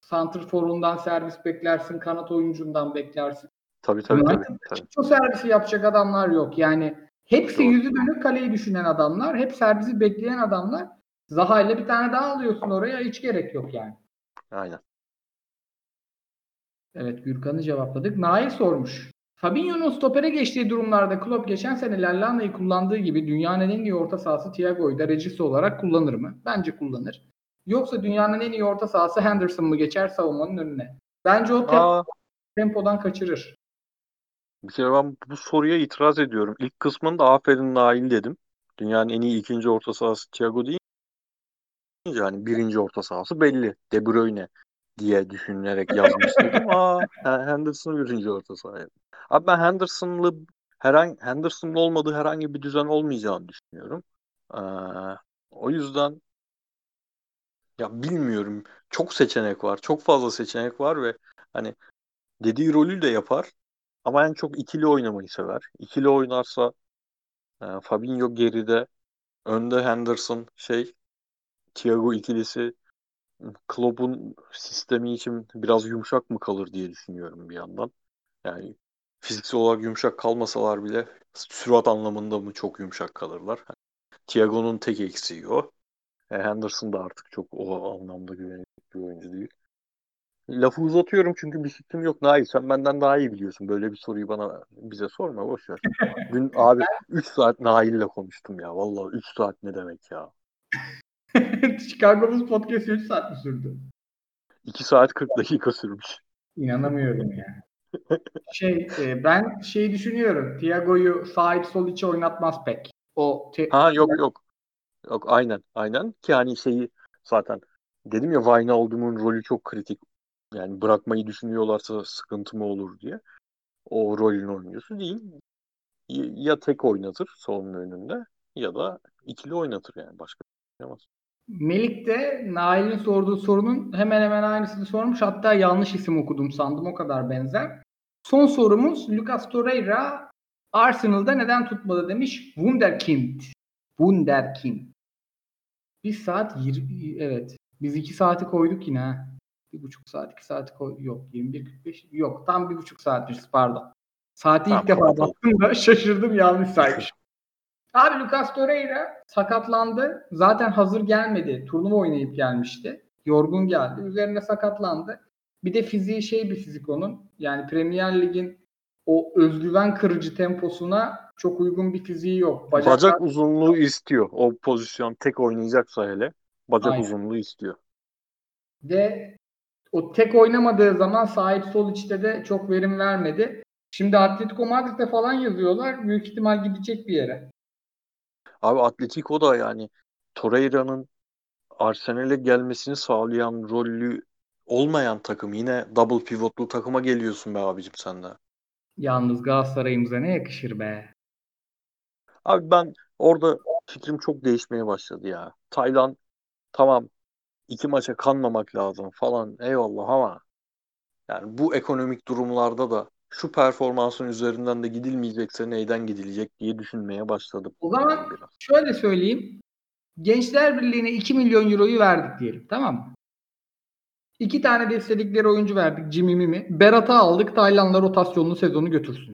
Santrforundan servis beklersin, kanat oyuncundan beklersin. Tabii tabii tabii. United'da tabii. hiç o servisi yapacak adamlar yok. Yani hepsi Doğru. yüzü dönük kaleyi düşünen adamlar, hep servisi bekleyen adamlar. Zaha ile bir tane daha alıyorsun oraya hiç gerek yok yani. Aynen. Evet Gürkan'ı cevapladık. Nail sormuş. Fabinho'nun stopere geçtiği durumlarda Klopp geçen sene Lallana'yı kullandığı gibi dünyanın en iyi orta sahası Thiago'yu da recisi olarak kullanır mı? Bence kullanır. Yoksa dünyanın en iyi orta sahası Henderson mı geçer savunmanın önüne? Bence o tem- Aa, tempodan kaçırır. bir kere ben bu soruya itiraz ediyorum. İlk kısmında aferin Nail dedim. Dünyanın en iyi ikinci orta sahası Thiago değil. Yani birinci orta sahası belli. De Bruyne diye düşünerek yazmıştım. Aa, Henderson birinci orta sahaya. Abi ben Henderson'lı herhangi Henderson'lı olmadığı herhangi bir düzen olmayacağını düşünüyorum. Ee, o yüzden ya bilmiyorum. Çok seçenek var. Çok fazla seçenek var ve hani dediği rolü de yapar. Ama en çok ikili oynamayı sever. İkili oynarsa e, Fabinho geride, önde Henderson, şey Thiago ikilisi Klopp'un sistemi için biraz yumuşak mı kalır diye düşünüyorum bir yandan. Yani fiziksel olarak yumuşak kalmasalar bile sürat anlamında mı çok yumuşak kalırlar? Thiago'nun tek eksiği o. E, Henderson da artık çok o anlamda güvenilir bir oyuncu değil. Lafı uzatıyorum çünkü bir fikrim yok. Nail sen benden daha iyi biliyorsun. Böyle bir soruyu bana bize sorma boş ver. Dün abi 3 saat Nail'le konuştum ya. Vallahi 3 saat ne demek ya. Chicago Bulls podcast 3 saat mi sürdü? 2 saat 40 dakika sürmüş. İnanamıyorum ya. Şey, e, ben şey düşünüyorum. Thiago'yu sağ iç sol içe oynatmaz pek. O te- Ha yok yok. Yok aynen aynen ki hani şeyi zaten dedim ya Wijnaldum'un rolü çok kritik. Yani bırakmayı düşünüyorlarsa sıkıntı mı olur diye. O rolün oyuncusu değil. Ya tek oynatır solunun önünde ya da ikili oynatır yani başka bir şey yapamaz. Melik de Nail'in sorduğu sorunun hemen hemen aynısını sormuş. Hatta yanlış isim okudum sandım. O kadar benzer. Son sorumuz Lucas Torreira Arsenal'da neden tutmadı demiş. Wunderkind. Wunderkind. Bir saat 20 evet. Biz iki saati koyduk yine ha. Bir buçuk saat, iki saati koy yok 21.45 yok tam bir buçuk saatmiş pardon. Saati ilk Tamam, defa kapatalım. baktım da şaşırdım yanlış saymış. Abi Lucas Torreira sakatlandı. Zaten hazır gelmedi. Turnuva oynayıp gelmişti. Yorgun geldi. Üzerine sakatlandı. Bir de fiziği şey bir fizik onun. Yani Premier Lig'in o özgüven kırıcı temposuna çok uygun bir fiziği yok. Bacak, Bacaklar- uzunluğu istiyor. O pozisyon tek oynayacaksa hele bacak Aynen. uzunluğu istiyor. Ve o tek oynamadığı zaman sahip sol içte de çok verim vermedi. Şimdi Atletico Madrid'de falan yazıyorlar. Büyük ihtimal gidecek bir yere. Abi Atletico da yani Torreira'nın Arsenal'e gelmesini sağlayan rollü olmayan takım. Yine double pivotlu takıma geliyorsun be abicim sen de. Yalnız Galatasaray'ımıza ne yakışır be. Abi ben orada fikrim çok değişmeye başladı ya. Taylan tamam iki maça kanmamak lazım falan eyvallah ama yani bu ekonomik durumlarda da şu performansın üzerinden de gidilmeyecekse neyden gidilecek diye düşünmeye başladım. O zaman biraz. şöyle söyleyeyim. Gençler Birliği'ne 2 milyon euroyu verdik diyelim. Tamam mı? İki tane de istedikleri oyuncu verdik. Jimmy Mimi. Berat'ı aldık. Tayland'la rotasyonlu sezonu götürsün.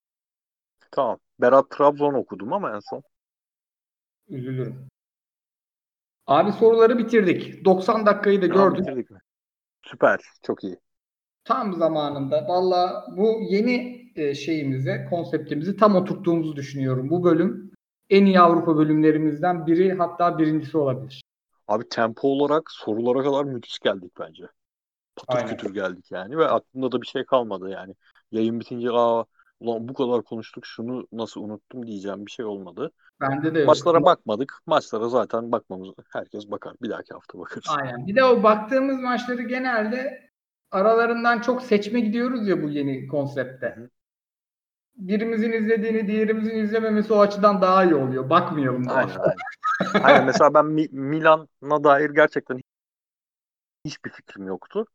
Tamam. Berat Trabzon okudum ama en son. Üzülürüm. Abi soruları bitirdik. 90 dakikayı da Tamam, gördük. bitirdik mi? Süper. Çok iyi. Tam zamanında. Valla bu yeni e, şeyimize, konseptimizi tam oturttuğumuzu düşünüyorum. Bu bölüm en iyi Avrupa bölümlerimizden biri hatta birincisi olabilir. Abi tempo olarak sorulara kadar müthiş geldik bence. Patır Aynen. kütür geldik yani ve aklımda da bir şey kalmadı yani. Yayın bitince aa ulan bu kadar konuştuk şunu nasıl unuttum diyeceğim bir şey olmadı. Bende de yok. Maçlara bakmadık. Maçlara zaten bakmamız herkes bakar. Bir dahaki hafta bakarız. Aynen. Bir de o baktığımız maçları genelde aralarından çok seçme gidiyoruz ya bu yeni konsepte. Birimizin izlediğini diğerimizin izlememesi o açıdan daha iyi oluyor. Bakmayalım. Aynen aynen. aynen mesela ben Mi- Milan'a dair gerçekten hiçbir fikrim yoktu.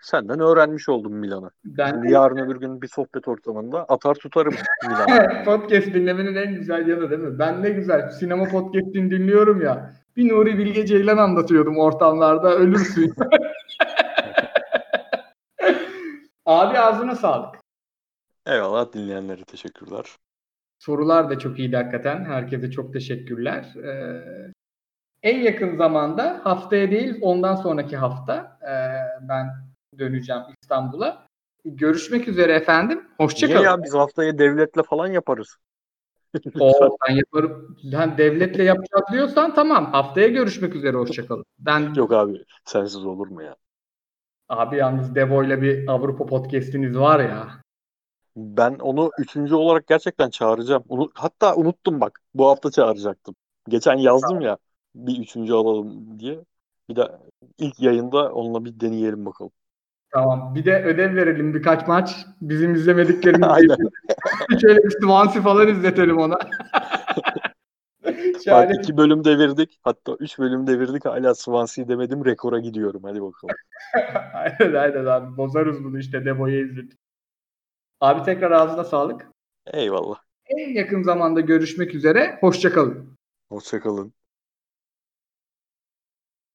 Senden öğrenmiş oldum Milan'ı. Ben Şimdi yarın öbür gün bir sohbet ortamında atar tutarım Milan'ı. podcast dinlemenin en güzel yanı değil mi? Ben ne güzel sinema podcast'ini dinliyorum ya. Bir Nuri Bilge Ceylan anlatıyordum ortamlarda ölürsün. Abi ağzına sağlık. Eyvallah dinleyenlere teşekkürler. Sorular da çok iyiydi hakikaten. Herkese çok teşekkürler. Ee, en yakın zamanda haftaya değil ondan sonraki hafta e, ben döneceğim İstanbul'a. Görüşmek üzere efendim. Niye Hoşçakalın. ya biz haftaya devletle falan yaparız. Oo, ben yaparım. Ben devletle yapacağız diyorsan tamam. Haftaya görüşmek üzere. Hoşçakalın. Ben Yok abi sensiz olur mu ya? Abi yalnız Devo'yla bir Avrupa podcast'iniz var ya. Ben onu üçüncü olarak gerçekten çağıracağım. Unu- hatta unuttum bak. Bu hafta çağıracaktım. Geçen yazdım ya bir üçüncü alalım diye. Bir de ilk yayında onunla bir deneyelim bakalım. Tamam. Bir de ödev verelim birkaç maç. Bizim izlemediklerimizi Aynen. şöyle bir Swansea falan izletelim ona. Bak Şahane. iki bölüm devirdik. Hatta üç bölüm devirdik. Hala Swansea demedim. Rekora gidiyorum. Hadi bakalım. aynen aynen abi. Bozarız bunu işte Devo'yu izledik. Abi tekrar ağzına sağlık. Eyvallah. En yakın zamanda görüşmek üzere. Hoşçakalın. Hoşçakalın.